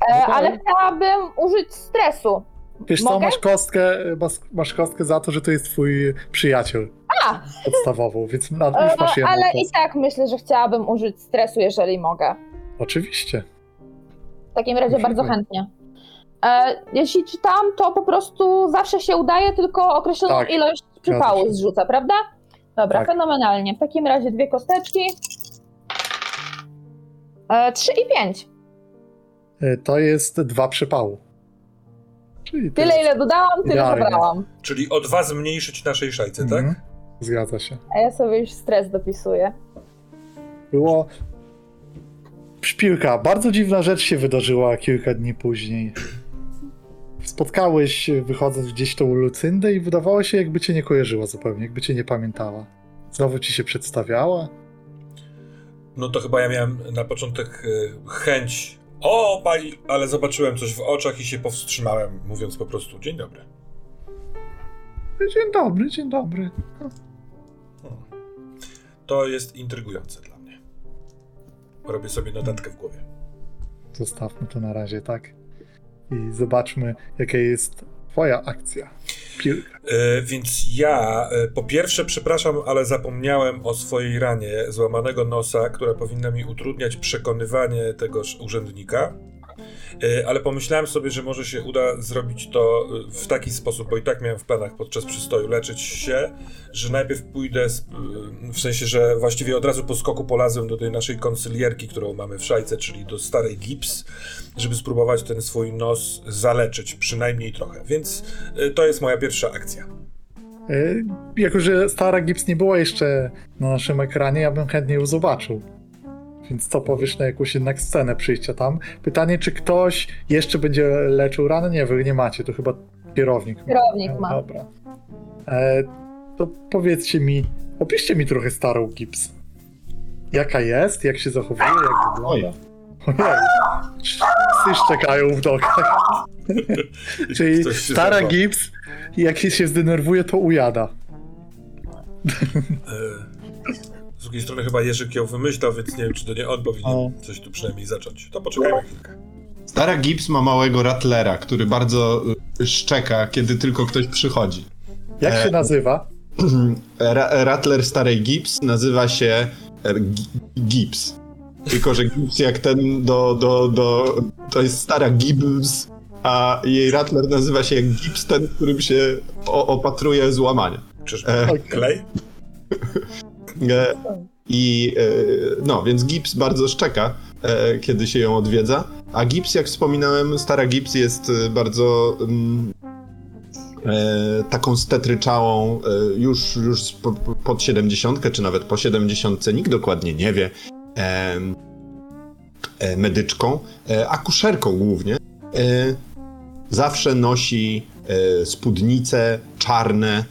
E, No ale chciałabym użyć stresu. Wiesz co, Mogę? masz kostkę, masz, masz kostkę za to, że to jest twój przyjaciel. A! Podstawową, więc na, E, już masz jedną ale i tak myślę, że chciałabym użyć stresu, jeżeli mogę. Oczywiście. W takim razie bardzo chętnie. E, jeśli czytam, to po prostu zawsze się udaje, tylko określoną Tak, ilość przypału zrzuca, prawda? Dobra, Tak. fenomenalnie. W takim razie dwie kosteczki. E, trzy i pięć. Y, To jest dwa przypału. Czyli to Tyle, jest... ile dodałam, tyle Idealnie. zabrałam. Czyli o dwa zmniejszyć naszej szajce, Mhm. tak? Zgadza się. A ja sobie już stres dopisuję. Było. Szpilka. Bardzo dziwna rzecz się wydarzyła kilka dni później. Spotkałeś, wychodząc gdzieś tą Lucyndę i wydawało się, jakby cię nie kojarzyła zupełnie, jakby cię nie pamiętała. Znowu ci się przedstawiała. No to chyba ja miałem na początek e, chęć. O, pani, ale zobaczyłem coś w oczach i się powstrzymałem, mówiąc po prostu dzień dobry. Dzień dobry, dzień dobry. Hmm. To jest intrygujące dla. Robię sobie notatkę w głowie. Zostawmy to na razie, tak? I zobaczmy, jaka jest twoja akcja. E, więc ja e, po pierwsze przepraszam, ale zapomniałem o swojej ranie złamanego nosa, która powinna mi utrudniać przekonywanie tegoż urzędnika. E, Ale pomyślałem sobie, że może się uda zrobić to e, w taki sposób, bo i tak miałem w planach podczas przystoju leczyć się, że najpierw pójdę, z, e, w sensie, że właściwie od razu po skoku polazłem do tej naszej konsylierki, którą mamy w szajce, czyli do starej gips, żeby spróbować ten swój nos zaleczyć, przynajmniej trochę. Więc to jest moja pierwsza akcja. Jako, że stara Gibbs nie była jeszcze na naszym ekranie, ja bym chętnie ją zobaczył. Więc co powiesz na jakąś jednak scenę przyjścia tam? Pytanie, czy ktoś jeszcze będzie leczył rany? Nie, wy nie macie, to chyba kierownik. Kierownik E, ma. Dobra. E, to powiedzcie mi, opiszcie mi trochę starą Gibbs. Jaka jest, jak się zachowuje, jak wygląda. Oj. Ojej. Psy szczekają w dokach. Czyli stara zabrał. Gibbs, jak się zdenerwuje, to ujada. Drugiej strony chyba Jerzyk ją wymyślał, więc nie wiem, czy to nie on powinien O. coś tu przynajmniej zacząć. To poczekajmy chwilkę. Stara Gibbs ma małego ratlera, który bardzo y, szczeka, kiedy tylko ktoś przychodzi. Jak E, się nazywa? Ra Rattler starej Gibbs nazywa się e, Gi- Gibbs. Tylko, że Gibbs jak ten do, do, do... To jest stara Gibbs, a jej Rattler nazywa się jak Gibbs, ten, którym się opatruje złamania. Czyż E, klej? E, I e, no, więc Gibbs bardzo szczeka, e, kiedy się ją odwiedza. A Gibbs, jak wspominałem, stara Gibbs jest bardzo mm, taką stetryczałą, już, już po, po- pod 70, czy nawet po 70, nikt dokładnie nie wie, medyczką, akuszerką głównie. Zawsze nosi spódnice czarne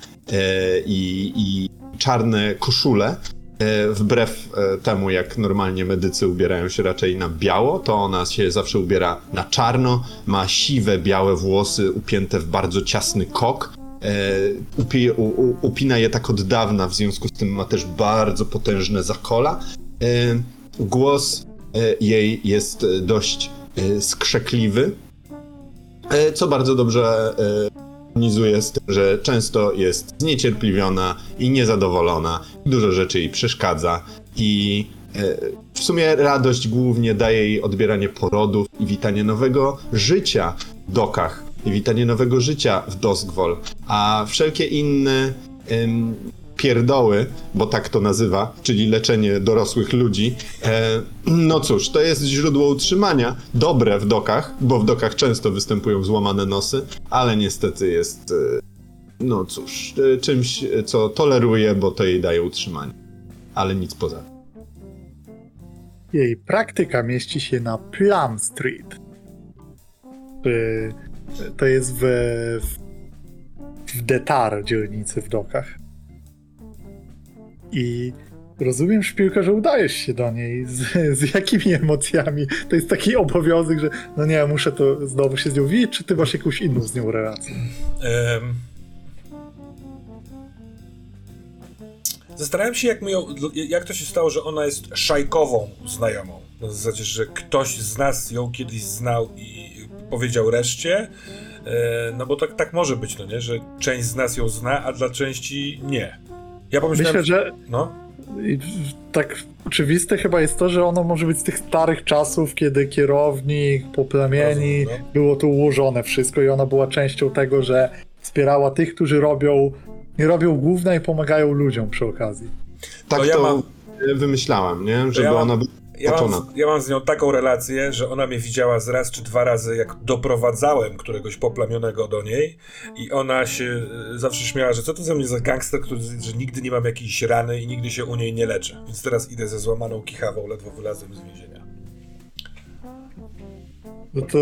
i, i czarne koszule. E, Wbrew e, temu, jak normalnie medycy ubierają się raczej na biało, to ona się zawsze ubiera na czarno, ma siwe, białe włosy upięte w bardzo ciasny kok. E, upi, u, upina je tak od dawna, w związku z tym ma też bardzo potężne zakola. Głos jej jest dość skrzekliwy, co bardzo dobrze e, harmonizuje z tym, że często jest zniecierpliwiona i niezadowolona, dużo rzeczy jej przeszkadza i e, w sumie radość głównie daje jej odbieranie porodów i witanie nowego życia w dokach i witanie nowego życia w Doskvol, a wszelkie inne em, pierdoły, bo tak to nazywa, czyli leczenie dorosłych ludzi, e, no cóż, to jest źródło utrzymania, dobre w dokach, bo w dokach często występują złamane nosy, ale niestety jest, e, no cóż, e, czymś, e, co toleruje, bo to jej daje utrzymanie. Ale nic poza tym. Jej praktyka mieści się na Plum Street. Y, To jest w, w, w Detar dzielnicy w dokach. I rozumiem, Szpilka, że udajesz się do niej. Z, z jakimi emocjami? To jest taki obowiązek, że no nie, muszę to znowu się z nią widzieć, czy ty masz jakąś inną z nią relację? Em, Zastanawiam się, jak, jak to się stało, że ona jest szajkową znajomą. Na zasadzie, że ktoś z nas ją kiedyś znał i powiedział reszcie. E, No bo tak, tak może być, no nie? Że część z nas ją zna, a dla części nie. Ja pomyślałem, Myślę, że no, I tak oczywiste chyba jest to, że ono może być z tych starych czasów, kiedy kierownik po plemieni Rozumiem, no. było tu ułożone wszystko i ona była częścią tego, że wspierała tych, którzy robią, nie robią główne i pomagają ludziom przy okazji. Tak To to, ja mam- wymyślałem, nie? Żeby ja mam- ona była Ja mam, ja mam z nią taką relację, że ona mnie widziała z raz czy dwa razy, jak doprowadzałem któregoś poplamionego do niej i ona się e, zawsze śmiała, że co to ze mnie za gangster, który, że nigdy nie mam jakiejś rany i nigdy się u niej nie leczę. Więc teraz idę ze złamaną kichawą, ledwo wylazłem z więzienia. No to...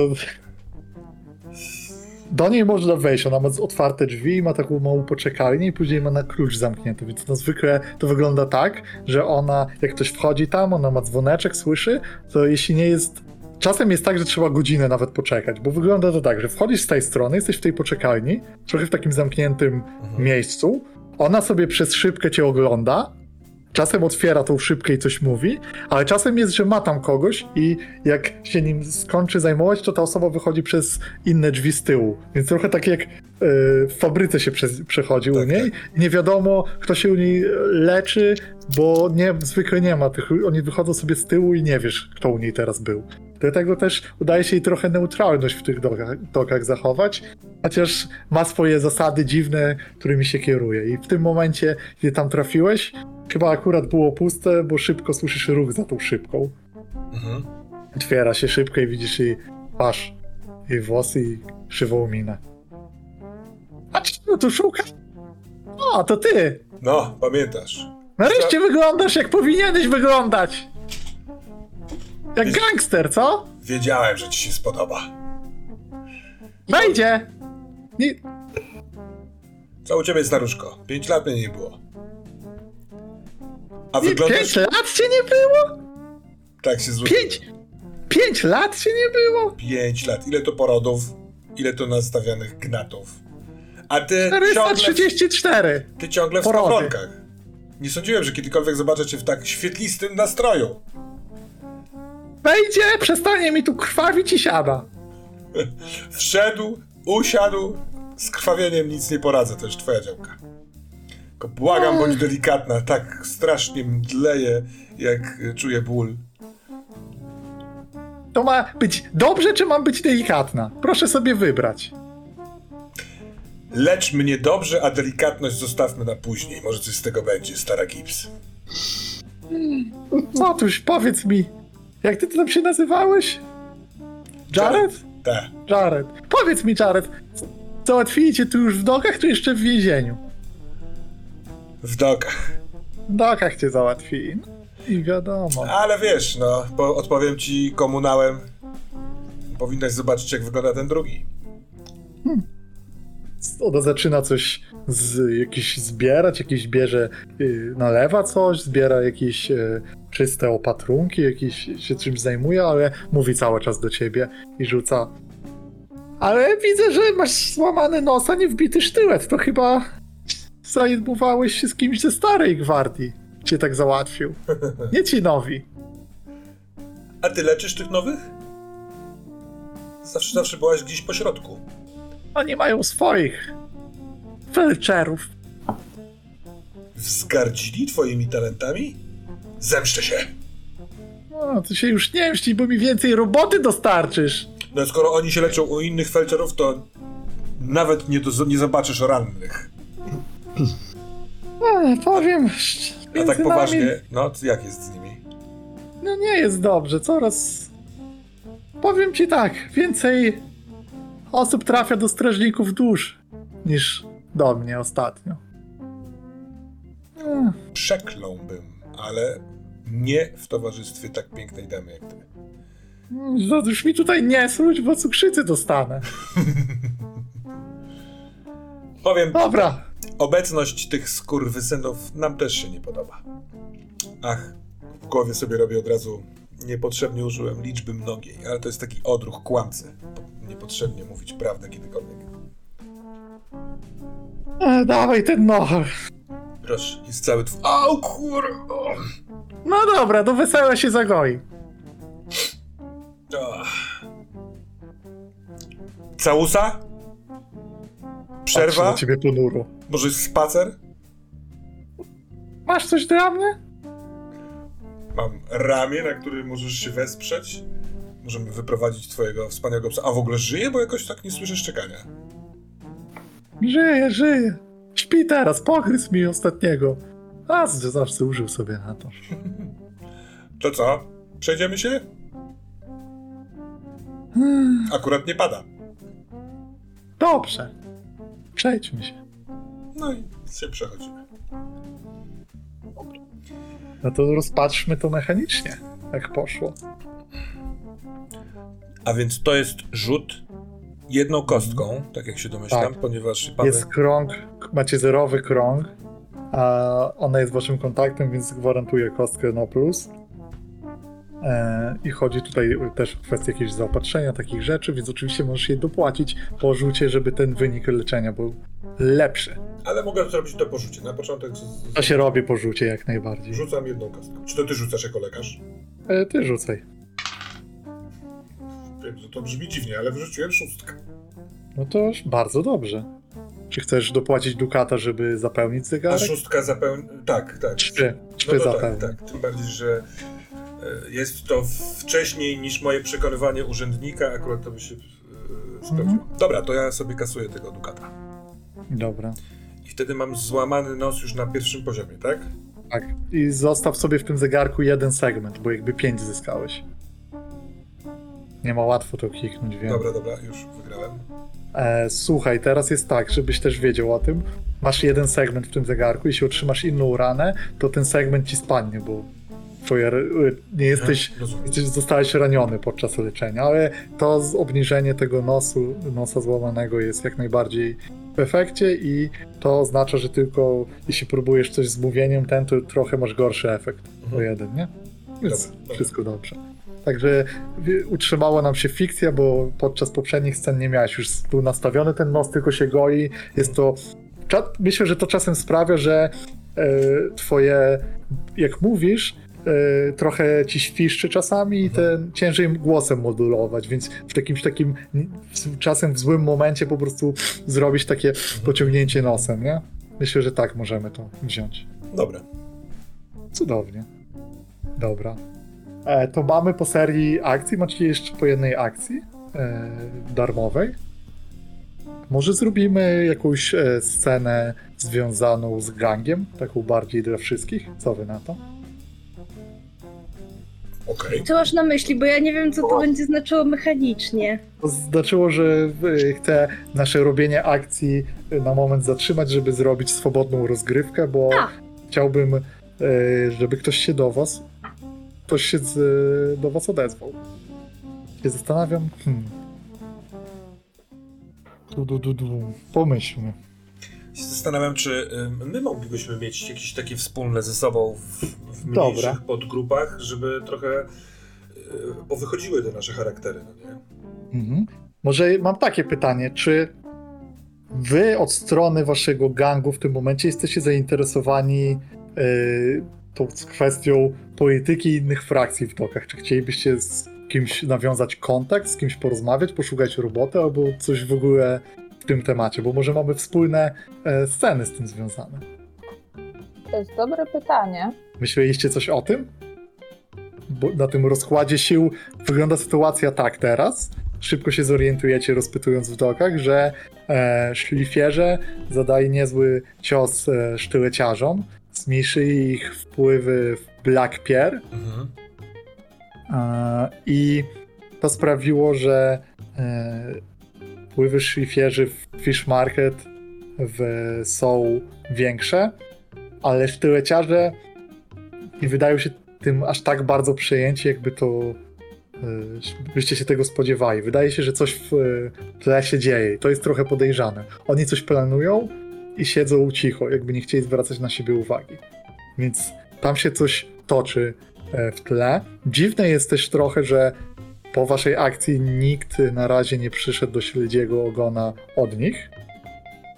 Do niej można wejść, ona ma otwarte drzwi ma taką małą poczekalnię i później ma na klucz zamknięty, więc no zwykle to wygląda tak, że ona, jak ktoś wchodzi tam, ona ma dzwoneczek, słyszy, to jeśli nie jest... Czasem jest tak, że trzeba godzinę nawet poczekać, bo wygląda to tak, że wchodzisz z tej strony, jesteś w tej poczekalni, trochę w takim zamkniętym miejscu, ona sobie przez szybkę cię ogląda, czasem otwiera tą szybkę i coś mówi, ale czasem jest, że ma tam kogoś i jak się nim skończy zajmować, to ta osoba wychodzi przez inne drzwi z tyłu. Więc trochę tak jak e, w fabryce się przechodzi u Tak, niej. I nie wiadomo, kto się u niej leczy, bo nie, zwykle nie ma tych. Oni wychodzą sobie z tyłu i nie wiesz, kto u niej teraz był. Dlatego też udaje się jej trochę neutralność w tych dokach, dokach zachować, chociaż ma swoje zasady dziwne, którymi się kieruje. I w tym momencie, kiedy tam trafiłeś, chyba akurat było puste, bo szybko słyszysz ruch za tą szybką. Mhm. Otwiera się szybko i widzisz jej twarz, jej włosy i krzywą minę. A czego tu szukasz? O, to ty! No, pamiętasz. Nareszcie wyglądasz jak powinieneś wyglądać! Jak Wiesz- gangster, co? Wiedziałem, że ci się spodoba. Wejdzie! Nie, Co u ciebie, staruszko? Pięć lat mnie nie było. A nie, wyglądasz... pięć lat cię nie było? Tak się złożyło. Pięć, pięć lat cię nie było? Pięć lat. Ile to porodów? Ile to nastawianych gnatów? A ty ciągle, 434. ty ciągle w skowronkach. Nie sądziłem, że kiedykolwiek zobaczę cię w tak świetlistym nastroju. Wejdzie, przestanie mi tu krwawić i siada. Wszedł, usiadł, z krwawieniem nic nie poradzę, to już twoja działka. Tylko błagam, bądź delikatna, tak strasznie mdleję, jak czuję ból. To ma być dobrze, czy mam być delikatna? Proszę sobie wybrać. Lecz mnie dobrze, a delikatność zostawmy na później. Może coś z tego będzie, stara Gibbs. Otóż powiedz mi, jak ty tam się nazywałeś? Jared? Tak. Jared. Powiedz mi, Jared, załatwili cię tu już w dokach, czy jeszcze w więzieniu? W dokach. W dokach cię załatwili. No I wiadomo. Ale wiesz, no, po, odpowiem ci komunałem. Powinnaś zobaczyć, jak wygląda ten drugi. Ona zaczyna coś z, jakiś zbierać, jakieś bierze, y, nalewa coś, zbiera jakieś y, czyste opatrunki, jakieś się czymś zajmuje, ale mówi cały czas do ciebie i rzuca. Ale widzę, że masz złamany nos, a nie wbity sztylet. To chyba zajmowałeś się z kimś ze starej gwardii. Cię tak załatwił. Nie ci nowi. A ty leczysz tych nowych? Zawsze, zawsze byłaś gdzieś po środku. Oni mają swoich felczerów. Wzgardzili twoimi talentami? Zemszczę się. No, ty się już nie mści, bo mi więcej roboty dostarczysz. No skoro oni się leczą u innych felczerów, to nawet nie, do, nie zobaczysz rannych. E, powiem. A tak nami- poważnie, no to jak jest z nimi? No nie jest dobrze, coraz. Powiem ci tak, więcej osób trafia do strażników dusz niż do mnie ostatnio. E, Przekląłbym, ale nie w towarzystwie tak pięknej damy jak ty. No już mi tutaj nie słuć, bo cukrzycy dostanę. Powiem, Dobra, obecność tych skurwysynów nam też się nie podoba. Ach, w głowie sobie robię od razu, niepotrzebnie użyłem liczby mnogiej, ale to jest taki odruch kłamcy. Niepotrzebnie mówić prawdę kiedykolwiek. e, dawaj ten nochar. Proszę, jest cały twój... Au, kur... o. No dobra, do wesela się zagoi. Całusa? Patrzę Przerwa? na ciebie ponuro. Może spacer? Masz coś dla mnie? Mam ramię, na którym możesz się wesprzeć. Możemy wyprowadzić twojego wspaniałego psa. A w ogóle żyje? Bo jakoś tak nie słyszę szczekania. Żyje, żyje. Śpi teraz, pogryz mi ostatniego. A, zawsze użył sobie na to. To co? Przejdziemy się? Akurat nie pada. Dobrze. Przejdźmy się. No i się przechodzimy. No to rozpatrzmy to mechanicznie, jak poszło. A więc to jest rzut jedną kostką, tak jak się domyślam, Tak. ponieważ pan... Jest krąg, macie zerowy krąg, a ona jest waszym kontaktem, więc gwarantuje kostkę no plus. E, I chodzi tutaj też o kwestię jakiegoś zaopatrzenia, takich rzeczy, więc oczywiście możesz jej dopłacić po rzucie, żeby ten wynik leczenia był lepszy. Ale mogę zrobić to po rzucie. Na początek z- To się robi po rzucie jak najbardziej. rzucam jedną kostką. Czy to ty rzucasz jako lekarz? E, ty rzucaj. Wiem, że to brzmi dziwnie, ale wyrzuciłem szóstkę. No to już bardzo dobrze. Czy chcesz dopłacić dukata, żeby zapełnić A zegarek? szóstka zapełni... Tak, tak. Trzy. Trzy No to zapełni. tak, tak. Tym bardziej, że e, jest to wcześniej niż moje przekonywanie urzędnika, akurat to by się e, sprawdziło. Dobra, to ja sobie kasuję tego dukata. Dobra. I wtedy mam złamany nos już na pierwszym poziomie, tak? Tak. I zostaw sobie w tym zegarku jeden segment, bo jakby pięć zyskałeś. Nie ma łatwo to kliknąć, wiem. Dobra, dobra, już wygrałem. E, słuchaj, teraz jest tak, żebyś też wiedział o tym. Masz jeden segment w tym zegarku, jeśli otrzymasz inną ranę, to ten segment ci spadnie, bo twoje, r- nie jesteś, Rozumiem. jesteś, zostałeś raniony podczas leczenia, ale to obniżenie tego nosu, nosa złamanego jest jak najbardziej w efekcie i to oznacza, że tylko jeśli próbujesz coś z mówieniem, ten to trochę masz gorszy efekt o Mhm. jeden, nie? Więc Dobra, dobra. wszystko dobrze. Także utrzymała nam się fikcja, bo podczas poprzednich scen nie miałeś już był nastawiony ten nos, tylko się goi. Jest to. Myślę, że to czasem sprawia, że e, twoje. Jak mówisz, e, trochę ci świszczy czasami i ten ciężej głosem modulować, więc w takim, w takim czasem w złym momencie po prostu zrobić takie pociągnięcie nosem, nie? Myślę, że tak możemy to wziąć. Dobra. Cudownie. Dobra. E, to mamy po serii akcji. Macie jeszcze po jednej akcji e, darmowej. Może zrobimy jakąś e, scenę związaną z gangiem, taką bardziej dla wszystkich. Co wy na to? Okej. Co masz na myśli, bo ja nie wiem, co to będzie znaczyło mechanicznie. To znaczyło, że chcę nasze robienie akcji na moment zatrzymać, żeby zrobić swobodną rozgrywkę, bo A. chciałbym, e, żeby ktoś się do was, ktoś się z, do was odezwał. Się zastanawiam. Hmm. Du, du, du, du. Pomyślmy. Się Zastanawiam, czy my moglibyśmy mieć jakieś takie wspólne ze sobą w, w Dobra. mniejszych podgrupach, żeby trochę y, powychodziły te nasze charaktery, no nie? Mhm. Może mam takie pytanie, czy wy od strony waszego gangu w tym momencie jesteście zainteresowani yy, tą kwestią polityki innych frakcji w tokach? Czy chcielibyście z kimś nawiązać kontakt, z kimś porozmawiać, poszukać roboty albo coś w ogóle w tym temacie? Bo może mamy wspólne e, sceny z tym związane. To jest dobre pytanie. Myśleliście coś o tym? Bo na tym rozkładzie sił wygląda sytuacja tak teraz. Szybko się zorientujecie, rozpytując w dokach, że e, szlifierze zadali niezły cios e, sztyleciarzom, zmniejszyli ich wpływy w Black Pier Mhm. e, i to sprawiło, że e, wpływy szlifierzy w Fish Market w, są większe, ale sztyleciarze nie wydają się tym aż tak bardzo przejęci, jakby to e, byście się tego spodziewali. Wydaje się, że coś w tle się dzieje i to jest trochę podejrzane. Oni coś planują i siedzą cicho, jakby nie chcieli zwracać na siebie uwagi. Więc tam się coś toczy e, w tle. Dziwne jest też trochę, że po waszej akcji nikt na razie nie przyszedł do śledziego ogona od nich.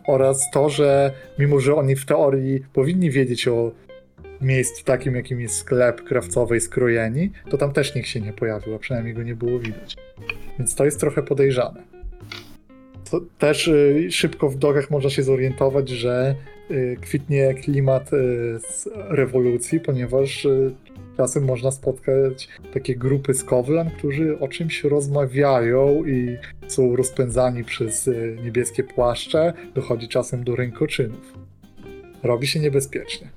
Oraz to, że mimo, że oni w teorii powinni wiedzieć o miejscu takim, jakim jest sklep krawcowej skrojeni, to tam też nikt się nie pojawił, a przynajmniej go nie było widać. Więc to jest trochę podejrzane. To też y, szybko w dogach można się zorientować, że y, kwitnie klimat y, z rewolucji, ponieważ czasem można spotkać takie grupy z Kowlan, którzy o czymś rozmawiają i są rozpędzani przez niebieskie płaszcze. Dochodzi czasem do rękoczynów. Robi się niebezpiecznie.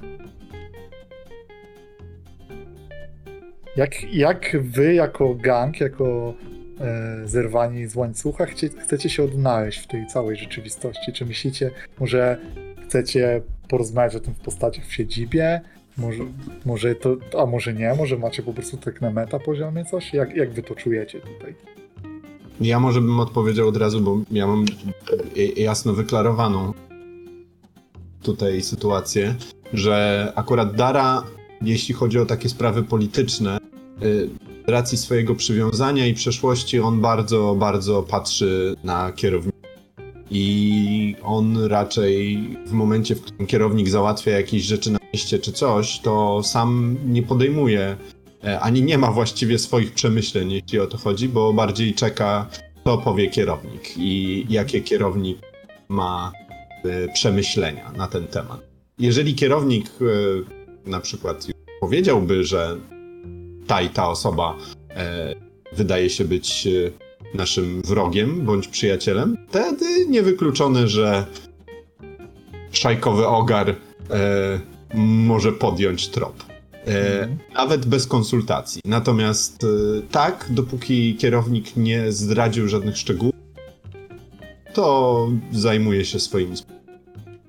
Jak, jak wy, jako gang, jako zerwani z łańcucha, chcecie się odnaleźć w tej całej rzeczywistości? Czy myślicie, może chcecie porozmawiać o tym w postaciach w siedzibie? Może, może to, a może nie? Może macie po prostu tak na meta poziomie coś? Jak, jak wy to czujecie tutaj? Ja może bym odpowiedział od razu, bo ja mam j- jasno wyklarowaną tutaj sytuację, że akurat Dara, jeśli chodzi o takie sprawy polityczne, racji swojego przywiązania i przeszłości, on bardzo, bardzo patrzy na kierownika. I on raczej w momencie, w którym kierownik załatwia jakieś rzeczy na mieście czy coś, to sam nie podejmuje e, ani nie ma właściwie swoich przemyśleń, jeśli o to chodzi, bo bardziej czeka, co powie kierownik i jakie kierownik ma e, przemyślenia na ten temat. Jeżeli kierownik e, na przykład powiedziałby, że ta i ta osoba e, wydaje się być e, naszym wrogiem bądź przyjacielem, wtedy niewykluczone, że szajkowy ogar e, może podjąć trop. E, Mhm. nawet bez konsultacji. Natomiast e, tak, dopóki kierownik nie zdradził żadnych szczegółów, to zajmuje się swoimi sprawami.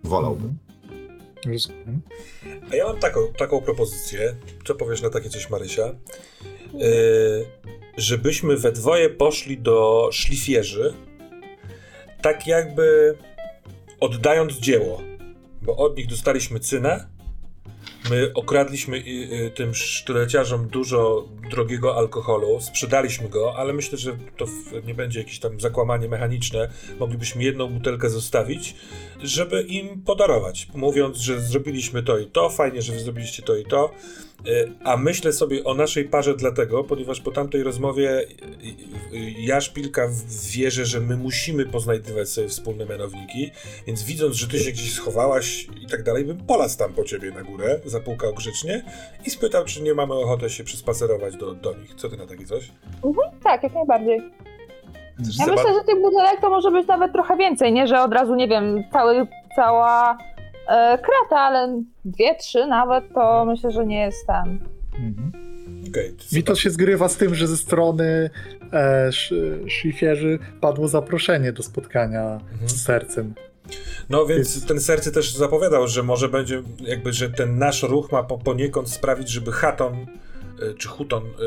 Wolałbym. Rozumiem. A ja mam taką, taką propozycję. Co powiesz na takie coś, Marysia? Yy, żebyśmy we dwoje poszli do szlifierzy, tak jakby oddając dzieło. Bo od nich dostaliśmy cynę. My okradliśmy y, tym sztyleciarzom dużo drogiego alkoholu, sprzedaliśmy go, ale myślę, że to nie będzie jakieś tam zakłamanie mechaniczne. Moglibyśmy jedną butelkę zostawić, żeby im podarować, mówiąc, że zrobiliśmy to i to, fajnie, że wy zrobiliście to i to. Y, A myślę sobie o naszej parze dlatego, ponieważ po tamtej rozmowie y, y, ja szpilka wierzę, że my musimy poznajdywać sobie wspólne mianowniki, więc widząc, że ty się gdzieś schowałaś i tak dalej, bym polazł tam po ciebie na górę, zapukał grzecznie i spytał, czy nie mamy ochoty się przyspacerować do, do nich. Co ty na takie coś? Tak, jak najbardziej. Ja Zobacz- myślę, że tych butelek to może być nawet trochę więcej, nie? Że od razu, nie wiem, cały, cała krata, ale dwie, trzy nawet, to myślę, że nie jest ten. Mhm. To Mi to się zgrywa z tym, że ze strony e, sz- szlifierzy padło zaproszenie do spotkania Mhm. z sercem. No więc Jest- ten sercy też zapowiadał, że może będzie jakby, że ten nasz ruch ma po, poniekąd sprawić, żeby Haton y, czy Huton y, y,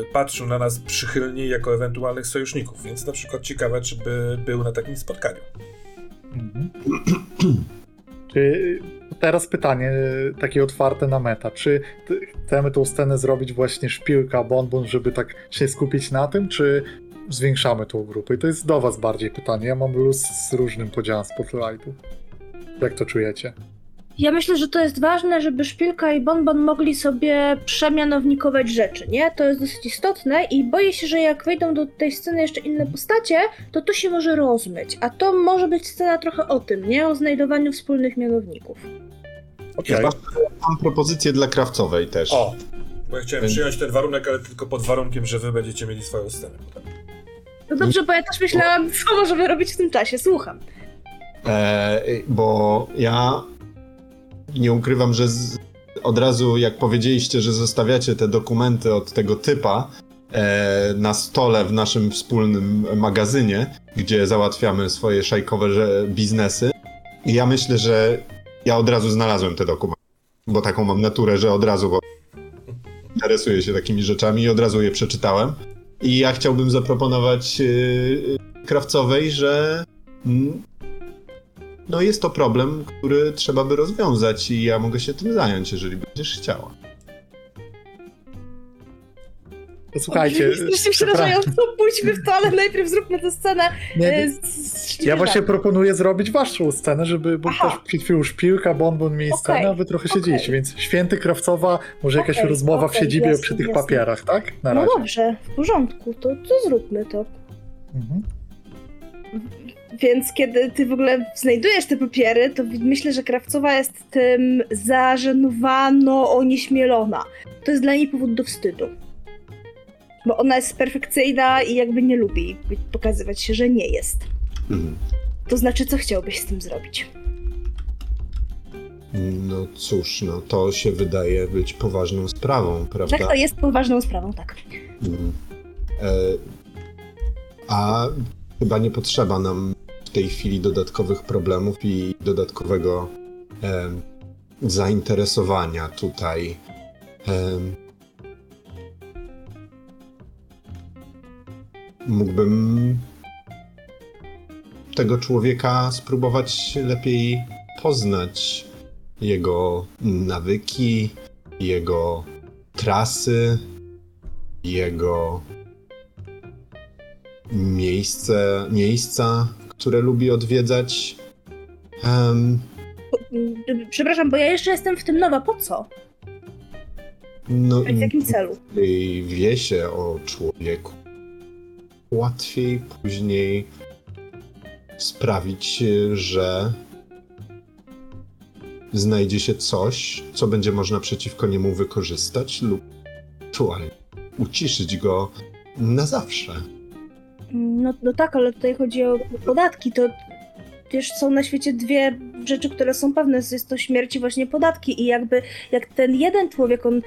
y, patrzył na nas przychylniej jako ewentualnych sojuszników, więc na przykład ciekawe, czy by był na takim spotkaniu. Mhm. Czy, teraz pytanie e, takie otwarte na meta. Czy chcemy tą scenę zrobić właśnie szpilka, bonbon, żeby tak się skupić na tym, czy zwiększamy tą grupę? I to jest do was bardziej pytanie. Ja mam luz z różnym podziałem spotlightu. Jak to czujecie? Ja myślę, że to jest ważne, żeby Szpilka i Bonbon mogli sobie przemianownikować rzeczy, nie? To jest dosyć istotne i boję się, że jak wejdą do tej sceny jeszcze inne postacie, to to się może rozmyć. A to może być scena trochę o tym, nie? O znajdowaniu wspólnych mianowników. Okej. Chyba mam propozycję dla krawcowej też. O! Bo ja chciałem Więc- przyjąć ten warunek, ale tylko pod warunkiem, że wy będziecie mieli swoją scenę. No dobrze, bo ja też myślałam, co możemy robić w tym czasie. Słucham. E, bo ja nie ukrywam, że z, od razu jak powiedzieliście, że zostawiacie te dokumenty od tego typa e, na stole w naszym wspólnym magazynie, gdzie załatwiamy swoje szajkowe że, biznesy, i ja myślę, że ja od razu znalazłem te dokumenty, bo taką mam naturę, że od razu interesuję się takimi rzeczami i od razu je przeczytałem. I ja chciałbym zaproponować yy, krawcowej, że mm, no jest to problem, który trzeba by rozwiązać i ja mogę się tym zająć, jeżeli będziesz chciała. To słuchajcie. Jesteście przepraszam. przerażająco, pójdźmy w to, ale najpierw zróbmy tę scenę Nie, e, z, z Ja właśnie proponuję zrobić waszą scenę, żeby, bo Aha. też przed chwilą szpilka, bonbon mieli scenę, a wy trochę okej. siedzieliście, więc święty Krawcowa, może jakaś Okej, rozmowa w okej, siedzibie jasne, przy tych jasne. papierach, tak? Na No razie. dobrze, w porządku, to, to zróbmy to. Mhm. Więc kiedy ty w ogóle znajdujesz te papiery, to myślę, że Krawcowa jest tym zażenowano, onieśmielona. To jest dla niej powód do wstydu. Bo ona jest perfekcyjna i jakby nie lubi pokazywać się, że nie jest. Mhm. To znaczy, co chciałbyś z tym zrobić? No cóż, no to się wydaje być poważną sprawą, prawda? Tak, to jest poważną sprawą, tak. Mhm. E, a chyba nie potrzeba nam w tej chwili dodatkowych problemów i dodatkowego em, zainteresowania tutaj. Em, mógłbym tego człowieka spróbować lepiej poznać. Jego nawyki, jego trasy, jego miejsce, miejsca, które lubi odwiedzać. Em, Przepraszam, bo ja jeszcze jestem w tym nowa. Po co? no, W jakim celu? i wie się o człowieku. Łatwiej później sprawić, że znajdzie się coś, co będzie można przeciwko niemu wykorzystać lub ewentualnie uciszyć go na zawsze. No, no tak, ale tutaj chodzi o podatki. To wiesz, są na świecie dwie rzeczy, które są pewne. Jest to śmierć i właśnie podatki. I jakby jak ten jeden człowiek on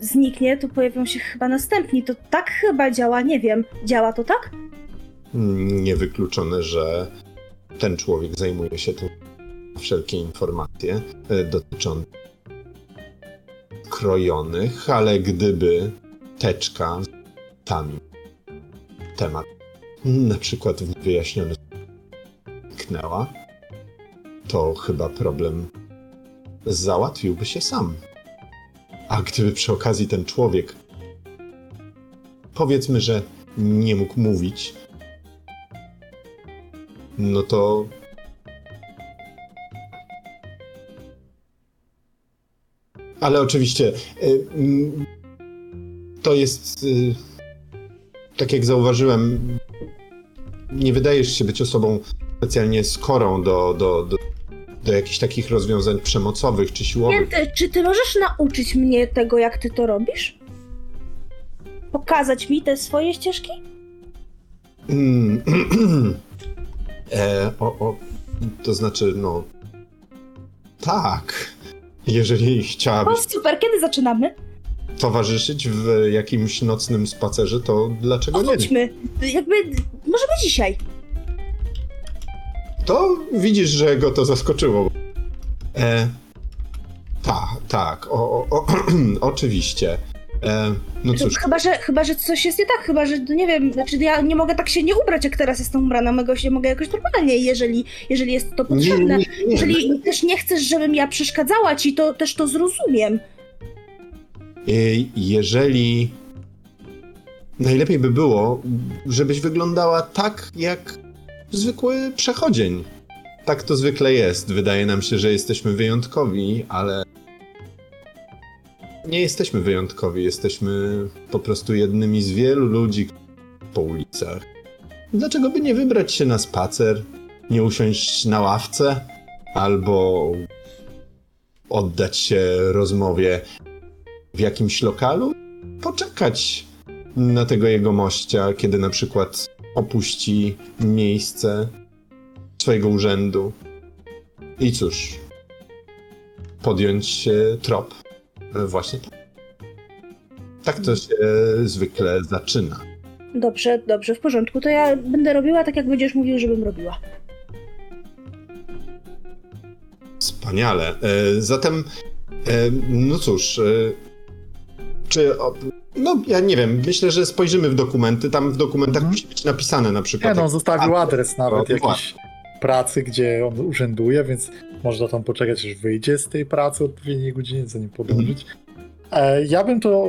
zniknie, to pojawią się chyba następni. To tak chyba działa, nie wiem. Działa to tak? Niewykluczone, że ten człowiek zajmuje się tym wszelkie informacje e, dotyczące krojonych, ale gdyby teczka z temat na przykład w niewyjaśniony knęła, to chyba problem załatwiłby się sam. A gdyby przy okazji ten człowiek, powiedzmy, że nie mógł mówić, no to. Ale oczywiście, y, mm, to jest. y, Tak jak zauważyłem, nie wydajesz się być osobą specjalnie skorą do, do, do, do jakichś takich rozwiązań przemocowych czy siłowych. Święty, czy ty możesz nauczyć mnie tego, jak ty to robisz? Pokazać mi te swoje ścieżki? Mm, e, o, o, to znaczy, no. Tak. Jeżeli O, chciałabyś super, kiedy zaczynamy? Towarzyszyć w jakimś nocnym spacerze, to dlaczego nie? Chodźmy. Jakby, możemy dzisiaj. To widzisz, że go to zaskoczyło. E, tak, tak, o, o, o, oczywiście. E, no cóż, Chyba że, chyba, że coś jest nie tak, chyba, że, no nie wiem, znaczy ja nie mogę tak się nie ubrać, jak teraz jestem ubrana, mogę się mogę jakoś normalnie, jeżeli, jeżeli jest to nie, potrzebne. nie, nie, Jeżeli też nie chcesz, żebym ja przeszkadzała ci, to też to zrozumiem. E, Jeżeli. Najlepiej by było, żebyś wyglądała tak, jak zwykły przechodzień. Tak to zwykle jest. Wydaje nam się, że jesteśmy wyjątkowi, ale. Nie jesteśmy wyjątkowi, jesteśmy po prostu jednymi z wielu ludzi po ulicach. Dlaczego by nie wybrać się na spacer, nie usiąść na ławce, albo oddać się rozmowie w jakimś lokalu, poczekać na tego jego mościa, kiedy na przykład opuści miejsce swojego urzędu. I cóż, podjąć trop. Właśnie tak. Tak to się zwykle zaczyna. Dobrze, dobrze, w porządku, to ja będę robiła tak, jak będziesz mówił, żebym robiła. Wspaniale. E, Zatem, e, no cóż, e, czy. No, ja nie wiem, myślę, że spojrzymy w dokumenty. Tam w dokumentach Mhm. musi być napisane na Nie przykład. no, zostawił adres nawet No, jakiejś pracy, gdzie on urzęduje, więc można tam poczekać, aż wyjdzie z tej pracy odpowiedniej godzinie, zanim podążyć. E, ja bym to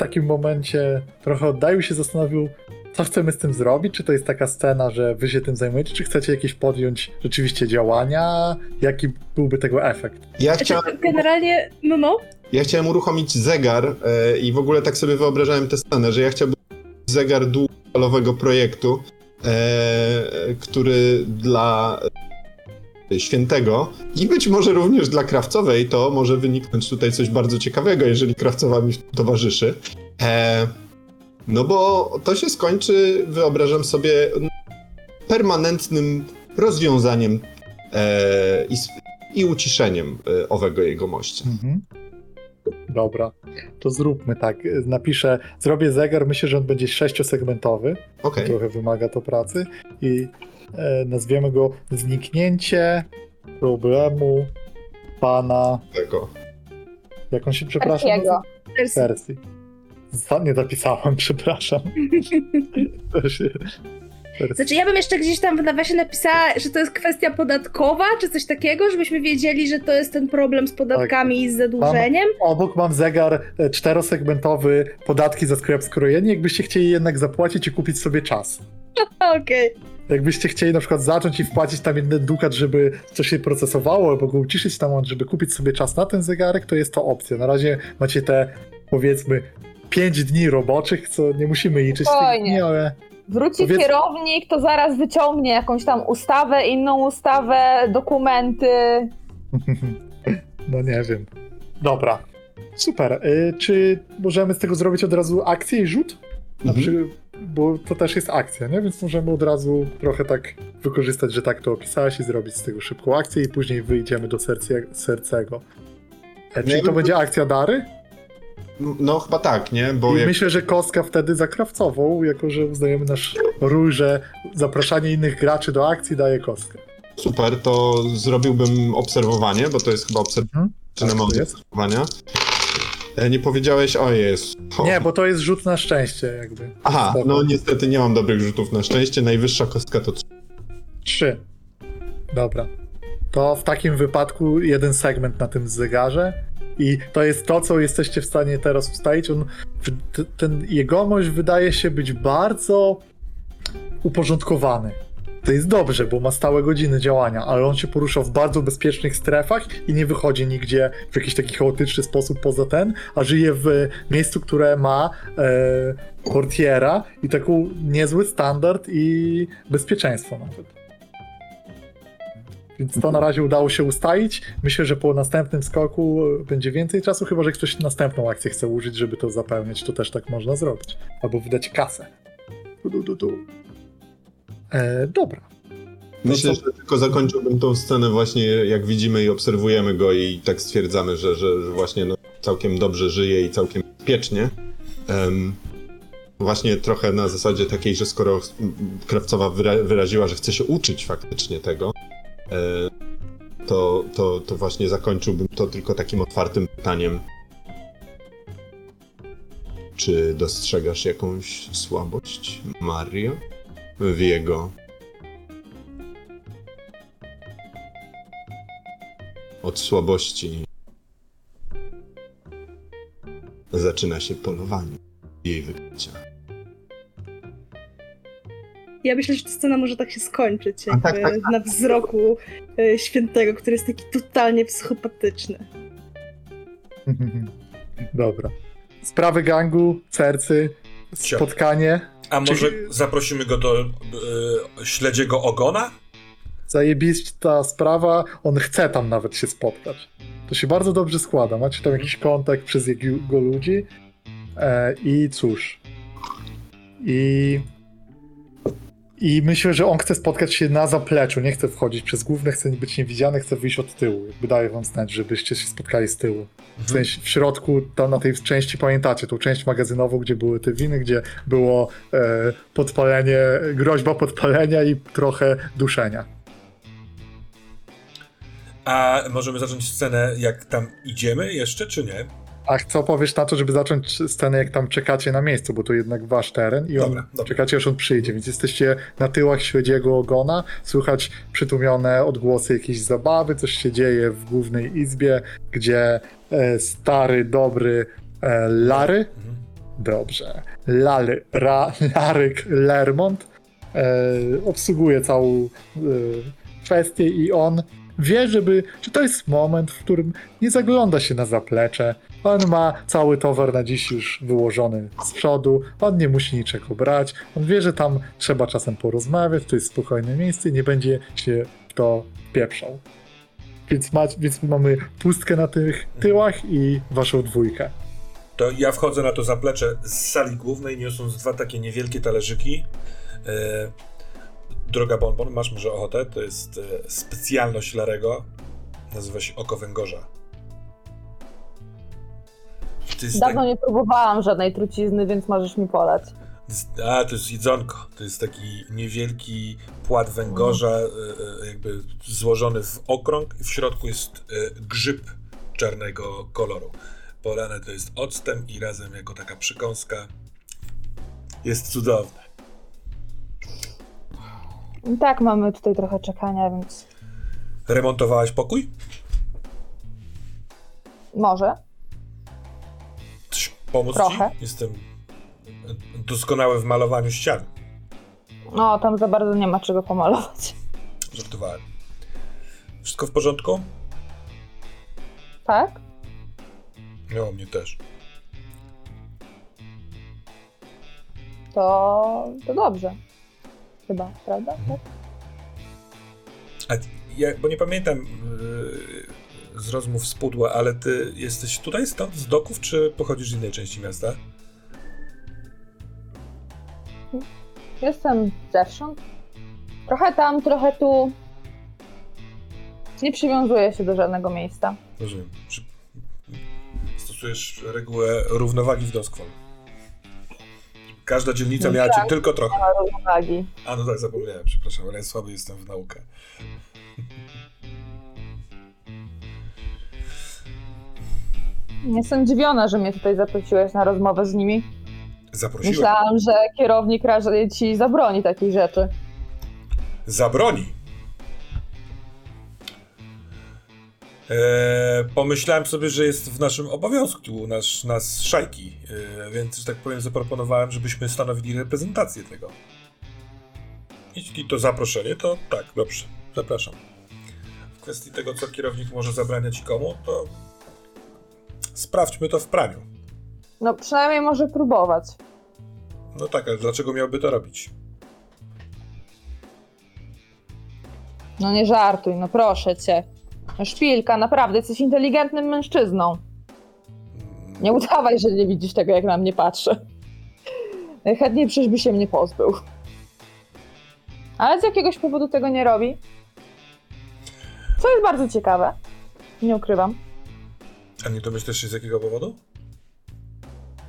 takim momencie trochę oddalił się, zastanowił, co chcemy z tym zrobić, czy to jest taka scena, że wy się tym zajmujecie, czy chcecie jakieś podjąć rzeczywiście działania, jaki byłby tego efekt. Ja Znaczy, chciałem, generalnie, no no, ja chciałem uruchomić zegar e, i w ogóle tak sobie wyobrażałem tę scenę, że ja chciałbym zegar długofalowego projektu, e, który dla świętego i być może również dla krawcowej to może wyniknąć tutaj coś bardzo ciekawego, jeżeli krawcowa mi towarzyszy. E, no bo to się skończy, wyobrażam sobie, permanentnym rozwiązaniem e, i, i uciszeniem e, owego jego mościa. Mhm. Dobra, to zróbmy tak. Napiszę, zrobię zegar, myślę, że on będzie sześciosegmentowy. Okej. trochę wymaga to pracy i nazwiemy go zniknięcie problemu pana, Tego. jak on się przepraszam? Takiego. nazywa? Persji. Za- Nie zapisałem, przepraszam. Znaczy, ja bym jeszcze gdzieś tam w nawiasie napisała, że to jest kwestia podatkowa, czy coś takiego, żebyśmy wiedzieli, że to jest ten problem z podatkami i z zadłużeniem. Obok mam zegar e, czterosegmentowy, podatki za sklep skrojenie, jakbyście chcieli jednak zapłacić i kupić sobie czas. Okej. Jakbyście chcieli na przykład zacząć i wpłacić tam jeden dukat, żeby coś się procesowało, albo go uciszyć tam, żeby kupić sobie czas na ten zegarek, to jest to opcja. Na razie macie te, powiedzmy, 5 dni roboczych, co nie musimy liczyć tych dni, ale Wróci Powiedz- kierownik, to zaraz wyciągnie jakąś tam ustawę, inną ustawę, dokumenty. no nie wiem. Dobra. Super. Y, czy możemy z tego zrobić od razu akcję i rzut? Na Mhm. przy... Bo to też jest akcja, nie? Więc możemy od razu trochę tak wykorzystać, że tak to opisałeś i zrobić z tego szybką akcję i później wyjdziemy do serce, sercego. E, czyli Ja to będzie akcja Dary? No chyba tak, nie? Bo I jak... myślę, że kostka wtedy zakrawcową, jako że uznajemy nasz rój, że zapraszanie innych graczy do akcji daje kostkę. super, to zrobiłbym obserwowanie, bo to jest chyba obserwowanie. Mhm. Zaczynamy Tak, od Nie powiedziałeś, o jest. Nie, bo to jest rzut na szczęście jakby. Aha, Spoko. no niestety nie mam dobrych rzutów na szczęście. Najwyższa kostka to trzy. Trzy. Dobra. To w takim wypadku jeden segment na tym zegarze i to jest to, co jesteście w stanie teraz ustalić. On, ten jegomość wydaje się być bardzo uporządkowany. To jest dobrze, bo ma stałe godziny działania, ale on się porusza w bardzo bezpiecznych strefach i nie wychodzi nigdzie w jakiś taki chaotyczny sposób poza ten, a żyje w miejscu, które ma e, portiera i taką niezły standard i bezpieczeństwo nawet. Więc to na razie udało się ustalić. Myślę, że po następnym skoku będzie więcej czasu, chyba że ktoś następną akcję chce użyć, żeby to zapełniać, to też tak można zrobić. Albo wydać kasę. Du, du, du. E, dobra. Myślę, co- że tylko zakończyłbym tą scenę właśnie, jak widzimy i obserwujemy go i tak stwierdzamy, że, że, że właśnie no, całkiem dobrze żyje i całkiem bezpiecznie. Em, właśnie trochę na zasadzie takiej, że skoro Krawcowa wyra- wyraziła, że chce się uczyć faktycznie tego, e, to, to, to właśnie zakończyłbym to tylko takim otwartym pytaniem. Czy dostrzegasz jakąś słabość, Mario, w jego Od słabości zaczyna się polowanie jej wykrycia. Ja myślę, że ta scena może tak się skończyć, A jakby tak, tak, na wzroku e, świętego, który jest taki totalnie psychopatyczny. Dobra. Sprawy gangu, sercy. Spotkanie. A może Czyli- zaprosimy go do e, śledziego ogona? Zajebista sprawa, on chce tam nawet się spotkać. To się bardzo dobrze składa. Macie tam jakiś kontakt przez jego ludzi. E, I cóż. I. I myślę, że on chce spotkać się na zapleczu. Nie chce wchodzić przez główne, chce być niewidziany, chce wyjść od tyłu. Jakby daję wam znać, żebyście się spotkali z tyłu. W sensie w środku, tam na tej części pamiętacie, tą część magazynową, gdzie były te winy, gdzie było e, podpalenie, groźba podpalenia i trochę duszenia. A możemy zacząć scenę, jak tam idziemy jeszcze, czy nie? A co powiesz na to, żeby zacząć scenę, jak tam czekacie na miejscu, bo to jednak wasz teren i on, Dobra, dobra. czekacie, aż on przyjdzie, więc jesteście na tyłach śledziego ogona, słychać przytłumione odgłosy jakiejś zabawy, coś się dzieje w głównej izbie, gdzie e, stary, dobry e, Lary, Mhm. dobrze, Lary, ra, Laryk Lermont e, obsługuje całą e, kwestię i on wie, żeby, że to jest moment, w którym nie zagląda się na zaplecze. On ma cały towar na dziś już wyłożony z przodu, on nie musi niczego brać, on wie, że tam trzeba czasem porozmawiać, to jest spokojne miejsce nie będzie się to pieprzał. Więc, ma, więc mamy pustkę na tych tyłach i waszą dwójkę. To ja wchodzę na to zaplecze z sali głównej, niosąc dwa takie niewielkie talerzyki. E, droga Bonbon, masz może ochotę? To jest e, specjalność Larego. Nazywa się oko węgorza. Dawno tak, nie próbowałam żadnej trucizny, więc możesz mi polać. a, to jest jedzonko. To jest taki niewielki płat węgorza, e, e, jakby złożony w okrąg. W środku jest grzyb czarnego koloru. Polane to jest octem i razem jako taka przykąska. Jest cudowne. Tak, mamy tutaj trochę czekania, więc Remontowałaś pokój? może. Pomóc Trochę. ci? Jestem doskonały w malowaniu ścian. No, tam za bardzo nie ma czego pomalować. Żartowałem. Wszystko w porządku? Tak? No, mnie też. To, to dobrze. Chyba, prawda? Mhm. Tak? Ja, bo nie pamiętam yy, z rozmów z pudła, ale ty jesteś tutaj stąd, z doków, czy pochodzisz z innej części miasta? Jestem zewsząd. Trochę tam, trochę tu. Nie przywiązuję się do żadnego miejsca. Rozumiem. Stosujesz regułę równowagi w Doskwol. Każda dzielnica No miała tak. cię tylko trochę. Równowagi. A no tak, zapomniałem, przepraszam, ale ja słaby jestem w naukę. Jestem dziwiona, że mnie tutaj zaprosiłeś na rozmowę z nimi. Zaprosiłem. Myślałam, że kierownik raczej ci zabroni takich rzeczy. Zabroni. Eee, pomyślałem sobie, że jest w naszym obowiązku nasz, nas szajki, eee, więc, że tak powiem, zaproponowałem, żebyśmy stanowili reprezentację tego. Jeśli to zaproszenie, to tak, dobrze, zapraszam. W kwestii tego, co kierownik może zabraniać komu, to sprawdźmy to w praniu. No przynajmniej może próbować. No tak, ale dlaczego miałby to robić? No nie żartuj, no proszę cię. Szpilka, naprawdę, jesteś inteligentnym mężczyzną. Nie udawaj, że nie widzisz tego, jak na mnie patrzy. Najchętniej przecież by się mnie pozbył. Ale z jakiegoś powodu tego nie robi. Co jest bardzo ciekawe. Nie ukrywam. A nie domyślasz się z jakiego powodu?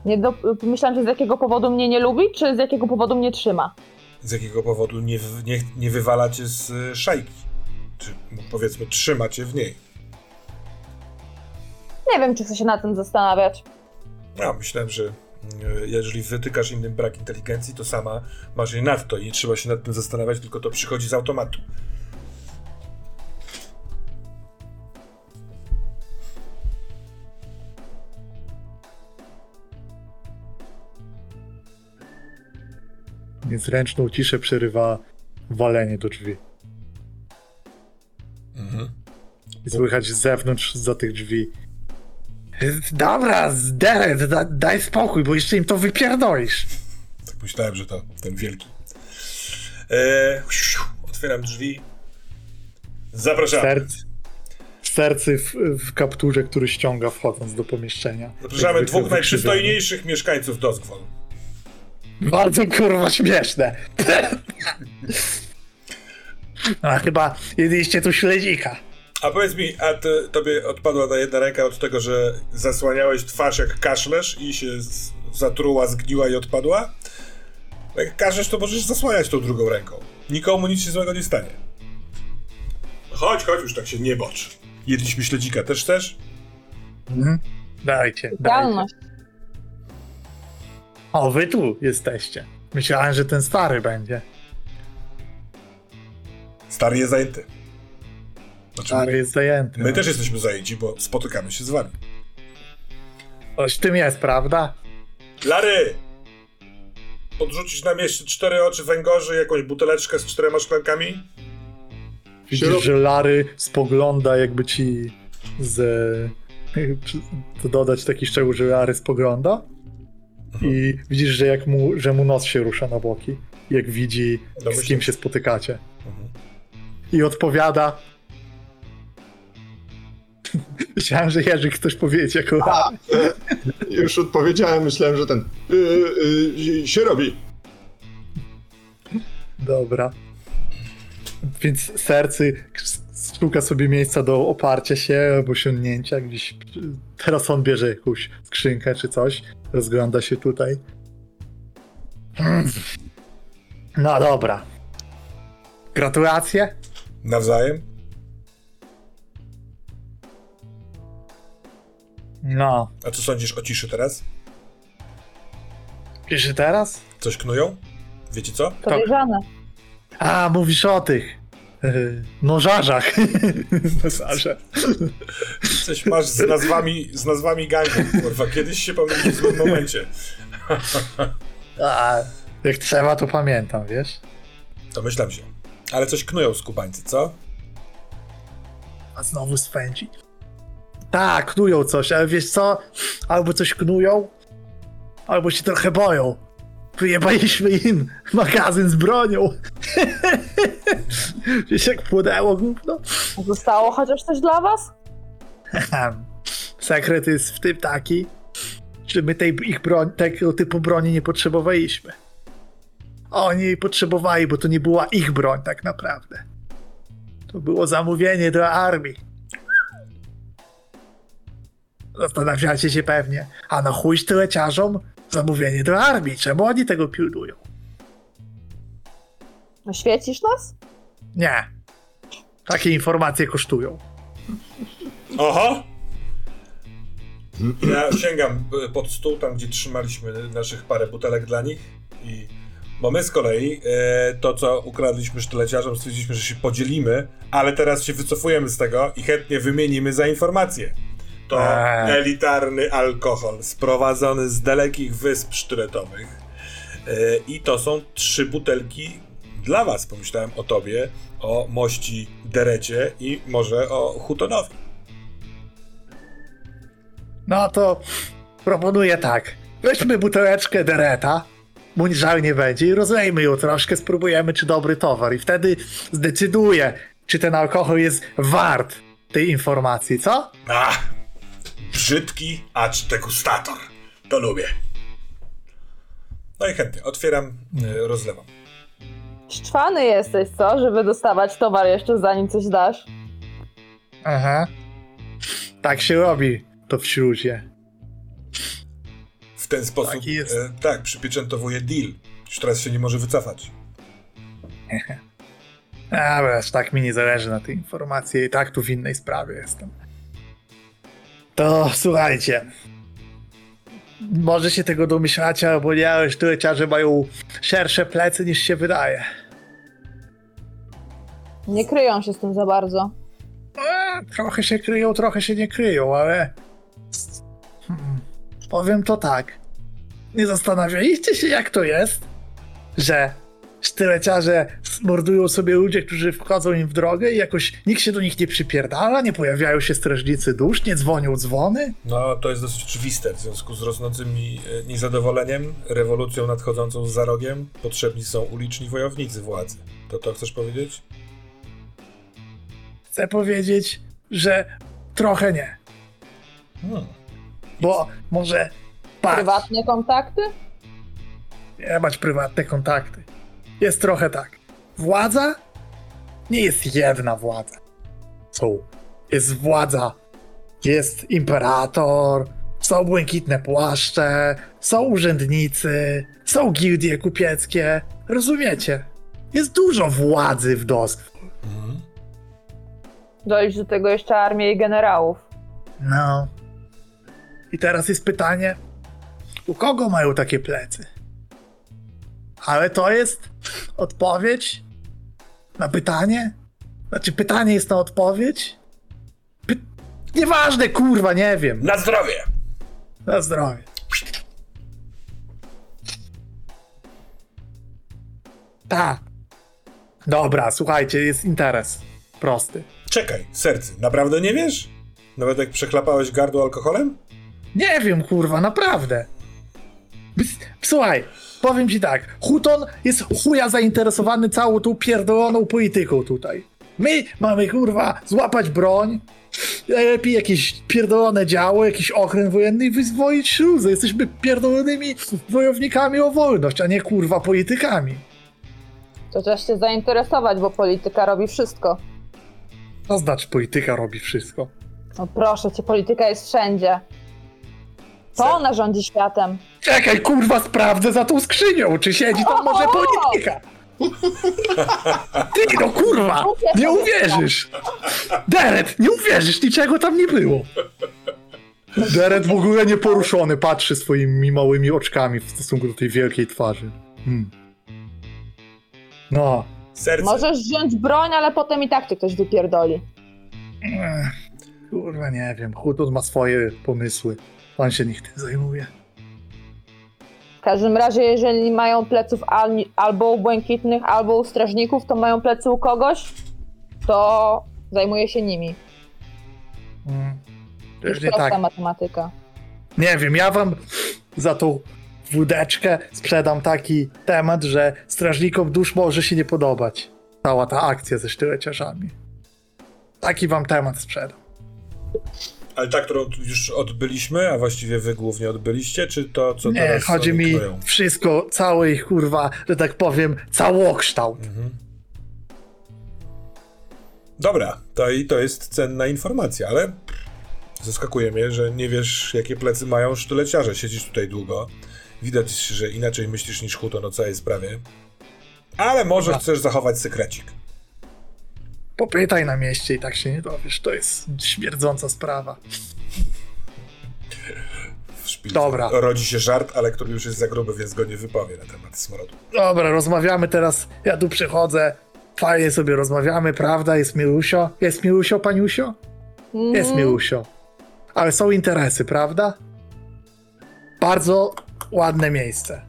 Nie do... Myślałam, że z jakiego powodu mnie nie lubi, czy z jakiego powodu mnie trzyma. z jakiego powodu nie, w- nie, nie wywala cię z y, szajki. Czy no, powiedzmy, trzyma cię w niej. Nie wiem, czy chcę się nad tym zastanawiać. Ja myślałem, że y, jeżeli wytykasz innym brak inteligencji, to sama masz jej nadto i nie trzeba się nad tym zastanawiać, tylko to przychodzi z automatu. Niezręczną ciszę przerywa walenie do drzwi. Mhm. I słychać z zewnątrz, za tych drzwi. Dobra, Deret, da, daj spokój, bo jeszcze im to wypierdolisz. Tak myślałem, że to ten wielki. E, otwieram drzwi. Zapraszam. Serc, sercy w, w kapturze, który ściąga wchodząc do pomieszczenia. Zapraszamy dwóch najprzystojniejszych mieszkańców Doskwol. Bardzo kurwa śmieszne. A chyba jedliście tu śledzika. A powiedz mi, a ty, tobie odpadła ta jedna ręka od tego, że zasłaniałeś twarz jak kaszlesz i się z, zatruła, zgniła i odpadła? Jak kaszlesz, to możesz zasłaniać tą drugą ręką. Nikomu nic się złego nie stanie. Chodź, chodź, już tak się nie bocz. Jedliśmy śledzika, też chcesz? Mhm. Dajcie, dajcie. O, wy tu jesteście. Myślałem, że ten stary będzie. Stary jest zajęty. Znaczy, Stary jest zajęty. my no. też jesteśmy zajęci, bo spotykamy się z wami. Coś w tym jest, prawda? Lary! Podrzucić nam jeszcze cztery oczy węgorzy, jakąś buteleczkę z czterema szklankami? Widzisz, że Lary spogląda, jakby ci z... To dodać taki szczegół, że Lary spogląda i widzisz, że, jak mu, że mu nos się rusza na boki, jak widzi, z Domyślam kim się. się spotykacie. Mhm. I odpowiada... Myślałem, że Jerzyk coś powiedzieć jako Lary. Już odpowiedziałem, myślałem, że ten y, y, się robi. Dobra. Więc sercy szuka sobie miejsca do oparcia się albo sięgnięcia gdzieś. Teraz on bierze jakąś skrzynkę czy coś. Rozgląda się tutaj. Hmm. No dobra. Gratulacje. Nawzajem? No. A co sądzisz o ciszy teraz? Pierwszy teraz? Coś knują? Wiecie co? Podejrzane. A, mówisz o tych. Yy, nożarzach. Nożarze. Coś masz z nazwami, z nazwami gangów, kurwa. Kiedyś się pomylił w złym momencie. A, jak trzeba, to pamiętam, wiesz? Domyślam się. Ale coś knują skubańcy, co? A znowu swędzi. Tak, knują coś, ale wiesz co? Albo coś knują, albo się trochę boją. Wyjebaliśmy im magazyn z bronią. wiesz jak płynęło gówno? Zostało chociaż coś dla was? Sekret jest w tym taki, że my tej ich broń, tego typu broni nie potrzebowaliśmy. Oni jej potrzebowali, bo to nie była ich broń tak naprawdę. To było zamówienie dla armii. Zastanawiacie się pewnie, a na chuj tyleciarzom zamówienie do armii, czemu oni tego pilnują? Świecisz nas? Nie. Takie informacje kosztują. Oho! Ja sięgam e, pod stół, tam gdzie trzymaliśmy naszych parę butelek dla nich i bo my z kolei e, to, co ukradliśmy sztyleciarzom, stwierdziliśmy, że się podzielimy, ale teraz się wycofujemy z tego i chętnie wymienimy za informacje. To Eee. elitarny alkohol sprowadzony z dalekich wysp sztyletowych e, i to są trzy butelki dla was. Pomyślałem o tobie, o mości Derecie i może o Hutonowi. No to proponuję tak. Weźmy buteleczkę Dereta, bądź żal nie będzie i rozlejmy ją troszkę, spróbujemy czy dobry towar i wtedy zdecyduję, czy ten alkohol jest wart tej informacji, co? A, brzydki, acz degustator. To lubię. No i chętnie, otwieram, e, rozlewam. Szczwany jesteś, co? Żeby dostawać towar jeszcze zanim coś dasz. Aha. Tak się robi to w śluzie. Ten sposób, Taki jest. e, tak, przypieczętowuję deal. Już teraz się nie może wycofać. Ale aż tak mi nie zależy na tej informacji i tak tu w innej sprawie jestem. To słuchajcie. Może się tego domyślacie, albo nie, ale sztyleciarze mają szersze plecy niż się wydaje. Nie kryją się z tym za bardzo. E, trochę się kryją, trochę się nie kryją, ale. Hmm, powiem to tak. Nie zastanawialiście się, jak to jest, że sztyleciarze mordują sobie ludzie, którzy wchodzą im w drogę i jakoś nikt się do nich nie przypierdala, nie pojawiają się strażnicy dusz, nie dzwonią dzwony? No, to jest dosyć oczywiste. W związku z rosnącym e, niezadowoleniem, rewolucją nadchodzącą za rogiem, potrzebni są uliczni wojownicy władzy. To to chcesz powiedzieć? Chcę powiedzieć, że trochę nie. Hmm. Bo może. Patrz, Prywatne kontakty? nie mać prywatne kontakty. Jest trochę tak. Władza nie jest jedna władza. Są. Jest władza. Jest imperator, są błękitne płaszcze, są urzędnicy, są gildie kupieckie. Rozumiecie? Jest dużo władzy w Dosk. Mhm. Dojść do tego jeszcze armię i generałów. No. I teraz jest pytanie, u kogo mają takie plecy? Ale to jest odpowiedź na pytanie? Znaczy, pytanie jest na odpowiedź? Py... Nieważne, kurwa, nie wiem. Na zdrowie! Na zdrowie. Tak. Dobra, słuchajcie, jest interes. Prosty. Czekaj, serce, naprawdę nie wiesz? Nawet jak przechlapałeś gardło alkoholem? Nie wiem, kurwa, naprawdę. Słuchaj, powiem ci tak. Huton jest chuja zainteresowany całą tą pierdoloną polityką tutaj. My mamy, kurwa, złapać broń, lepiej jakieś pierdolone działo, jakiś okręt wojenny i wyzwolić śluzę. Jesteśmy pierdolonymi wojownikami o wolność, a nie, kurwa, politykami. To trzeba się zainteresować, bo polityka robi wszystko. To znaczy, polityka robi wszystko. No proszę cię, polityka jest wszędzie. To ona rządzi światem. Czekaj, kurwa, sprawdzę za tą skrzynią, czy siedzi tam może polityka. Ty, no kurwa, nie uwierzysz. Deret, nie uwierzysz, niczego tam nie było. Deret w ogóle nieporuszony, patrzy swoimi małymi oczkami w stosunku do tej wielkiej twarzy. Hmm. No. Serce. Możesz wziąć broń, ale potem i tak cię ktoś wypierdoli. Ech, Kurwa, nie wiem, Hutun ma swoje pomysły. On się niech tym zajmuje. W każdym razie, jeżeli mają pleców al- albo u błękitnych, albo u strażników, to mają plecy u kogoś, to zajmuje się nimi. Hmm. To jest Pewnie prosta tak. matematyka. Nie wiem, ja wam za tą wódeczkę sprzedam taki temat, że strażnikom dusz może się nie podobać. Cała ta akcja ze sztyleciarzami. Taki wam temat sprzedam. Ale ta, którą już odbyliśmy, a właściwie wy głównie odbyliście, czy to, co Nie, teraz chodzi mi kroją? wszystko, cały ich kurwa, że tak powiem, całokształt. Mhm. Dobra, to i to jest cenna informacja, ale Zaskakuje mnie, że nie wiesz, jakie plecy mają sztyleciarze. Siedzisz tutaj długo. Widać, że inaczej myślisz niż Huton o całej sprawie. Ale może Dobra. chcesz zachować sekrecik. Popytaj na mieście i tak się nie dowiesz. To jest śmierdząca sprawa. Dobra. rodzi się żart, ale który już jest za gruby, więc go nie wypowie na temat smrodu. Dobra, rozmawiamy teraz. Ja tu przychodzę. Fajnie sobie rozmawiamy, prawda? Jest Milusio. Jest Milusio, paniusio? Jest Mhm. Milusio. Ale są interesy, prawda? Bardzo ładne miejsce.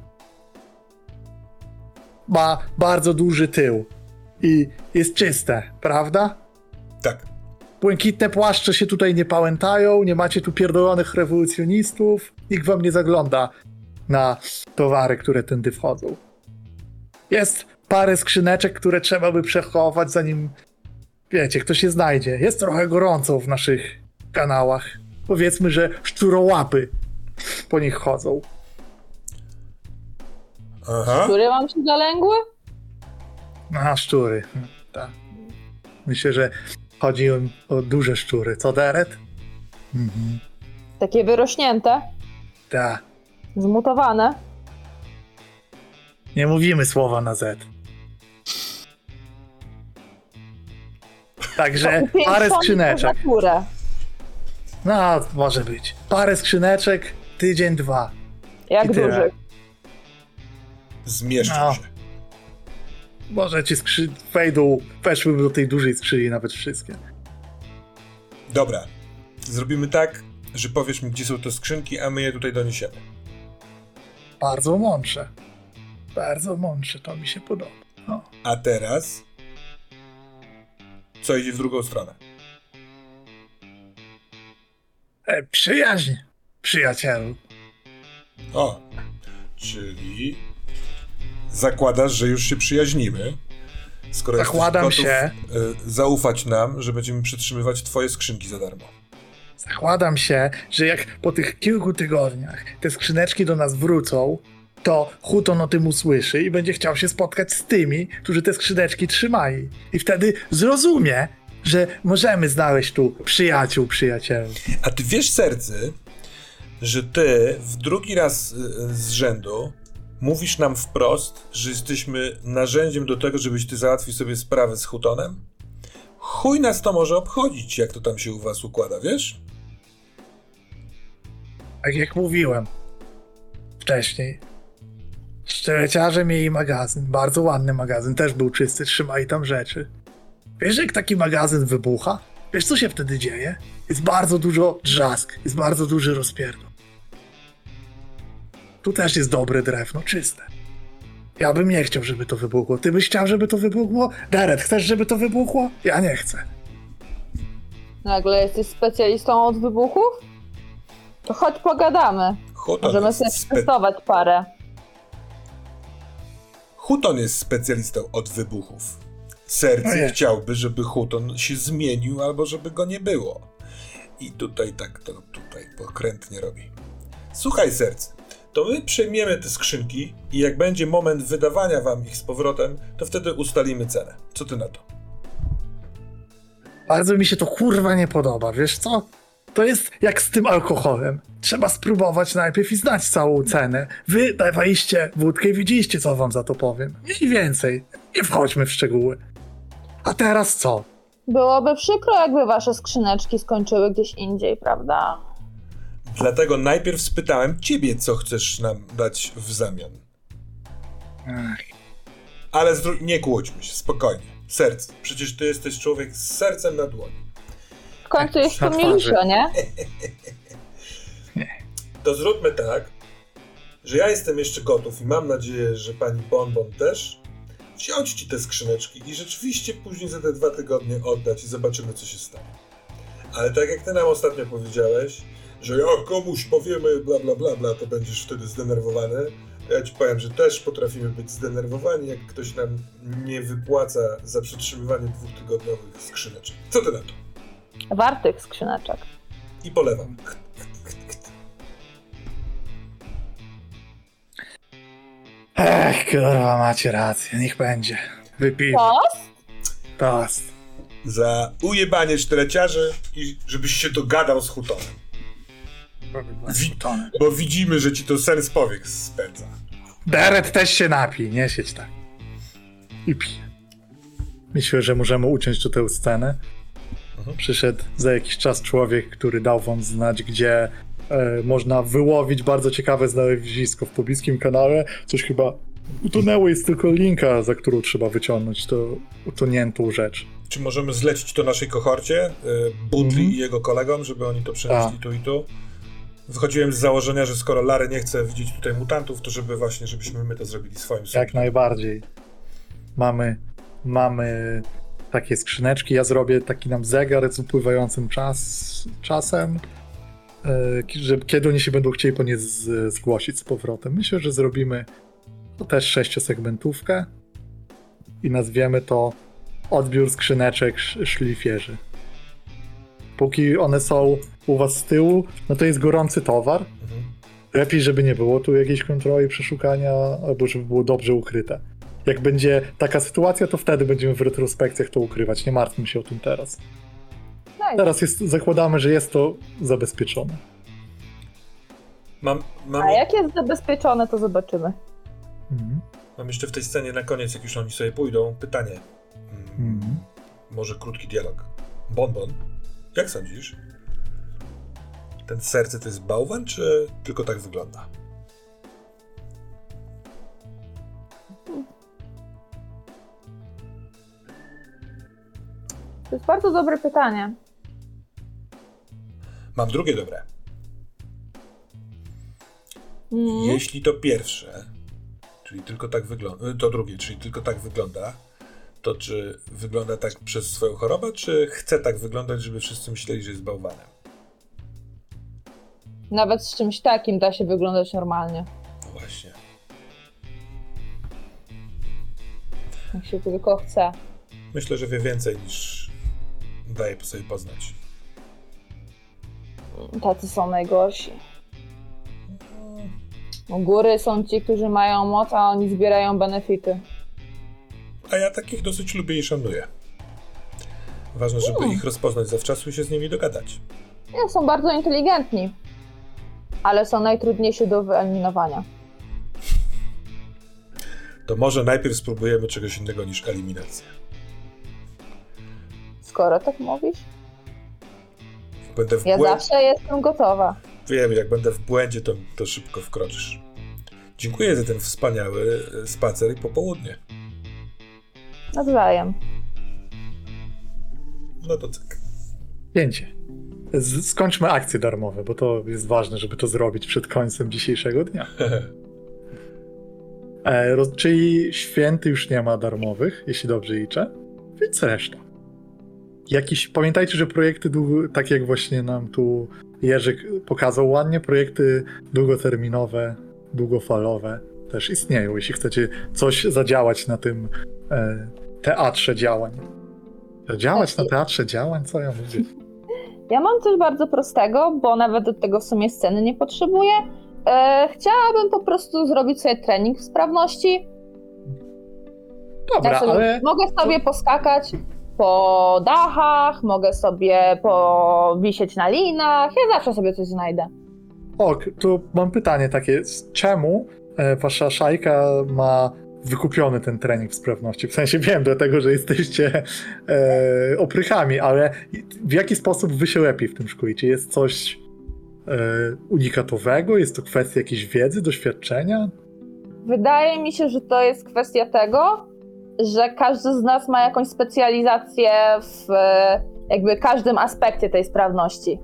Ma bardzo duży tył. I jest czyste, prawda? Tak. Błękitne płaszcze się tutaj nie pałętają, nie macie tu pierdolonych rewolucjonistów, nikt wam nie zagląda na towary, które tędy wchodzą. Jest parę skrzyneczek, które trzeba by przechować, zanim wiecie, ktoś się znajdzie. Jest trochę gorąco w naszych kanałach. Powiedzmy, że szczurołapy po nich chodzą. Aha. Które wam się zalęgły? A, szczury. Tak. Myślę, że chodzi o, o duże szczury. Co, Deret? Mhm. Takie wyrośnięte, Tak. zmutowane. Nie mówimy słowa na Z. Także parę skrzyneczek. No, może być. Parę skrzyneczek, tydzień, dwa. Jak I tyle. duży. Zmieszczą No. się. Może ci skrzy... wejdą, weszłyby do tej dużej skrzyni nawet wszystkie. Dobra. Zrobimy tak, że powiesz mi, gdzie są te skrzynki, a my je tutaj doniesiemy. Bardzo mądrze. Bardzo mądrze, to mi się podoba. No. A teraz. Co idzie w drugą stronę? E, przyjaźń, przyjacielu. O, czyli zakładasz, że już się przyjaźnimy. Skoro Zakładam gotów, się. e, zaufać nam, że będziemy przytrzymywać twoje skrzynki za darmo. Zakładam się, że jak po tych kilku tygodniach te skrzyneczki do nas wrócą, to Huton o tym usłyszy i będzie chciał się spotkać z tymi, którzy te skrzyneczki trzymają. I wtedy zrozumie, że możemy znaleźć tu przyjaciół, przyjacielu. A ty wiesz, sercy, że ty w drugi raz y, z rzędu mówisz nam wprost, że jesteśmy narzędziem do tego, żebyś ty załatwił sobie sprawę z Hutonem? Chuj nas to może obchodzić, jak to tam się u was układa, wiesz? Tak jak mówiłem wcześniej. Szczeleciarze mieli magazyn, bardzo ładny magazyn, też był czysty, trzymali tam rzeczy. Wiesz, jak taki magazyn wybucha? Wiesz, co się wtedy dzieje? Jest bardzo dużo drzask, jest bardzo duży rozpierdol. Tu też jest dobre drewno, czyste. Ja bym nie chciał, żeby to wybuchło. Ty byś chciał, żeby to wybuchło? Deret, chcesz, żeby to wybuchło? Ja nie chcę. Nagle jesteś specjalistą od wybuchów? To chodź pogadamy. Huton Możemy sobie spe- przetestować parę. Huton jest specjalistą od wybuchów. Serce chciałby, żeby Huton się zmienił, albo żeby go nie było. I tutaj tak to tutaj pokrętnie robi. Słuchaj, serce, to my przejmiemy te skrzynki i jak będzie moment wydawania wam ich z powrotem, to wtedy ustalimy cenę. Co ty na to? Bardzo mi się to kurwa nie podoba, wiesz co? To jest jak z tym alkoholem. Trzeba spróbować najpierw i znać całą cenę. Wy dawaliście wódkę i widzieliście, co wam za to powiem. Mniej więcej. Nie wchodźmy w szczegóły. A teraz co? Byłoby przykro, jakby wasze skrzyneczki skończyły gdzieś indziej, prawda? Dlatego najpierw spytałem ciebie, co chcesz nam dać w zamian. Ach, Ale nie kłóćmy się, spokojnie. Serce. Przecież ty jesteś człowiek z sercem na dłoni. W końcu jest tu twarzy. Milisio, nie? To zróbmy tak, że ja jestem jeszcze gotów i mam nadzieję, że pani Bonbon też, wziąć ci te skrzyneczki i rzeczywiście później za te dwa tygodnie oddać i zobaczymy, co się stanie. Ale tak jak ty nam ostatnio powiedziałeś, że jak komuś powiemy bla bla bla bla, to będziesz wtedy zdenerwowany, ja ci powiem, że też potrafimy być zdenerwowani, jak ktoś nam nie wypłaca za przetrzymywanie dwutygodniowych skrzyneczek. Co ty na to? Wartych skrzyneczek. I polewam. Ech, kurwa, macie rację, niech będzie. Wypij. To? Toast. za ujebanie sztyleciarzy i żebyś się dogadał z Hutonem. Bo widzimy, że ci to sens powiek spędza. Deret też się napij, nie siedź tak. I pij. Myślę, że możemy uciąć tu tę scenę. Mhm. Przyszedł za jakiś czas człowiek, który dał wam znać, gdzie e, można wyłowić bardzo ciekawe znalezisko w pobliskim kanale. Coś chyba utonęło, jest tylko linka, za którą trzeba wyciągnąć to utoniętą rzecz. Czy możemy zlecić to naszej kohorcie, y, Butli Mhm. i jego kolegom, żeby oni to przenieśli Tak. tu i tu? Wychodziłem z założenia, że skoro Lary nie chce widzieć tutaj mutantów, to żeby właśnie, żebyśmy my to zrobili swoim Jak najbardziej. Mamy, mamy takie skrzyneczki. Ja zrobię taki nam zegar z upływającym czas, czasem, e, że kiedy oni się będą chcieli po nie z, zgłosić z powrotem. Myślę, że zrobimy to też sześciosegmentówkę i nazwiemy to odbiór skrzyneczek sz- szlifierzy. Póki one są u was z tyłu, no to jest gorący towar. Mhm. Lepiej, żeby nie było tu jakiejś kontroli, przeszukania, albo żeby było dobrze ukryte. Jak będzie taka sytuacja, to wtedy będziemy w retrospekcjach to ukrywać. Nie martwmy się o tym teraz. Nice. Teraz jest, zakładamy, że jest to zabezpieczone. Mam, mam, A jak jest zabezpieczone, to zobaczymy. Mhm. mam jeszcze w tej scenie na koniec, jak już oni sobie pójdą, pytanie. Mm, Mhm. Może krótki dialog. Bonbon, jak sądzisz? Ten serce to jest bałwan, czy tylko tak wygląda? To jest bardzo dobre pytanie. Mam drugie dobre. Mm. Jeśli to pierwsze, czyli tylko tak wygląda, to drugie, czyli tylko tak wygląda, to czy wygląda tak przez swoją chorobę, czy chce tak wyglądać, żeby wszyscy myśleli, że jest bałwanem? Nawet z czymś takim da się wyglądać normalnie. No właśnie. Jak się tylko chce. Myślę, że wie więcej niż daje po sobie poznać. Tacy są najgorsi. U góry są ci, którzy mają moc, a oni zbierają benefity. A ja takich dosyć lubię i szanuję. Ważne, żeby ich rozpoznać zawczasu i się z nimi dogadać. Nie, są bardzo inteligentni. Ale są najtrudniejsi do wyeliminowania. To może najpierw spróbujemy czegoś innego niż eliminacja. Skoro tak mówisz, Będę w ja zawsze jestem gotowa. Wiem, jak będę w błędzie, to, to szybko wkroczysz. Dziękuję za ten wspaniały e, spacer i popołudnie. Nawzajem. No to cyk. Pięcie. Skończmy akcje darmowe, bo to jest ważne, żeby to zrobić przed końcem dzisiejszego dnia. E, roz, czyli święty już nie ma darmowych, jeśli dobrze liczę, więc reszta. Jakiś, pamiętajcie, że projekty, długo, tak jak właśnie nam tu Jerzyk pokazał ładnie, projekty długoterminowe, długofalowe też istnieją, jeśli chcecie coś zadziałać na tym e, teatrze działań. Działać na teatrze działań? Co ja mówię? Ja mam coś bardzo prostego, bo nawet do tego w sumie sceny nie potrzebuję. E, chciałabym po prostu zrobić sobie trening w sprawności. Dobra, Ja sobie, ale Mogę sobie poskakać po dachach, mogę sobie powisieć na linach. Ja zawsze sobie coś znajdę. ok, tu mam pytanie takie, czemu e, wasza szajka ma wykupiony ten trening w sprawności? W sensie wiem dlatego, że jesteście e, oprychami, ale w jaki sposób wy się lepiej w tym szkolicie? Jest coś e, unikatowego? Jest to kwestia jakiejś wiedzy, doświadczenia? Wydaje mi się, że to jest kwestia tego, że każdy z nas ma jakąś specjalizację w e, jakby każdym aspekcie tej sprawności.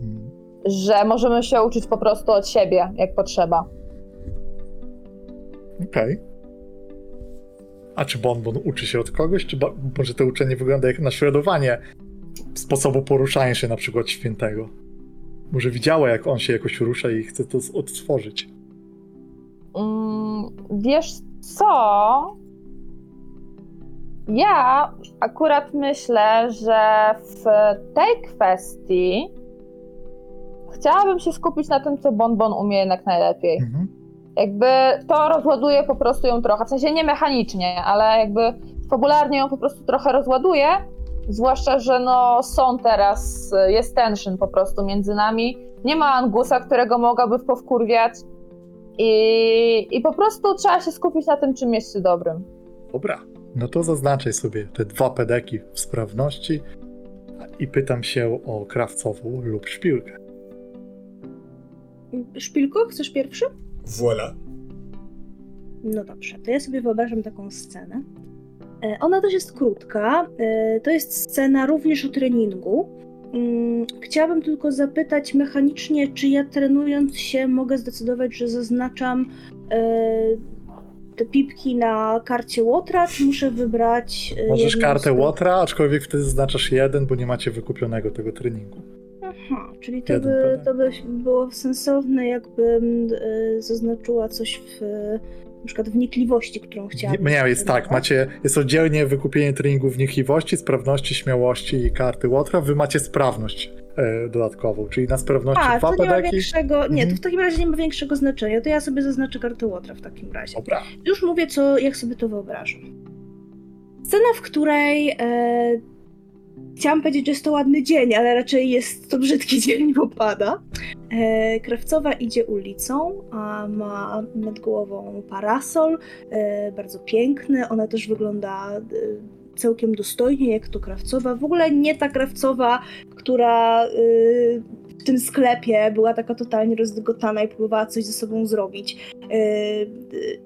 Hmm. Że możemy się uczyć po prostu od siebie, jak potrzeba. Okej. A czy Bonbon uczy się od kogoś? Czy może to uczenie wygląda jak naśladowanie sposobu poruszania się na przykład świętego? Może widziała, jak on się jakoś rusza i chce to odtworzyć. Mm, wiesz co? Ja akurat myślę, że w tej kwestii chciałabym się skupić na tym, co Bonbon umie jednak najlepiej. Mhm. Jakby to rozładuje po prostu ją trochę, w sensie nie mechanicznie, ale jakby fabularnie ją po prostu trochę rozładuje Zwłaszcza, że no są teraz, jest tension po prostu między nami. Nie ma Angusa, którego mogłaby powkurwiać. I, I po prostu trzeba się skupić na tym, czym jest się dobrym. Dobra, no to zaznaczaj sobie te dwa pedeki w sprawności i pytam się o krawcową lub szpilkę. Szpilko, chcesz pierwszy? Voilà. No dobrze, to ja sobie wyobrażam taką scenę. E, Ona też jest krótka. e, To jest scena również o treningu. Mm, Chciałabym tylko zapytać mechanicznie, czy ja trenując się mogę zdecydować, że zaznaczam e, te pipki na karcie Łotra, czy muszę wybrać. Możesz kartę? Łotra, aczkolwiek wtedy zaznaczasz jeden, bo nie macie wykupionego tego treningu. Aha, czyli to Jeden by, pedał. to by było sensowne, jakbym e, zaznaczyła coś w na przykład wnikliwości, którą chciałabym. Nie, jest tak, macie, jest oddzielnie wykupienie treningu wnikliwości, sprawności, śmiałości i karty Łotra. Wy macie sprawność e, dodatkową, czyli na sprawności A, dwa to nie ma większego. Nie, to Mhm. w takim razie nie ma większego znaczenia. To ja sobie zaznaczę kartę Łotra w takim razie. Dobra. Już mówię, co, jak sobie to wyobrażam. Scena, w której e, chciałam powiedzieć, że jest to ładny dzień, ale raczej jest to brzydki dzień, bo pada. E, Krawcowa idzie ulicą, a ma nad głową parasol, e, bardzo piękny. Ona też wygląda e, całkiem dostojnie, jak to Krawcowa. W ogóle nie ta Krawcowa, która e, w tym sklepie była taka totalnie rozdygotana i próbowała coś ze sobą zrobić. E,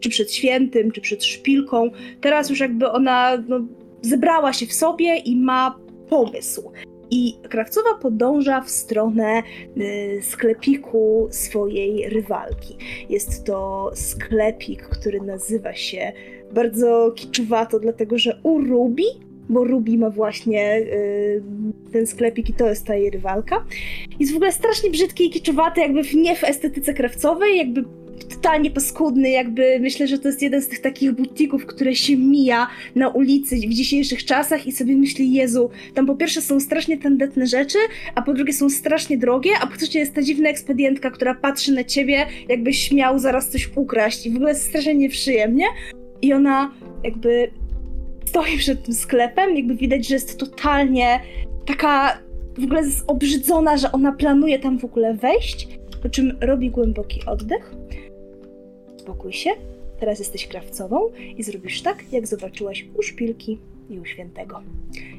czy przed świętym, czy przed szpilką. Teraz już jakby ona no, zebrała się w sobie i ma pomysł. I Krawcowa podąża w stronę y, sklepiku swojej rywalki. Jest to sklepik, który nazywa się bardzo kiczowato, dlatego że u Ruby, bo Ruby ma właśnie y, ten sklepik i to jest ta jej rywalka. Jest w ogóle strasznie brzydki i kiczowaty, jakby nie w estetyce krawcowej, jakby totalnie paskudny, jakby myślę, że to jest jeden z tych takich butików, które się mija na ulicy w dzisiejszych czasach i sobie myśli, Jezu, tam po pierwsze są strasznie tandetne rzeczy, a po drugie są strasznie drogie, a po trzecie jest ta dziwna ekspedientka, która patrzy na ciebie, jakbyś miał zaraz coś ukraść i w ogóle jest strasznie nieprzyjemnie i ona jakby stoi przed tym sklepem, jakby widać, że jest totalnie taka w ogóle obrzydzona, że ona planuje tam w ogóle wejść, po czym robi głęboki oddech. Spokój się, teraz jesteś krawcową i zrobisz tak, jak zobaczyłaś u szpilki i u świętego.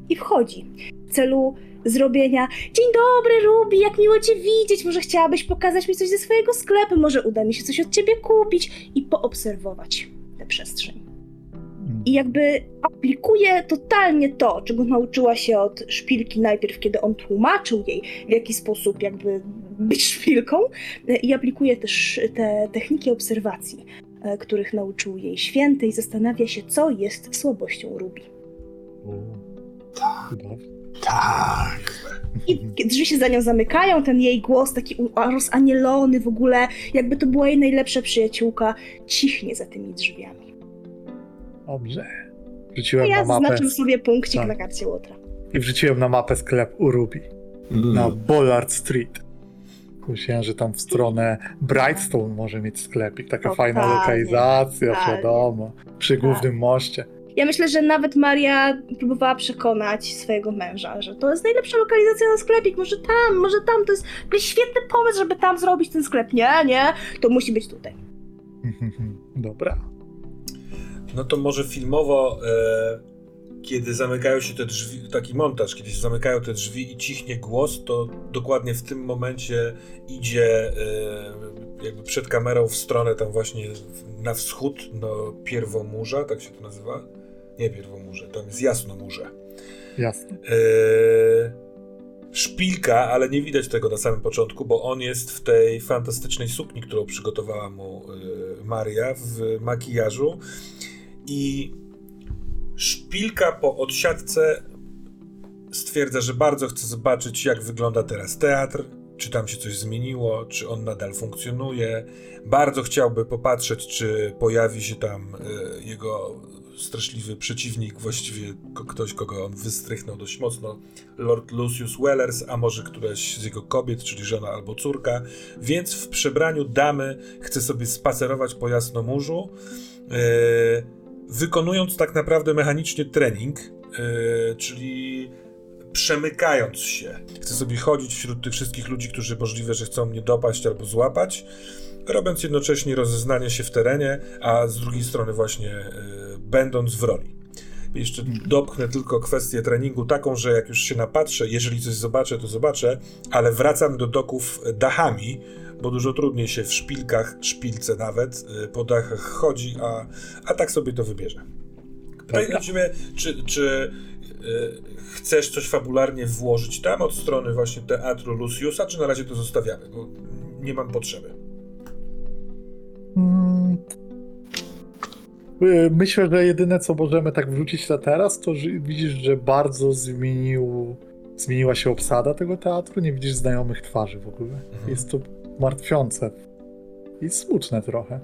I wchodzi w celu zrobienia Dzień dobry, Ruby, jak miło cię widzieć, może chciałabyś pokazać mi coś ze swojego sklepu, może uda mi się coś od ciebie kupić i poobserwować tę przestrzeń. I jakby aplikuje totalnie to, czego nauczyła się od szpilki najpierw, kiedy on tłumaczył jej, w jaki sposób jakby być szpilką, i aplikuje też te techniki obserwacji, e, których nauczył jej święty i zastanawia się, co jest słabością Ruby. Cudownie. Tak. I drzwi się za nią zamykają, ten jej głos taki rozanielony w ogóle, jakby to była jej najlepsza przyjaciółka, cichnie za tymi drzwiami. Dobrze. Wrzuciłem ja na mapę zaznaczam sobie punkcik Tak. na karcie Łotra. i wrzuciłem na mapę sklep u Ruby Mm. na Bollard Street. Myślałem, że tam w stronę Brightstone może mieć sklepik. Taka Totalnie, fajna lokalizacja, totalnie. wiadomo. Przy głównym moście. Ja myślę, że nawet Maria próbowała przekonać swojego męża, że to jest najlepsza lokalizacja na sklepik, może tam, może tam, to jest jakiś świetny pomysł, żeby tam zrobić ten sklep. Nie, nie, to musi być tutaj. Dobra. No to może filmowo, e, kiedy zamykają się te drzwi, taki montaż, kiedy się zamykają te drzwi i cichnie głos, to dokładnie w tym momencie idzie e, jakby przed kamerą w stronę tam właśnie na wschód, no Pierwomurza, tak się to nazywa? Nie Pierwomurze, tam jest Jasnomurze. Jasne. Eee, szpilka, ale nie widać tego na samym początku, bo on jest w tej fantastycznej sukni, którą przygotowała mu e, Maria w makijażu. I szpilka po odsiadce stwierdza, że bardzo chce zobaczyć, jak wygląda teraz teatr, czy tam się coś zmieniło, czy on nadal funkcjonuje. Bardzo chciałby popatrzeć, czy pojawi się tam e, jego straszliwy przeciwnik, właściwie ktoś, kogo on wystrychnął dość mocno, Lord Lucius Wellers, a może któraś z jego kobiet, czyli żona albo córka. Więc w przebraniu damy chce sobie spacerować po Jasnomurzu, e, wykonując tak naprawdę mechanicznie trening, e, czyli przemykając się. Chcę sobie chodzić wśród tych wszystkich ludzi, którzy możliwe, że chcą mnie dopaść albo złapać, robiąc jednocześnie rozeznanie się w terenie, a z drugiej strony właśnie y, będąc w roli. Jeszcze dopchnę tylko kwestię treningu taką, że jak już się napatrzę, jeżeli coś zobaczę, to zobaczę, ale wracam do doków dachami, bo dużo trudniej się w szpilkach, szpilce nawet, y, po dachach chodzi, a, a tak sobie to wybierze. Pytanie do ciebie, czy, czy y, chcesz coś fabularnie włożyć tam od strony właśnie teatru Luciusa, czy na razie to zostawiamy, bo nie mam potrzeby. Mm. Y, Myślę, że jedyne co możemy tak wrzucić na teraz, to że widzisz, że bardzo zmienił, zmieniła się obsada tego teatru. Nie widzisz znajomych twarzy w ogóle. Mhm. Jest to martwiące i smutne trochę.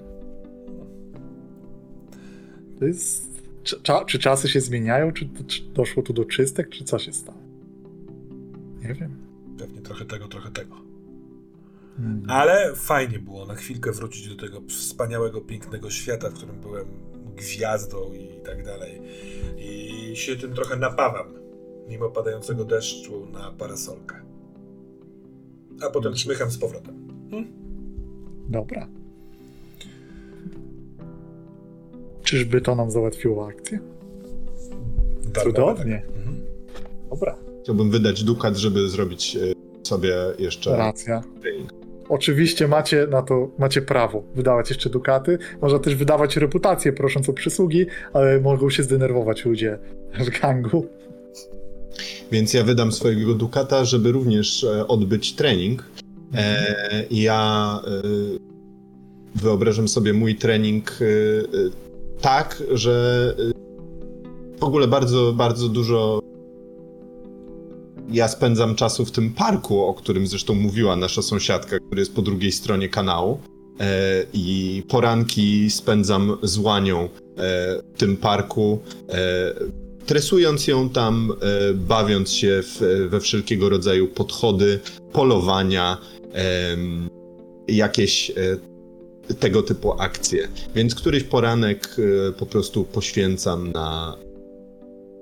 To jest. Czy, czy czasy się zmieniają? Czy, czy doszło tu do czystek? Czy co się stało? Nie wiem. Pewnie trochę tego, trochę tego. Mm. Ale fajnie było na chwilkę wrócić do tego wspaniałego, pięknego świata, w którym byłem gwiazdą i tak dalej. I się tym trochę napawam, mimo padającego deszczu na parasolkę. A potem czmycham z powrotem. Dobra. Czyżby to nam załatwiło akcję? Darmowe, Cudownie. tak. Mhm. Dobra, Chciałbym wydać dukat, żeby zrobić e, sobie jeszcze racja. Oczywiście macie na to macie prawo wydawać jeszcze dukaty. Można też wydawać reputację prosząc o przysługi, ale mogą się zdenerwować ludzie w gangu. Więc ja wydam swojego dukata, żeby również e, odbyć trening. E, ja e, wyobrażam sobie mój trening e, e, tak, że e, w ogóle bardzo, bardzo dużo ja spędzam czasu w tym parku, o którym zresztą mówiła nasza sąsiadka, który jest po drugiej stronie kanału. E, I poranki spędzam z łanią e, w tym parku, e, tresując ją tam, bawiąc się w, we wszelkiego rodzaju podchody, polowania, jakieś e, tego typu akcje. Więc któryś poranek e, po prostu poświęcam na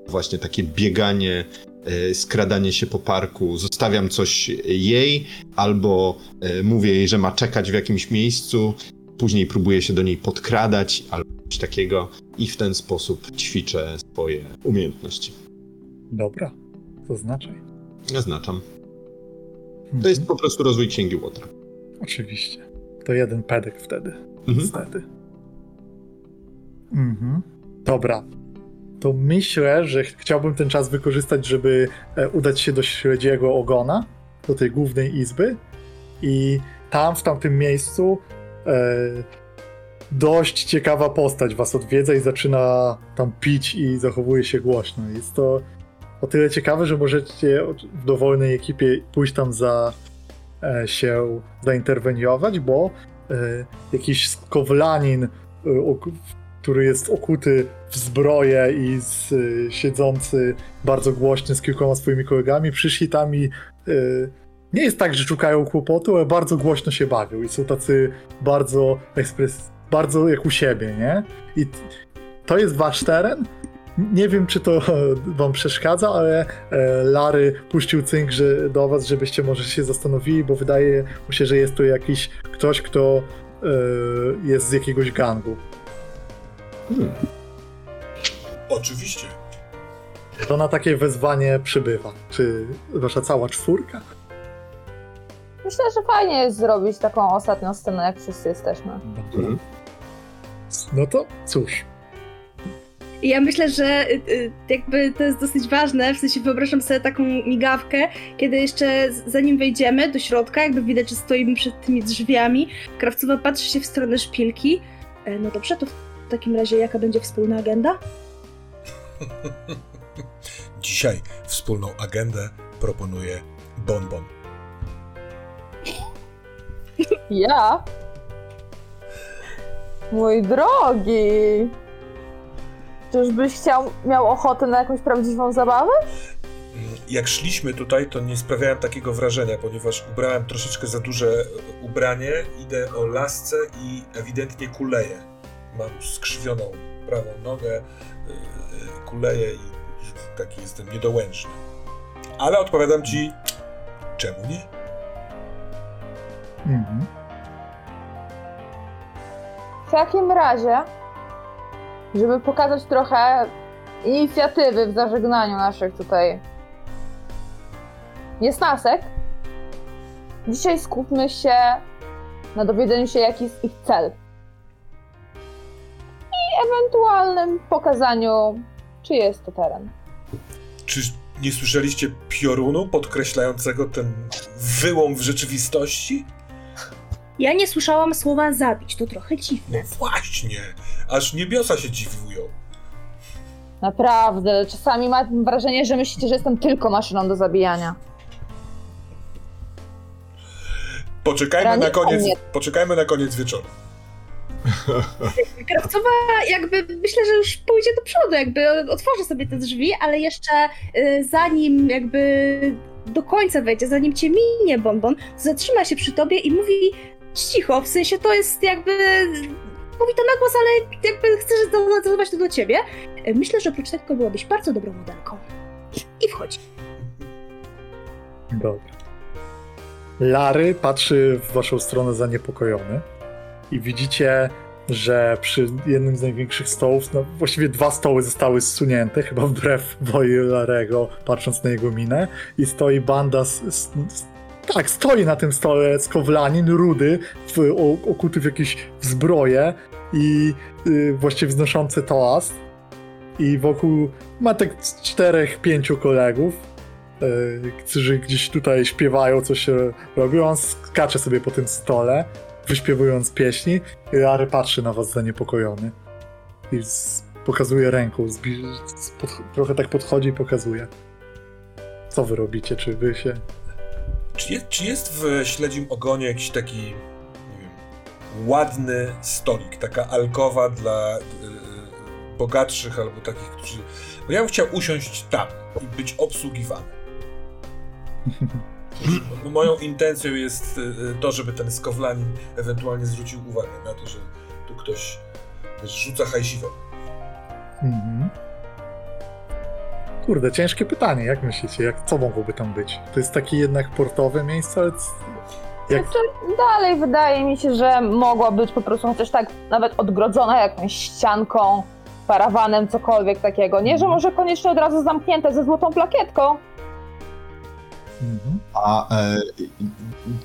właśnie takie bieganie, e, skradanie się po parku. Zostawiam coś jej, albo mówię jej, że ma czekać w jakimś miejscu, później próbuję się do niej podkradać, albo coś takiego i w ten sposób ćwiczę swoje umiejętności. Dobra, zaznaczaj. Zaznaczam. To jest po prostu rozwój księgi Łotra. Oczywiście. To jeden pedek wtedy. Mhm. Niestety. Mhm. Dobra. To myślę, że ch- chciałbym ten czas wykorzystać, żeby e, udać się do śledziego ogona, do tej głównej izby. I tam, w tamtym miejscu, e, dość ciekawa postać was odwiedza i zaczyna tam pić i zachowuje się głośno. Jest to o tyle ciekawe, że możecie w dowolnej ekipie pójść tam za e, się zainterweniować, bo e, jakiś skowlanin, e, który jest okuty w zbroję i z, siedzący bardzo głośny z kilkoma swoimi kolegami, przyszli tam i nie jest tak, że szukają kłopotu, ale bardzo głośno się bawią i są tacy bardzo ekspres, bardzo jak u siebie, nie? I to jest wasz teren? Nie wiem, czy to wam przeszkadza, ale e, Lary puścił cynk że, do was, żebyście może się zastanowili, bo wydaje mu się, że jest tu jakiś ktoś, kto e, jest z jakiegoś gangu. Oczywiście. To na takie wezwanie przybywa. Czy wasza cała czwórka? Myślę, że fajnie jest zrobić taką ostatnią scenę, jak wszyscy jesteśmy. Mhm. No to cóż. I ja myślę, że y, y, jakby to jest dosyć ważne, w sensie wyobrażam sobie taką migawkę, kiedy jeszcze zanim wejdziemy do środka, jakby widać, że stoimy przed tymi drzwiami, krawcowa patrzy się w stronę szpilki. E, no dobrze, to w takim razie jaka będzie wspólna agenda? Dzisiaj wspólną agendę proponuje Bonbon. Ja? Mój drogi! Czyżbyś chciał, miał ochotę na jakąś prawdziwą zabawę? Jak szliśmy tutaj, to nie sprawiałem takiego wrażenia, ponieważ ubrałem troszeczkę za duże ubranie, idę o lasce i ewidentnie kuleję. Mam skrzywioną prawą nogę, yy, kuleję i taki jestem niedołężny. Ale odpowiadam ci, czemu nie? Mhm. W takim razie, żeby pokazać trochę inicjatywy w zażegnaniu naszych tutaj niesnasek, dzisiaj skupmy się na dowiedzeniu się, jaki jest ich cel. I ewentualnym pokazaniu, czy jest to teren. Czy nie słyszeliście piorunu podkreślającego ten wyłom w rzeczywistości? Ja nie słyszałam słowa zabić, to trochę No dziwne. właśnie, aż niebiosa się dziwiują. Naprawdę, czasami mam wrażenie, że myślicie, że jestem tylko maszyną do zabijania. Poczekajmy Rani na koniec, mnie. poczekajmy na koniec wieczoru. Krawcowa jakby myślę, że już pójdzie do przodu, jakby otworzy sobie te drzwi, ale jeszcze y, zanim jakby do końca wejdzie, zanim cię minie bonbon, zatrzyma się przy tobie i mówi cicho, w sensie to jest jakby... Mówi to na głos, ale jakby chcesz zaadresować to do ciebie. Y, Myślę, że oprócz tego byłabyś bardzo dobrą modelką. I wchodzi. Dobra. Lary patrzy w waszą stronę zaniepokojony i widzicie, że przy jednym z największych stołów, no właściwie dwa stoły zostały zsunięte, chyba wbrew woli Larego, patrząc na jego minę, i stoi banda z, z, z, tak, stoi na tym stole skowlanin, rudy, w, o, okuty w jakieś zbroje i y, właściwie wznoszący toast. I wokół ma tak czterech, pięciu kolegów, y, którzy gdzieś tutaj śpiewają, coś robią. On skacze sobie po tym stole, wyśpiewując pieśni. I Larry patrzy na was zaniepokojony. I z, pokazuje ręką, z, pod, trochę tak podchodzi i pokazuje. Co wy robicie? Czy wy się... Czy jest, czy jest w śledzim ogonie jakiś taki, wiem, ładny stolik, taka alkowa dla y, bogatszych albo takich, którzy... Bo ja bym chciał usiąść tam i być obsługiwany. Moją intencją jest y, y, to, żeby ten skowlanin ewentualnie zwrócił uwagę na to, że tu ktoś rzuca hajsiwem. Mhm. Kurde, ciężkie pytanie. Jak myślicie? Jak, co mogłoby tam być? To jest takie jednak portowe miejsce, ale... Jak... Znaczy, dalej wydaje mi się, że mogła być po prostu chociaż tak nawet odgrodzona jakąś ścianką, parawanem, cokolwiek takiego. Nie, że może koniecznie od razu zamknięte ze złotą plakietką. Mhm. A e,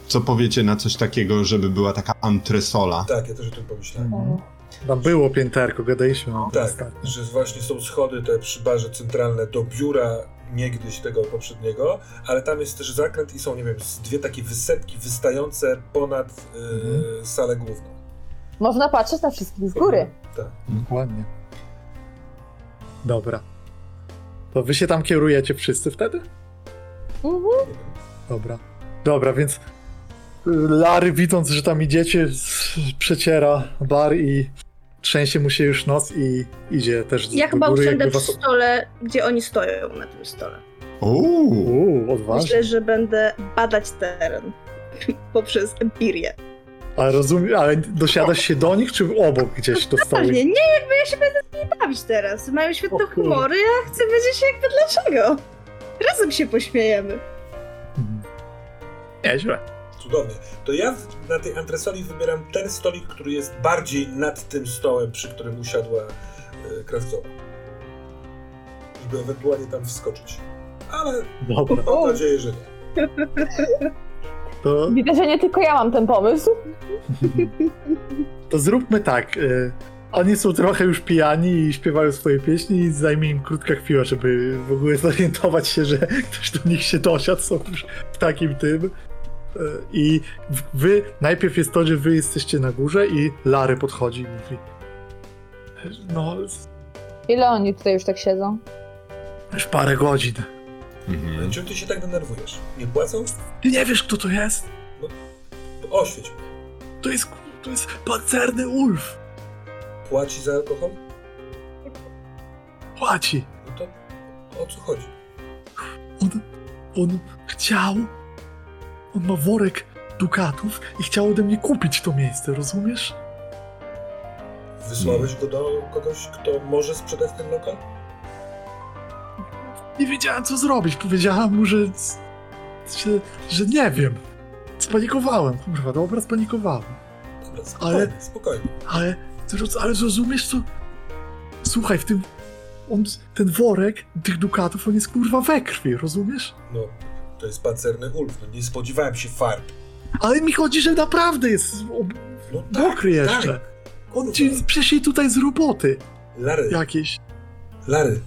co powiecie na coś takiego, żeby była taka antresola? Tak, ja też o tym pomyślałem. Mhm. Tam było pięterko, gadaliśmy o tym Tak, ostatnio. że właśnie są schody te przy barze centralne do biura niegdyś tego poprzedniego, ale tam jest też zakręt i są, nie wiem, dwie takie wysepki wystające ponad y, Mhm. salę główną. Można patrzeć na wszystkich z góry. Tak. Dokładnie. Dobra. To wy się tam kierujecie wszyscy wtedy? Mhm. Dobra. Dobra, więc Lary widząc, że tam idziecie, przeciera bar i trzęsie mu się już nos i idzie też Ja do chyba góry, usiądę przy was... stole, gdzie oni stoją na tym stole. Uuu, odważnie. Myślę, że będę badać teren poprzez empirię. Ale rozumiem, ale dosiadasz się do nich, czy obok gdzieś do stołu? Pewnie, nie, jakby ja się będę z nimi bawić teraz. Mają świetne humory, ja chcę wiedzieć jakby dlaczego. Razem się pośmiejemy. Mhm. Nieźle. Cudownie. To ja w- na tej antresoli wybieram ten stolik, który jest bardziej nad tym stołem, przy którym usiadła y, krawcowa. Żeby ewentualnie tam wskoczyć. Ale Dobra, mam nadzieję, że nie. to, Widzę, że nie tylko ja mam ten pomysł. to zróbmy tak. y, Oni są trochę już pijani i śpiewają swoje pieśni i zajmie im krótka chwila, żeby w ogóle zorientować się, że ktoś do nich się dosiadł, są już w takim tym. I wy, najpierw jest to, że wy jesteście na górze i Lary podchodzi i mówi no, Ile oni tutaj już tak siedzą? już parę godzin. mhm. Czym ty się tak denerwujesz? Nie płacą? Ty nie wiesz, kto to jest? To oświeć mnie. To jest, to jest pancerny Ulf. Płaci za alkohol? Płaci. No to o co chodzi? On, on chciał. On ma worek dukatów i chciał ode mnie kupić to miejsce, rozumiesz? Wysłałeś go do kogoś, kto może sprzedać ten lokal? nie wiedziałem co zrobić. Powiedziałem mu, że, że, że nie wiem. Spanikowałem, kurwa, dobra, spanikowałem. Dobra, spokojnie, Ale- spokojnie. Ale, ale zrozumiesz co? Słuchaj, w tym, on, ten worek tych dukatów, on jest kurwa we krwi, rozumiesz? No, to jest pancerny ulf, no nie spodziewałem się farb. Ale mi chodzi, że naprawdę jest ob- No mokry jeszcze. Tak. On ci przyszli tutaj z roboty Lary, jakieś. Lary,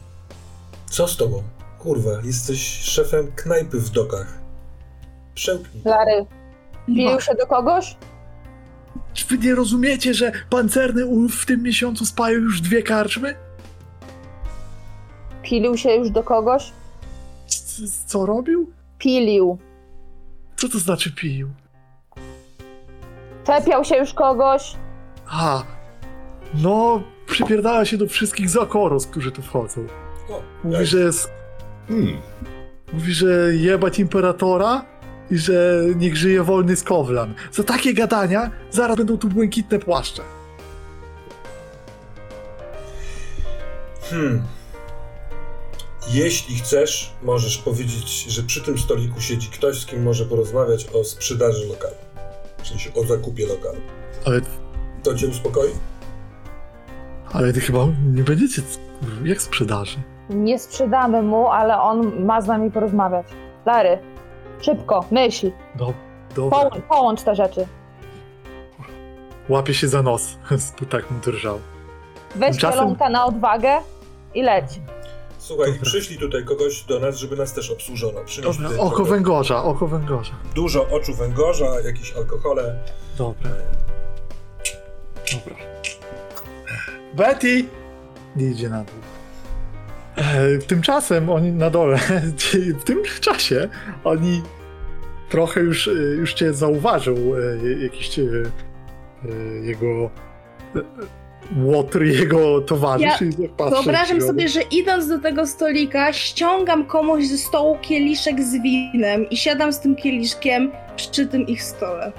co z tobą? Kurwa, jesteś szefem knajpy w dokach. Przełknij. Lary, się do kogoś? Czy wy nie rozumiecie, że pancerny ulf w tym miesiącu spalił już dwie karczmy? Pilił się już do kogoś? C- co robił? Pilił. Co to znaczy pił? Czepiał się już kogoś? A, no, przypierdala się do wszystkich zakoros, którzy tu wchodzą. Mówi, ej, że jest Hmm. Mówi, że jebać imperatora i że niech żyje wolny Skowlan. Za takie gadania zaraz będą tu błękitne płaszcze. Hmm. Jeśli chcesz, możesz powiedzieć, że przy tym stoliku siedzi ktoś, z kim może porozmawiać o sprzedaży lokalu. W sensie o zakupie lokalu. Ale, To cię uspokoi? ale ty chyba nie będziecie... Jak sprzedaży? Nie sprzedamy mu, ale on ma z nami porozmawiać. Lary, szybko, myśl. No, dobra. Połącz, połącz te rzeczy. Łapie się za nos. Tu tak mu drżał. Weź Tymczasem- Tymczasem... na odwagę i leć. Słuchaj, Dobra. przyszli tutaj kogoś do nas, żeby nas też obsłużono. Dobra, oko trochę- węgorza, oko węgorza. Dużo oczu węgorza, jakieś alkohole. Dobra. Dobra. Betty! Nie idzie na dół. E, tymczasem oni na dole, w tym czasie oni trochę już, e, już cię zauważył e, jakiś jego łotr, jego towarzysz. i tak patrzy Wyobrażam sobie, że idąc do tego stolika, ściągam komuś ze stołu kieliszek z winem i siadam z tym kieliszkiem przy tym ich stole.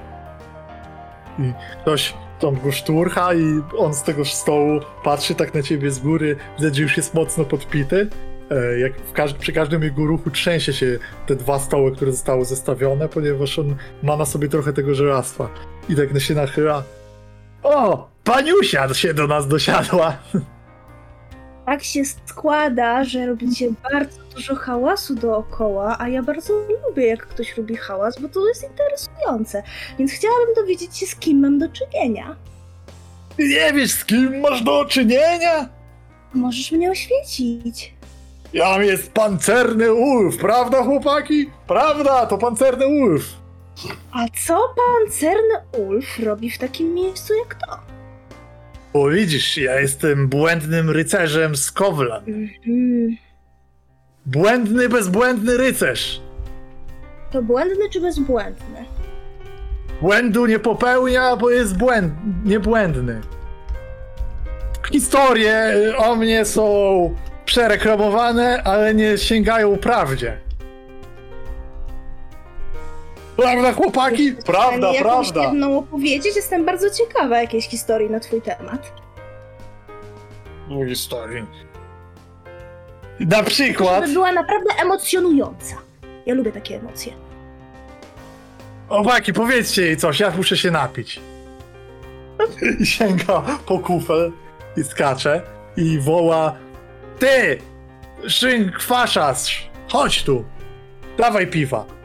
Ktoś tam go szturcha i on z tego stołu patrzy tak na ciebie z góry, widać, że już jest mocno podpity. E, Jak przy każdym jego ruchu trzęsie się te dwa stoły, które zostały zestawione, ponieważ on ma na sobie trochę tego żelastwa. I tak się nachyla. O! Paniusia się do nas dosiadła! Tak się składa, że robicie bardzo dużo hałasu dookoła, a ja bardzo lubię, jak ktoś robi hałas, bo to jest interesujące. Więc chciałabym dowiedzieć się, z kim mam do czynienia. Nie wiesz, z kim masz do czynienia? Możesz mnie oświecić. Jam jest pancerny ulf, prawda chłopaki? Prawda, to pancerny ulf. A co pancerny Ulf robi w takim miejscu jak to? Bo widzisz, ja jestem błędnym rycerzem z Kowlan. Mhm. Błędny, bezbłędny rycerz. To błędny czy bezbłędny? Błędu nie popełnia, bo jest błęd, niebłędny. Historie o mnie są przereklamowane, ale nie sięgają prawdzie. Prawda, chłopaki? Prawda, jakąś prawda. jedną opowiedzieć? Jestem bardzo ciekawa jakiejś historii na twój temat. historii. Na przykład, Żeby była naprawdę emocjonująca. Ja lubię takie emocje. chłopaki, powiedzcie jej coś, ja muszę się napić. I sięga po kufel i skacze i woła Ty, szynkwaszarz, chodź tu, dawaj piwa.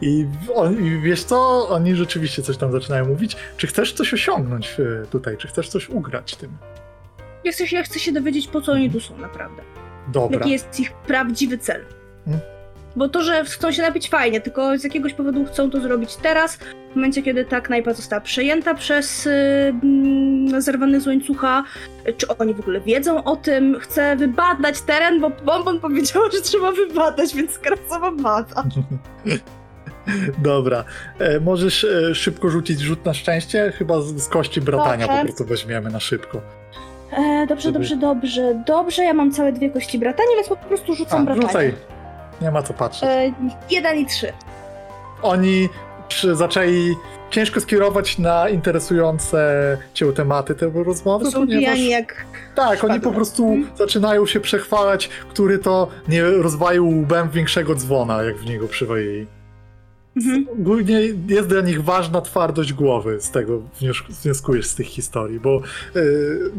I, on, I wiesz co, oni rzeczywiście coś tam zaczynają mówić. Czy chcesz coś osiągnąć e, tutaj, czy chcesz coś ugrać tym? Ja chcę, się- ja chcę się dowiedzieć, po co oni tu są naprawdę. Dobra. Jaki jest ich prawdziwy cel. Hmm. Bo to, że chcą się napić fajnie, tylko z jakiegoś powodu chcą to zrobić teraz, w momencie, kiedy ta knajpa została przejęta przez yy, mm, zerwany z łańcucha. Czy oni w ogóle wiedzą o tym? Chcę wybadać teren, bo Bonbon powiedział, że trzeba wybadać, więc skracowa bada. Dobra. E, możesz e, szybko rzucić rzut na szczęście? Chyba z, z kości bratania Dobrze. po prostu weźmiemy na szybko. E, dobrze, Żeby- dobrze, dobrze, dobrze. Ja mam całe dwie kości bratania, więc po prostu rzucam A, bratanie. rzucaj. Nie ma co patrzeć. E, jeden i trzy. Oni przy, zaczęli ciężko skierować na interesujące cię tematy te rozmowy, To są pijani jak... Tak, oni po prostu Mhm. zaczynają się przechwalać, który to nie rozwalił łbem większego dzwona, jak w niego przywalili. Mhm. Ogólnie jest dla nich ważna twardość głowy, z tego wnios- wnioskujesz z tych historii, bo yy,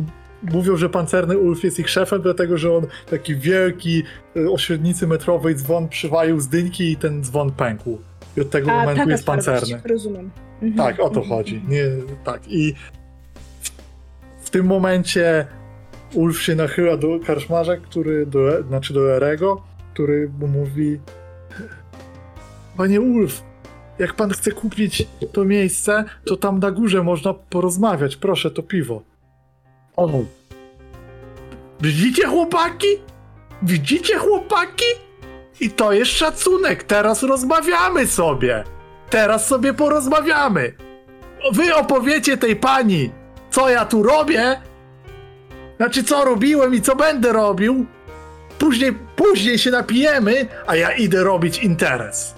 mówią, że pancerny Ulf jest ich szefem, dlatego że on taki wielki, yy, o średnicy metrowej dzwon przywalił z dynki i ten dzwon pękł. I od tego A, momentu jest pancerny. Rozumiem. Mhm. Tak, o to Mhm. chodzi. Nie, tak. I w, w tym momencie Ulf się nachyla do karczmarza, który, do, znaczy do Erego, który mu mówi Panie Ulf, jak pan chce kupić to miejsce, to tam na górze można porozmawiać. Proszę, to piwo. O. Widzicie, chłopaki? Widzicie, chłopaki? I to jest szacunek. Teraz rozmawiamy sobie. Teraz sobie porozmawiamy. Wy opowiecie tej pani, co ja tu robię. Znaczy, co robiłem i co będę robił. Później, później się napijemy, a ja idę robić interes.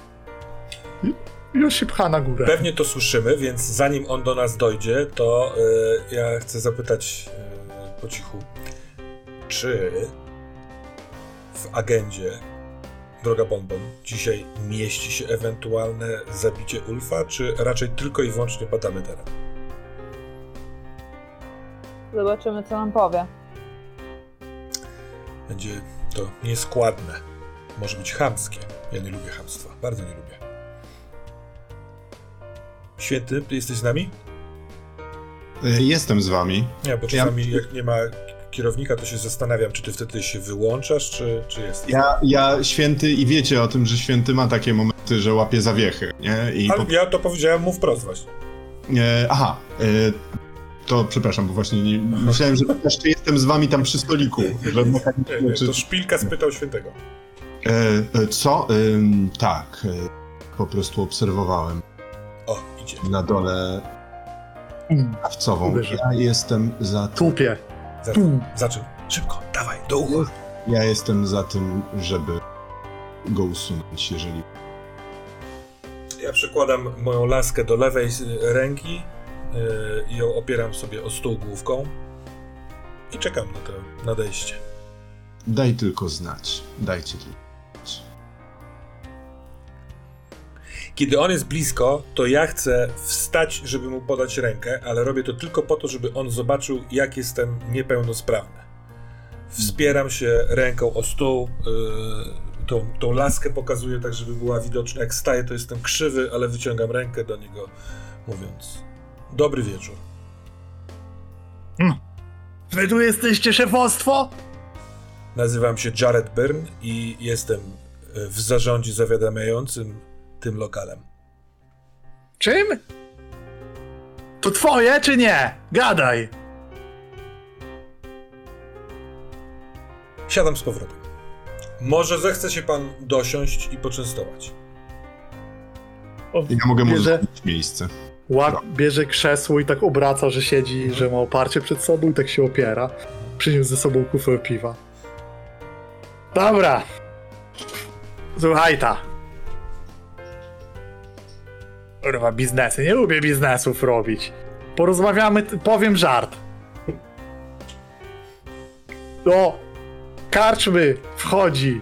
I już się pcha na górę. Pewnie to słyszymy, więc zanim on do nas dojdzie, to y, ja chcę zapytać y, po cichu, czy w agendzie Droga Bonbon dzisiaj mieści się ewentualne zabicie Ulfa, czy raczej tylko i wyłącznie badamy teren? Zobaczymy, co nam powie. Będzie to nieskładne. Może być chamskie. Ja nie lubię chamstwa. Bardzo nie lubię. Święty, ty jesteś z nami? Y, Jestem z wami. Nie, bo Ja- czasami jak nie ma kierownika, to się zastanawiam, czy ty wtedy się wyłączasz, czy, czy jesteś. Ja, ja święty i wiecie o tym, że święty ma takie momenty, że łapie zawiechy, nie? I Ale po, ja to powiedziałem mu wprost właśnie. e, aha, e, to przepraszam, bo właśnie nie, myślałem, że jeszcze jestem z wami tam przy stoliku. Że Nie, nie, to szpilka spytał świętego. e, e, co? Tak, e, po prostu obserwowałem Na dole Mm, krawcową. Uwierzę. Ja jestem za tym, Tupie. Zaczął. Tu. Zaczął. Szybko, dawaj, do ucha. ja jestem za tym, żeby go usunąć, jeżeli Ja przykładam moją laskę do lewej ręki yy, i ją opieram sobie o stół główką i czekam na to nadejście. daj tylko znać. Dajcie tylko Kiedy on jest blisko, to ja chcę wstać, żeby mu podać rękę, ale robię to tylko po to, żeby on zobaczył, jak jestem niepełnosprawny. Wspieram się ręką o stół, yy, tą, tą laskę pokazuję tak, żeby była widoczna. Jak staję, to jestem krzywy, ale wyciągam rękę do niego, mówiąc: Dobry wieczór. Wy tu jesteście szefostwo? Nazywam się Jared Byrne i jestem e, w zarządzie zawiadamiającym tym lokalem. Czym? To twoje czy nie? Gadaj. Siadam z powrotem. Może zechce się pan dosiąść i poczęstować. O, Ja mogę mu bierze, miejsce. łap, bierze krzesło i tak obraca, że siedzi, że ma oparcie przed sobą i tak się opiera. Przyniósł ze sobą kufel piwa. Dobra. Słuchaj ta. Kurwa, biznesy. Nie lubię biznesów robić. Porozmawiamy, powiem żart. Do karczmy wchodzi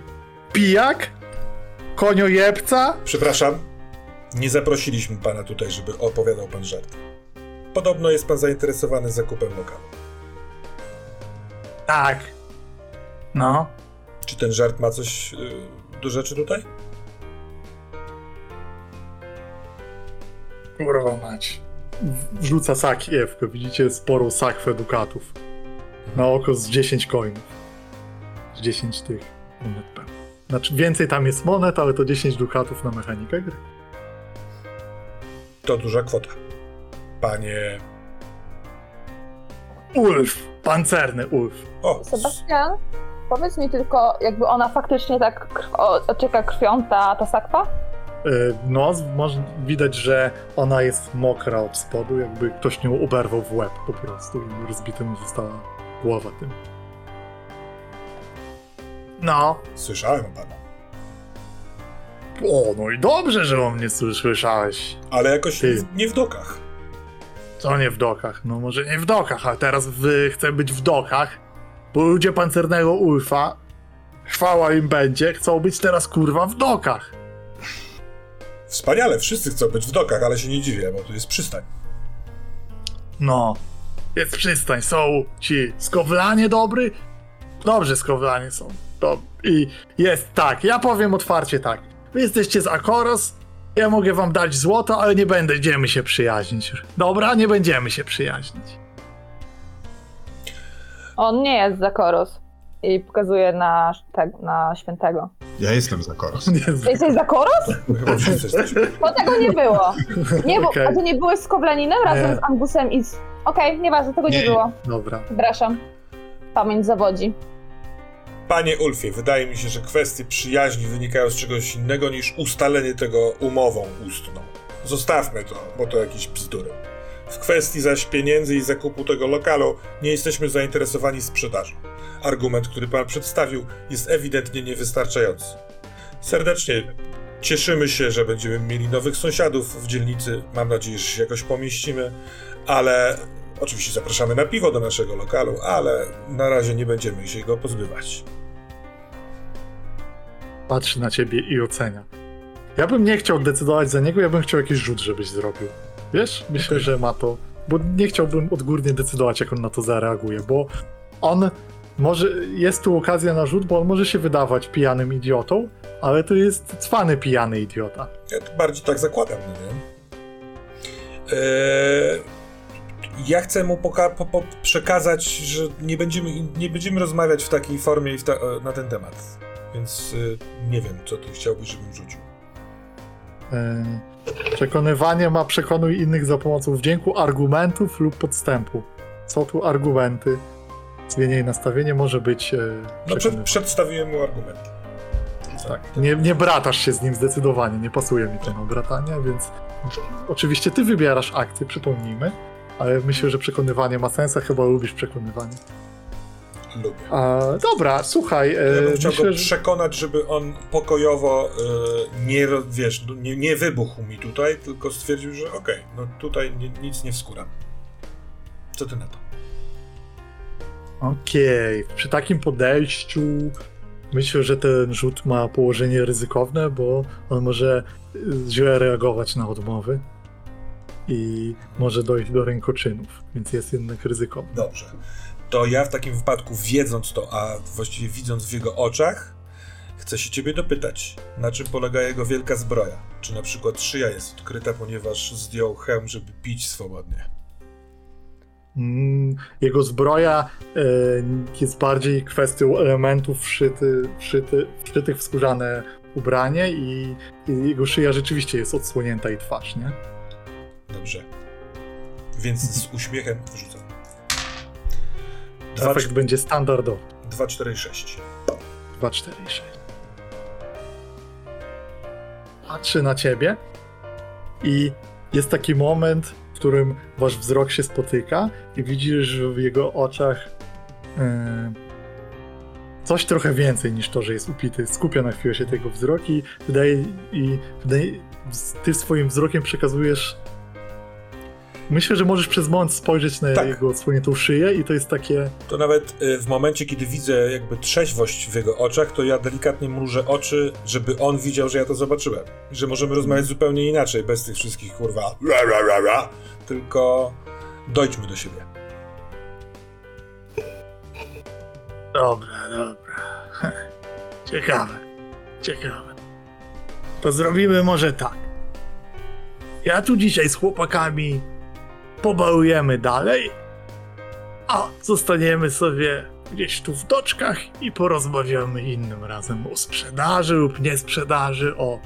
pijak, koniojebca, Przepraszam, nie zaprosiliśmy pana tutaj, żeby opowiadał pan żart. Podobno jest pan zainteresowany zakupem lokalu. tak. No. Czy ten żart ma coś y, do rzeczy tutaj? Kurwa mać. Wrzuca sakiewkę, widzicie sporą sakwę dukatów. Na oko z 10 coinów. Z 10 tych monet pewnie. Znaczy więcej tam jest monet, ale to 10 dukatów na mechanikę gry. To duża kwota. Panie. Ulf! Pancerny Ulf. O, Sebastian, powiedz mi tylko, jakby ona faktycznie tak krw- krwią, ta, ta sakwa? Yy, No, może widać, że ona jest mokra od spodu, jakby ktoś nią oberwał w łeb po prostu i rozbita mu została głowa tym. No, słyszałem o panu. O, no i dobrze, że o mnie słyszałeś. Ale jakoś Ty. w, nie w dokach. Co nie w dokach? No może nie w dokach, ale teraz wy chcę być w dokach, bo ludzie pancernego Ulfa, chwała im będzie, chcą być teraz kurwa w dokach. Wspaniale, wszyscy chcą być w dokach, ale się nie dziwię, bo tu jest przystań. No, jest przystań, są ci skowlanie dobry? Dobrze skowlanie są. To, I jest tak, ja powiem otwarcie tak. Wy jesteście z Akoros, ja mogę wam dać złoto, ale nie będziemy się przyjaźnić. Dobra, nie będziemy się przyjaźnić. On nie jest za Koros. I pokazuje na, tak, na świętego. Ja jestem za koros. Nie, Ty Jesteś za Koros? Chyba wszyscy jesteśmy. Bo tego nie było. Nie, bo. A ty nie byłeś z Kowlaninem razem Nie. z Angusem i z... Okej, nieważne, tego nie, Nie. było. Dobra. Przepraszam. Pamięć zawodzi. Panie Ulfie, wydaje mi się, że kwestie przyjaźni wynikają z czegoś innego niż ustalenie tego umową ustną. Zostawmy to, bo to jakieś bzdury. W kwestii zaś pieniędzy i zakupu tego lokalu nie jesteśmy zainteresowani sprzedażą. Argument, który pan przedstawił, jest ewidentnie niewystarczający. Serdecznie cieszymy się, że będziemy mieli nowych sąsiadów w dzielnicy. Mam nadzieję, że się jakoś pomieścimy, ale oczywiście zapraszamy na piwo do naszego lokalu, ale na razie nie będziemy się go pozbywać. Patrzy na ciebie i ocenia. Ja bym nie chciał decydować za niego, ja bym chciał jakiś rzut, żebyś zrobił. Wiesz? Myślę, że ma to. Bo nie chciałbym odgórnie decydować, jak on na to zareaguje, bo on może. Jest tu okazja na rzut, bo on może się wydawać pijanym idiotą, ale to jest cwany pijany idiota. Ja to bardziej tak zakładam, no nie? Eee, ja chcę mu po- po- przekazać, że nie będziemy, nie będziemy rozmawiać w takiej formie i ta- e, na ten temat. Więc y, nie wiem, co ty chciałbyś, żebym rzucił. Yy, przekonywanie ma przekonuj innych za pomocą wdzięku, argumentów lub podstępu. Co tu argumenty? Zmieniaj nastawienie może być. Yy, No, przed, przedstawiłem mu argument. Tak. Nie, nie bratasz się z nim zdecydowanie, nie pasuje mi to na bratanie, więc oczywiście ty wybierasz akcję, przypomnijmy, ale myślę, że przekonywanie ma sens, a chyba lubisz przekonywanie. Lubię. A, dobra, słuchaj, Ja e, bym chciał myślę, go przekonać, żeby on pokojowo e, nie, wiesz, no, nie, nie wybuchł mi tutaj, tylko stwierdził, że okej, no tutaj nie, nic nie wskuram. Co ty na to? Okej, przy takim podejściu myślę, że ten rzut ma położenie ryzykowne, bo on może y, źle reagować na odmowy i może dojść do rękoczynów, więc jest jednak ryzykowny. Dobrze. To ja w takim wypadku, wiedząc to, a właściwie widząc w jego oczach, chcę się ciebie dopytać, na czym polega jego wielka zbroja? Czy na przykład szyja jest odkryta, ponieważ zdjął hełm, żeby pić swobodnie? Mm, Jego zbroja e, jest bardziej kwestią elementów wszyty, wszyty, wszytych w skórzane ubranie i, i jego szyja rzeczywiście jest odsłonięta i twarz, nie? Dobrze. Więc z uśmiechem wyrzucam. Dwa, Efekt będzie standardowy. 2, 4, 6. 2, 4 i 6. Patrzy na ciebie i jest taki moment, którym wasz wzrok się spotyka i widzisz w jego oczach e, coś trochę więcej niż to, że jest upity. Skupia na chwilę się tego wzrok i wydaje, i wydaje ty swoim wzrokiem przekazujesz Myślę, że możesz przez moment spojrzeć na Tak. jego odsłoniętą szyję i to jest takie To nawet y, w momencie, kiedy widzę jakby trzeźwość w jego oczach, to ja delikatnie mrużę oczy, żeby on widział, że ja to zobaczyłem. Że możemy rozmawiać zupełnie inaczej, bez tych wszystkich kurwa ra, ra, ra, ra, tylko dojdźmy do siebie. Dobra, dobra. Ciekawe. Ciekawe. To zrobimy może tak. Ja tu dzisiaj z chłopakami pobalujemy dalej, a zostaniemy sobie gdzieś tu w doczkach i porozmawiamy innym razem o sprzedaży lub niesprzedaży, o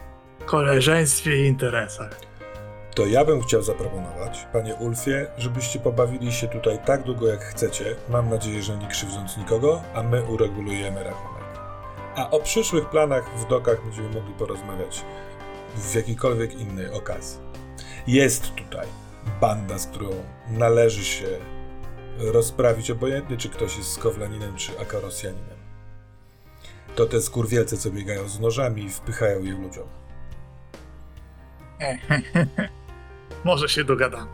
koleżeństwie i interesach. To ja bym chciał zaproponować, panie Ulfie, żebyście pobawili się tutaj tak długo jak chcecie. Mam nadzieję, że nie krzywdząc nikogo, a my uregulujemy rachunek. A o przyszłych planach w dokach będziemy mogli porozmawiać w jakiejkolwiek innej okazji. Jest tutaj banda, z którą należy się rozprawić, obojętnie czy ktoś jest skowlaninem, czy akarosjaninem. To te skurwielce, co biegają z nożami i wpychają je ludziom. Może się dogadamy.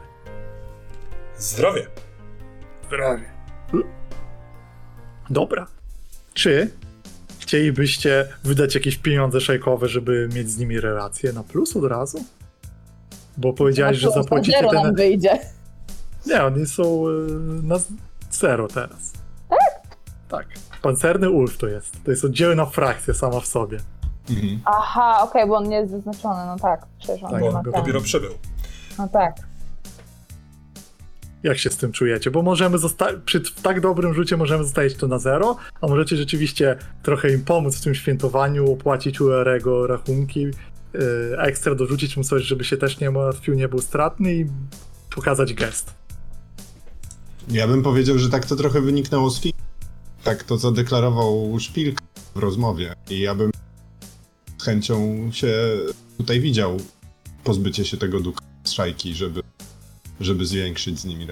Zdrowie. Zdrowie. Dobra. Czy chcielibyście wydać jakieś pieniądze szejkowe, żeby mieć z nimi relacje na plus od razu? Bo powiedziałeś, że zapłacicie zero ten... nam wyjdzie. Nie, oni są e, na zero teraz. Tak? Tak. Pancerny Ulf to jest. To jest oddzielna frakcja sama w sobie. Mhm. Aha, okej, bo on nie jest zaznaczony, no tak. Przecież on Tak, nie ma on go ten. dopiero przybył. No tak. Jak się z tym czujecie? Bo możemy zostać, przy w tak dobrym rzucie możemy zostawić to na zero, a możecie rzeczywiście trochę im pomóc w tym świętowaniu, opłacić URego rachunki, ekstra dorzucić mu coś, żeby się też nie martwił, nie był stratny i pokazać gest. Ja bym powiedział, że tak to trochę wyniknęło z filmu. Tak to zadeklarował Szpilka w rozmowie. I ja bym z chęcią się tutaj widział pozbycie się tego duka z szajki, żeby, żeby zwiększyć z nimi.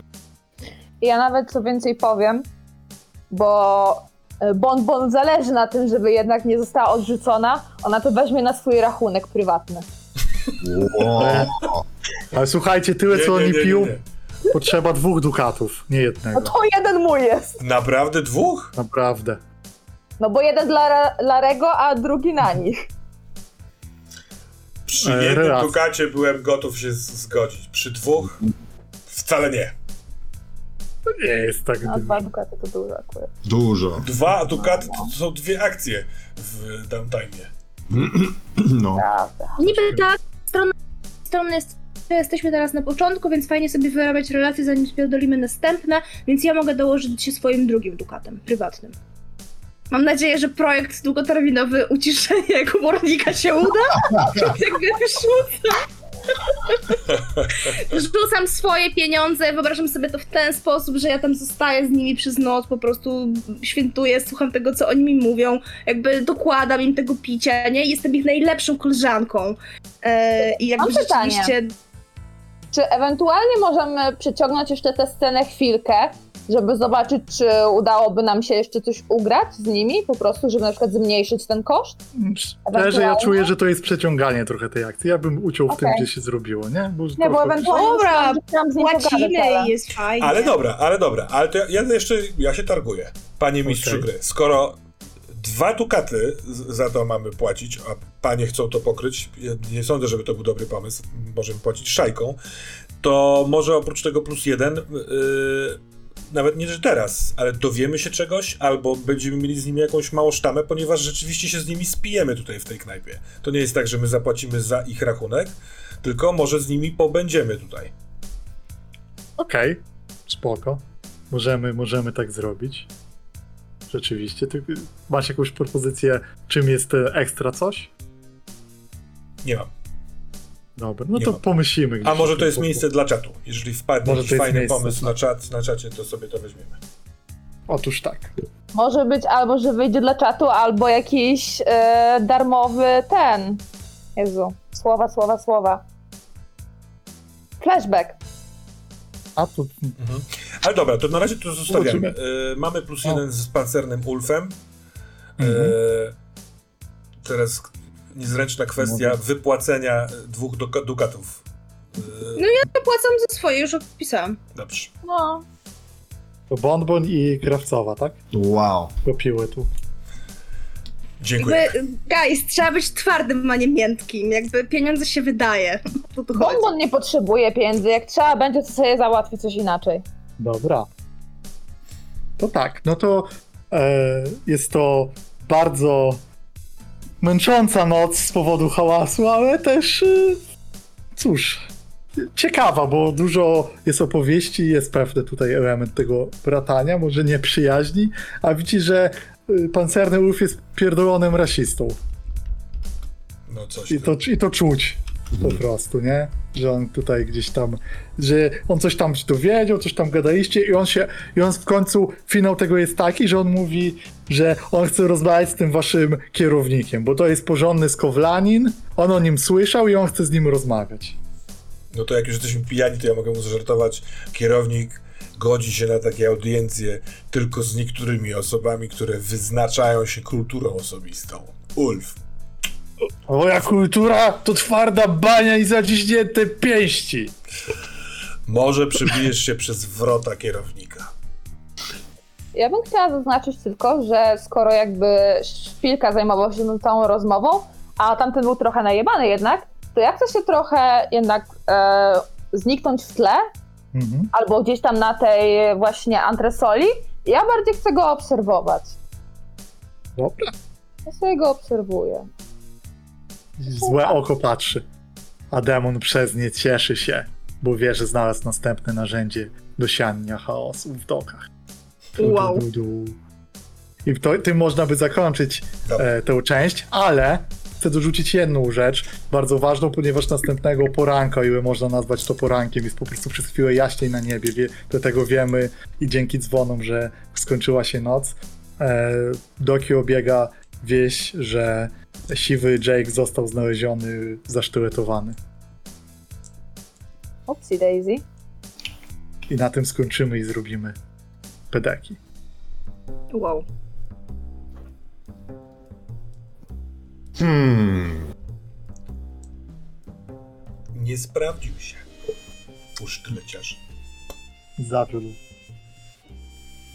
Ja nawet co więcej powiem, bo e, Bon Bon zależy na tym, żeby jednak nie została odrzucona. Ona to weźmie na swój rachunek prywatny. Wow. Ale słuchajcie, tyle Nie, co nie, oni nie, nie, piją, nie. potrzeba dwóch dukatów, nie No jednego. to jeden mój jest. Naprawdę dwóch? Naprawdę. No bo jeden dla Ra- Larego, a drugi na nich. Przy E, jednym relacja. dukacie byłem gotów się z- zgodzić. Przy dwóch wcale nie. To nie jest tak. A dwa dukaty to dużo akurat. Dużo. Dwa dukaty to są dwie akcje w downtime. No. Prawda. Niby tak, strona, strona jest, jesteśmy teraz na początku, więc fajnie sobie wyrabiać relacje, zanim spierdolimy następne, więc ja mogę dołożyć się swoim drugim dukatem, prywatnym. Mam nadzieję, że projekt długoterminowy uciszenia komornika się uda. Jakby wyrzucam. Rzucam swoje pieniądze, wyobrażam sobie to w ten sposób, że ja tam zostaję z nimi przez noc, po prostu świętuję, słucham tego, co oni mi mówią, jakby dokładam im tego picia, nie? Jestem ich najlepszą koleżanką. E, I jakby Mam pytanie. rzeczywiście... Czy ewentualnie możemy przeciągnąć jeszcze tę scenę chwilkę, żeby zobaczyć, czy udałoby nam się jeszcze coś ugrać z nimi, po prostu, żeby na przykład zmniejszyć ten koszt? Szczerze, ja czuję, że to jest przeciąganie trochę tej akcji. Ja bym uciął w tym, gdzie się zrobiło, nie? Bo Nie, bo ewentualnie Dobra, Płacimy jest fajnie. Ale dobra, ale dobra. Ale to ja, ja jeszcze, ja się targuję. Panie mistrzu Okej. gry, skoro dwa dukaty za to mamy płacić, a panie chcą to pokryć, ja nie sądzę, żeby to był dobry pomysł, możemy płacić szajką, to może oprócz tego plus jeden, yy, nawet nie, że teraz, ale dowiemy się czegoś, albo będziemy mieli z nimi jakąś małą sztamę, ponieważ rzeczywiście się z nimi spijemy tutaj w tej knajpie. To nie jest tak, że my zapłacimy za ich rachunek, tylko może z nimi pobędziemy tutaj. Okej, spoko. Możemy, możemy tak zrobić. Rzeczywiście. Ty masz jakąś propozycję, czym jest e, ekstra coś? Nie mam. Dobra, no Nie to pomyślimy. A może to jest miejsce dla czatu. Jeżeli wpadnie Może jakiś fajny miejsce pomysł dla- na, czat, na czacie, to sobie to weźmiemy. Otóż tak. Może być albo, że wyjdzie dla czatu, albo jakiś e, darmowy ten. Jezu, słowa, słowa, słowa. Flashback. A to Ale dobra, to na razie to zostawiamy. E, mamy plus O. jeden z pancernym Ulfem. E, Mhm. teraz niezręczna kwestia Mówię. wypłacenia dwóch duka- dukatów. E, No ja płacam za swoje, już opisałam. Dobrze. No. to Bonbon i Krawcowa, tak? Wow. Kopiły tu. Dziękuję. Jakby, guys, trzeba być twardym, a nie miętkim. Jakby pieniądze się wydaje. Bonbon nie potrzebuje pieniędzy. Jak trzeba będzie, to sobie załatwi coś inaczej. Dobra. To tak, no to e, jest to bardzo męcząca noc z powodu hałasu, ale też e, cóż, ciekawa, bo dużo jest opowieści, jest pewny tutaj element tego bratania, może nie przyjaźni, a widzi, że e, pancerny Ulf jest pierdolonym rasistą. No coś. I to, I to czuć po prostu, nie? Że on tutaj gdzieś tam, że on coś tam się dowiedział, coś tam gadaliście i on się, i on w końcu, finał tego jest taki, że on mówi, że on chce rozmawiać z tym waszym kierownikiem, bo to jest porządny skowlanin, on o nim słyszał i on chce z nim rozmawiać. No to jak już jesteśmy pijani, to ja mogę mu zażartować. Kierownik godzi się na takie audiencje tylko z niektórymi osobami, które wyznaczają się kulturą osobistą. Ulf. Moja kultura to twarda bania i zaciśnięte pięści. Może przybijesz się przez wrota kierownika. Ja bym chciała zaznaczyć tylko, że skoro jakby Szpilka zajmował się tą rozmową, a tamten był trochę najebany jednak, to ja chcę się trochę jednak e, zniknąć w tle, Mhm. albo gdzieś tam na tej właśnie antresoli. Ja bardziej chcę go obserwować. Dobra. Ja sobie go obserwuję. Złe oko patrzy. A demon przez nie cieszy się, bo wie, że znalazł następne narzędzie do siania chaosu w dokach. Du, Wow. du, du. I to, tym można by zakończyć e, tę część, ale chcę dorzucić jedną rzecz, bardzo ważną, ponieważ następnego poranka, ile można nazwać to porankiem, jest po prostu przez chwilę jaśniej na niebie, wie, dlatego wiemy i dzięki dzwonom, że skończyła się noc. E, Doki obiega wieść, że siwy Jake został znaleziony, zasztyletowany. Upsi Daisy. I na tym skończymy i zrobimy pedeki. Wow. Hmm. Nie sprawdził się. Usztyleciarz. Zawiódł.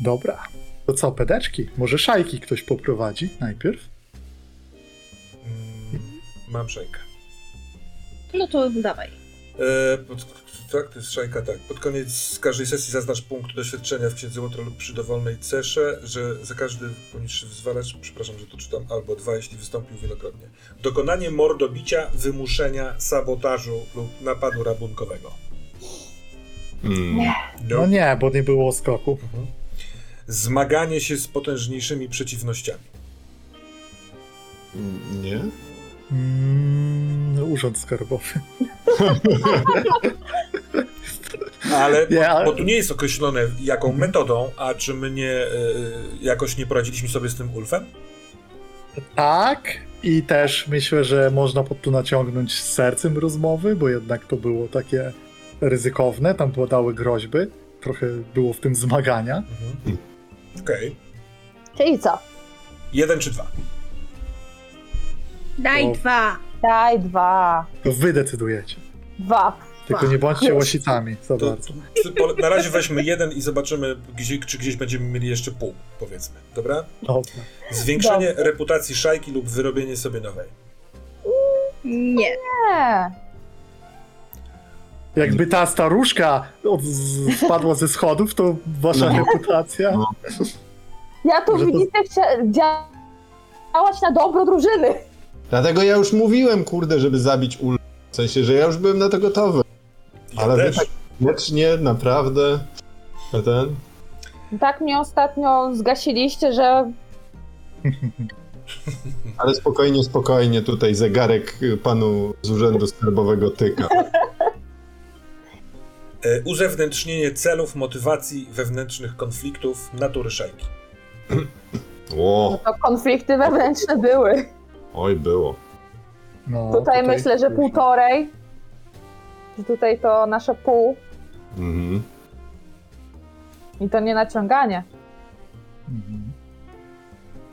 Dobra. To co, pedeczki? Może szajki ktoś poprowadzi najpierw? Mm, mam szajkę. No to dawaj. E, pod, tak, to jest szajka, tak. Pod koniec każdej sesji zaznacz punkt doświadczenia w księdze łotra lub przy dowolnej cesze, że za każdy poniższy wyzwalacz, przepraszam, że to czytam, albo dwa, jeśli wystąpił wielokrotnie. Dokonanie mordobicia, wymuszenia, sabotażu lub napadu rabunkowego. Hmm. No nie, bo nie było skoku. Mhm. Zmaganie się z potężniejszymi przeciwnościami. Nie? Mm, urząd skarbowy. Ale, Nie, ale- bo tu nie jest określone jaką metodą, a czy my nie, e, jakoś nie poradziliśmy sobie z tym Ulfem? Tak. I też myślę, że można pod tu naciągnąć z sercem rozmowy, bo jednak to było takie ryzykowne. Tam padały groźby. Trochę było w tym zmagania. Mhm. Okej. Czyli co? Jeden czy dwa? Daj O. dwa. Daj dwa. To wy decydujecie. Dwa. Tylko nie bądźcie łasicami za To, bardzo. po- na razie weźmy jeden i zobaczymy, gdzie, czy gdzieś będziemy mieli jeszcze pół, powiedzmy. Dobra? Dobra. Zwiększenie reputacji szajki lub wyrobienie sobie nowej. Nie. Nie. Jakby ta staruszka od, z, spadła ze schodów, to wasza No. reputacja. No. Ja tu Że to- widzę chcia- działać na dobro drużyny. Dlatego ja już mówiłem, kurde, żeby zabić ul. W sensie, że ja już byłem na to gotowy. Ja Ale wy też. tak wiecznie, naprawdę. A ten? Tak mnie ostatnio zgasiliście, że Ale spokojnie, spokojnie, tutaj zegarek y, panu z urzędu skarbowego tyka. E, uzewnętrznienie celów, motywacji, wewnętrznych konfliktów, natury szajki. Ło, to konflikty wewnętrzne były. Oj było. No, Tutaj, myślę, że półtorej. Że tutaj to nasze pół. Mhm. I to nie naciąganie. Mhm.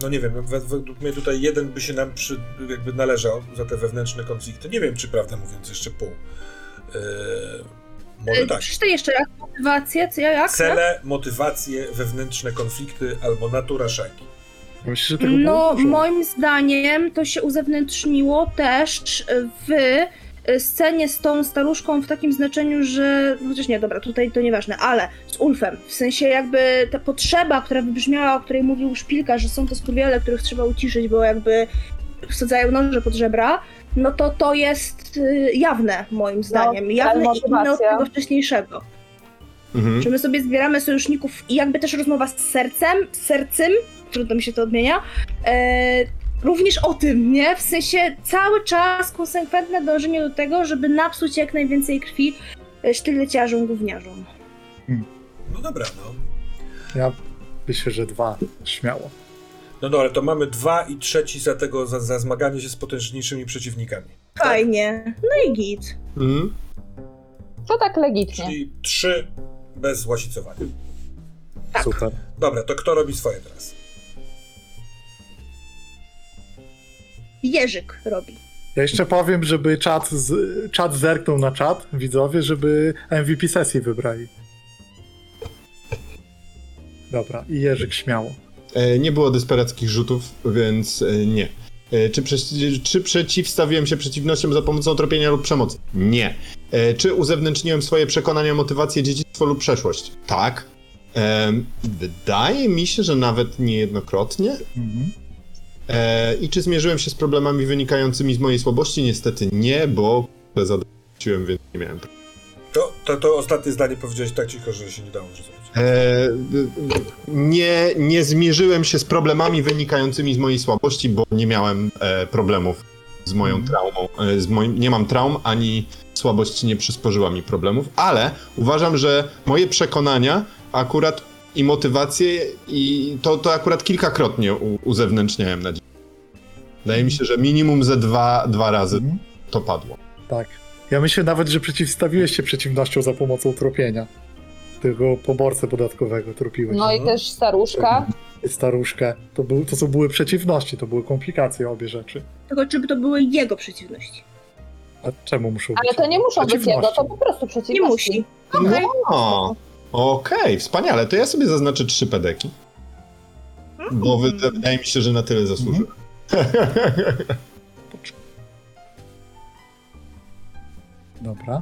No nie wiem, we- według mnie tutaj jeden by się nam przy, jakby należał za te wewnętrzne konflikty. Nie wiem, czy prawdę mówiąc jeszcze pół. E, może tak. Przeczytaj jeszcze raz motywację, co ja jak? Cele, motywacje, wewnętrzne konflikty albo natura szajki. Myślę, że tego No, było moim zdaniem to się uzewnętrzniło też w scenie z tą staruszką w takim znaczeniu, że. Chociaż nie, dobra, tutaj to nieważne, ale z Ulfem. W sensie jakby ta potrzeba, która wybrzmiała, o której mówił Szpilka, że są to skurwiele, których trzeba uciszyć, bo jakby wsadzają noże pod żebra, no to to jest y, jawne moim zdaniem. jawne i inne od tego wcześniejszego. Mhm. Że my sobie zbieramy sojuszników i jakby też rozmowa z sercem, z sercem, trudno mi się to odmienia, e, również o tym, nie? W sensie cały czas konsekwentne dążenie do tego, żeby napsuć jak najwięcej krwi e, sztyleciarzom, gówniarzom. No dobra, no. Ja myślę, że dwa. Śmiało. No dobra, to mamy dwa i trzeci za tego, za, za zmaganie się z potężniejszymi przeciwnikami. Fajnie. No i git. Mhm. To tak legitnie. Czyli trzy bez łasicowania. Tak. Super. Dobra, to kto robi swoje teraz? Jerzyk robi. Ja jeszcze powiem, żeby czat, z, czat zerknął na czat, widzowie, żeby MVP sesji wybrali. Dobra, i Jerzyk śmiało. E, Nie było desperackich rzutów, więc e, nie. E, Czy, czy przeciwstawiłem się przeciwnościom za pomocą tropienia lub przemocy? Nie. E, Czy uzewnętrzniłem swoje przekonania, motywacje, dziedzictwo lub przeszłość? Tak. Em, Wydaje mi się, że nawet niejednokrotnie. Mhm. E, I czy zmierzyłem się z problemami wynikającymi z mojej słabości? Niestety nie, bo zadowoliłem, więc nie miałem problemu. To, to, to ostatnie zdanie powiedziałeś tak cicho, że się nie dało zrozumieć. E, nie, nie zmierzyłem się z problemami wynikającymi z mojej słabości, bo nie miałem e, problemów z moją Mhm. traumą. E, z moim, nie mam traum, ani słabość nie przysporzyła mi problemów, ale uważam, że moje przekonania akurat i motywacje i to, to akurat kilkakrotnie u, uzewnętrzniałem na dzień. Wydaje mi się, że minimum ze dwa, dwa razy Mhm. to padło. Tak. Ja myślę nawet, że przeciwstawiłeś się przeciwnością za pomocą tropienia. Tego poborcę podatkowego tropiłeś. No i Mhm. też staruszka. Staruszkę. To, był, to co były przeciwności, to były komplikacje obie rzeczy. Tylko żeby to były jego przeciwności. A czemu muszą być? Ale to nie muszą być jego, to po prostu Nie przeciwności. musi. Okej. No, okej, wspaniale. To ja sobie zaznaczę trzy pedeki. Bo wy, wydaje mi się, że na tyle zasłużyłem. Dobra.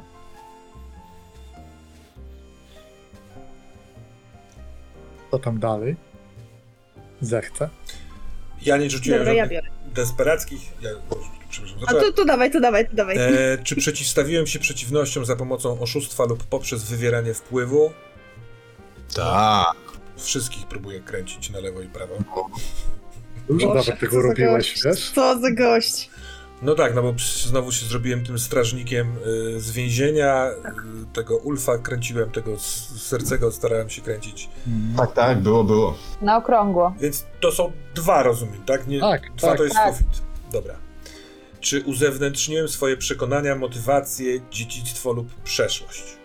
Co tam dalej? Zechce. Ja nie rzuciłem Dobra, ja żadnych biorę. desperackich. Ja, przepraszam, A to, to dawaj, to dawaj, to dawaj. E, czy przeciwstawiłem się przeciwnościom za pomocą oszustwa lub poprzez wywieranie wpływu? Tak. Wszystkich próbuję kręcić na lewo i prawo. Dużo Boże, nawet tego robiłeś, wiesz? Co za gość. No tak, no bo znowu się zrobiłem tym strażnikiem y, z więzienia. Y, tego Ulfa kręciłem, tego Sercego starałem się kręcić. Mhm. Tak, tak, było, było. Na okrągło. Więc to są dwa, rozumiem, tak? Nie, Tak, dwa tak. to jest Tak. sufit. Dobra. Czy uzewnętrzniłem swoje przekonania, motywacje, dziedzictwo lub przeszłość?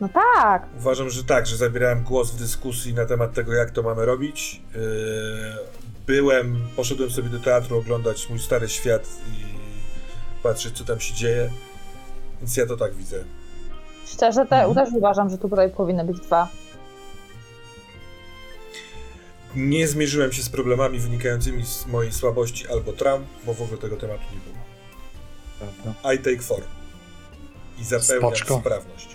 No tak. Uważam, że tak, że zabierałem głos w dyskusji na temat tego, jak to mamy robić. Yy, Byłem, poszedłem sobie do teatru oglądać mój stary świat i patrzeć, co tam się dzieje. Więc ja to tak widzę. Szczerze te, Mhm. też uważam, że tutaj powinny być dwa. Nie zmierzyłem się z problemami wynikającymi z mojej słabości albo traum, bo w ogóle tego tematu nie było. Prawda. I take four. I zapełniam Spoczko. sprawność.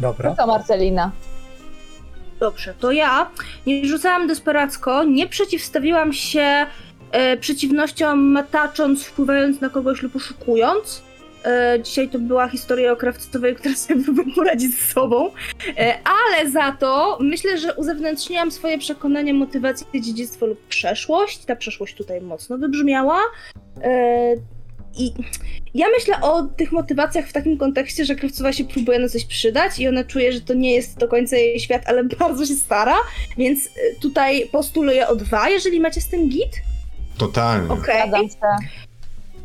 Dobra. To co, Marcelina? Dobrze, to ja nie rzucałam desperacko, nie przeciwstawiłam się e, przeciwnościom matacząc, wpływając na kogoś lub oszukując. E, dzisiaj to była historia o krawcowej, która sobie próbuje poradzić z sobą. E, ale za to myślę, że uzewnętrzniłam swoje przekonania, motywacje, dziedzictwo lub przeszłość. Ta przeszłość tutaj mocno wybrzmiała. E, I ja myślę o tych motywacjach w takim kontekście, że Krawcowa się próbuje na coś przydać i ona czuje, że to nie jest do końca jej świat, ale bardzo się stara, więc y, tutaj postuluję o dwa, jeżeli macie z tym git. Totalnie. Okej. Się.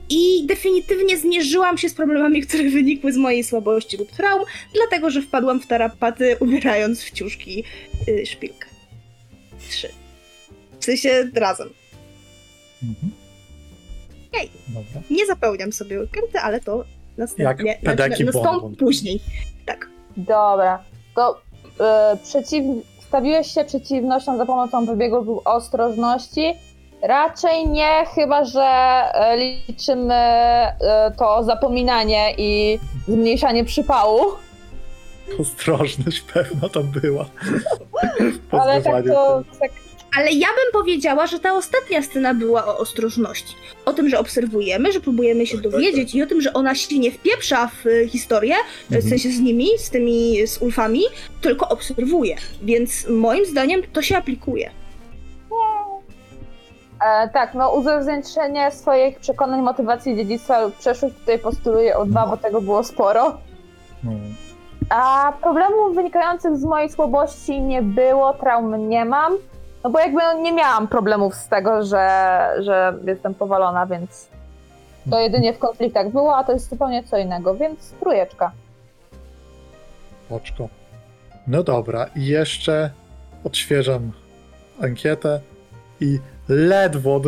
I definitywnie zmierzyłam się z problemami, które wynikły z mojej słabości lub traum, dlatego że wpadłam w tarapaty, umierając w ciuszki y, szpilkę. Trzy. W sensie razem. Mhm. Jej. Dobra. Nie zapełniam sobie karty, ale to następnie. Jak pedeki no, stąd bonbon. później. Tak. Dobra. To y, przeciwstawiłeś się przeciwnościom za pomocą wybiegu lub ostrożności? Raczej nie, chyba że e, liczymy e, to zapominanie i zmniejszanie przypału. Ostrożność pewno tam była. Ale tak to tak Ale ja bym powiedziała, że ta ostatnia scena była o ostrożności. O tym, że obserwujemy, że próbujemy się Tak, tak, dowiedzieć i o tym, że ona się nie wpieprza w y, historię, w Mhm. sensie z nimi, z tymi, z ulfami, tylko obserwuje. Więc moim zdaniem to się aplikuje. E, tak, no uzewnętrzenie swoich przekonań, motywacji, dziedzictwa lub przeszłość tutaj postuluję o dwa, bo tego było sporo. No. A problemów wynikających z mojej słabości nie było, traum nie mam. No bo jakby nie miałam problemów z tego, że, że jestem powalona, więc to jedynie w konfliktach było, a to jest zupełnie co innego, więc trójeczka. Oczko. No dobra, i jeszcze odświeżam ankietę i ledwo,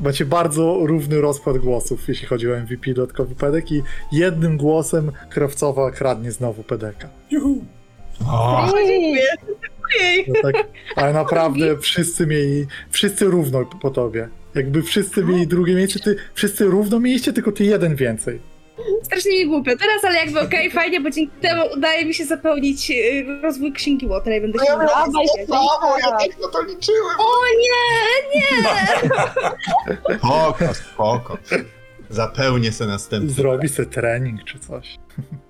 macie bardzo równy rozkład głosów, jeśli chodzi o MVP dodatkowy pedek i jednym głosem krawcowa kradnie znowu pedeka. Juhu! O, Dziękuję. No tak, ale naprawdę wszyscy mieli, wszyscy równo po tobie. Jakby wszyscy mieli drugie miejsce, ty wszyscy równo mieliście, tylko ty jeden więcej. Strasznie mi głupio teraz, ale jakby okej, fajnie, bo dzięki temu udaje mi się zapełnić y, rozwój księgi Łotra i będę się Dawaj, brawo, ja tak na to liczyłem. O nie, nie! Spoko, spoko. Zapełnię se następny. Zrobi sobie trening czy coś.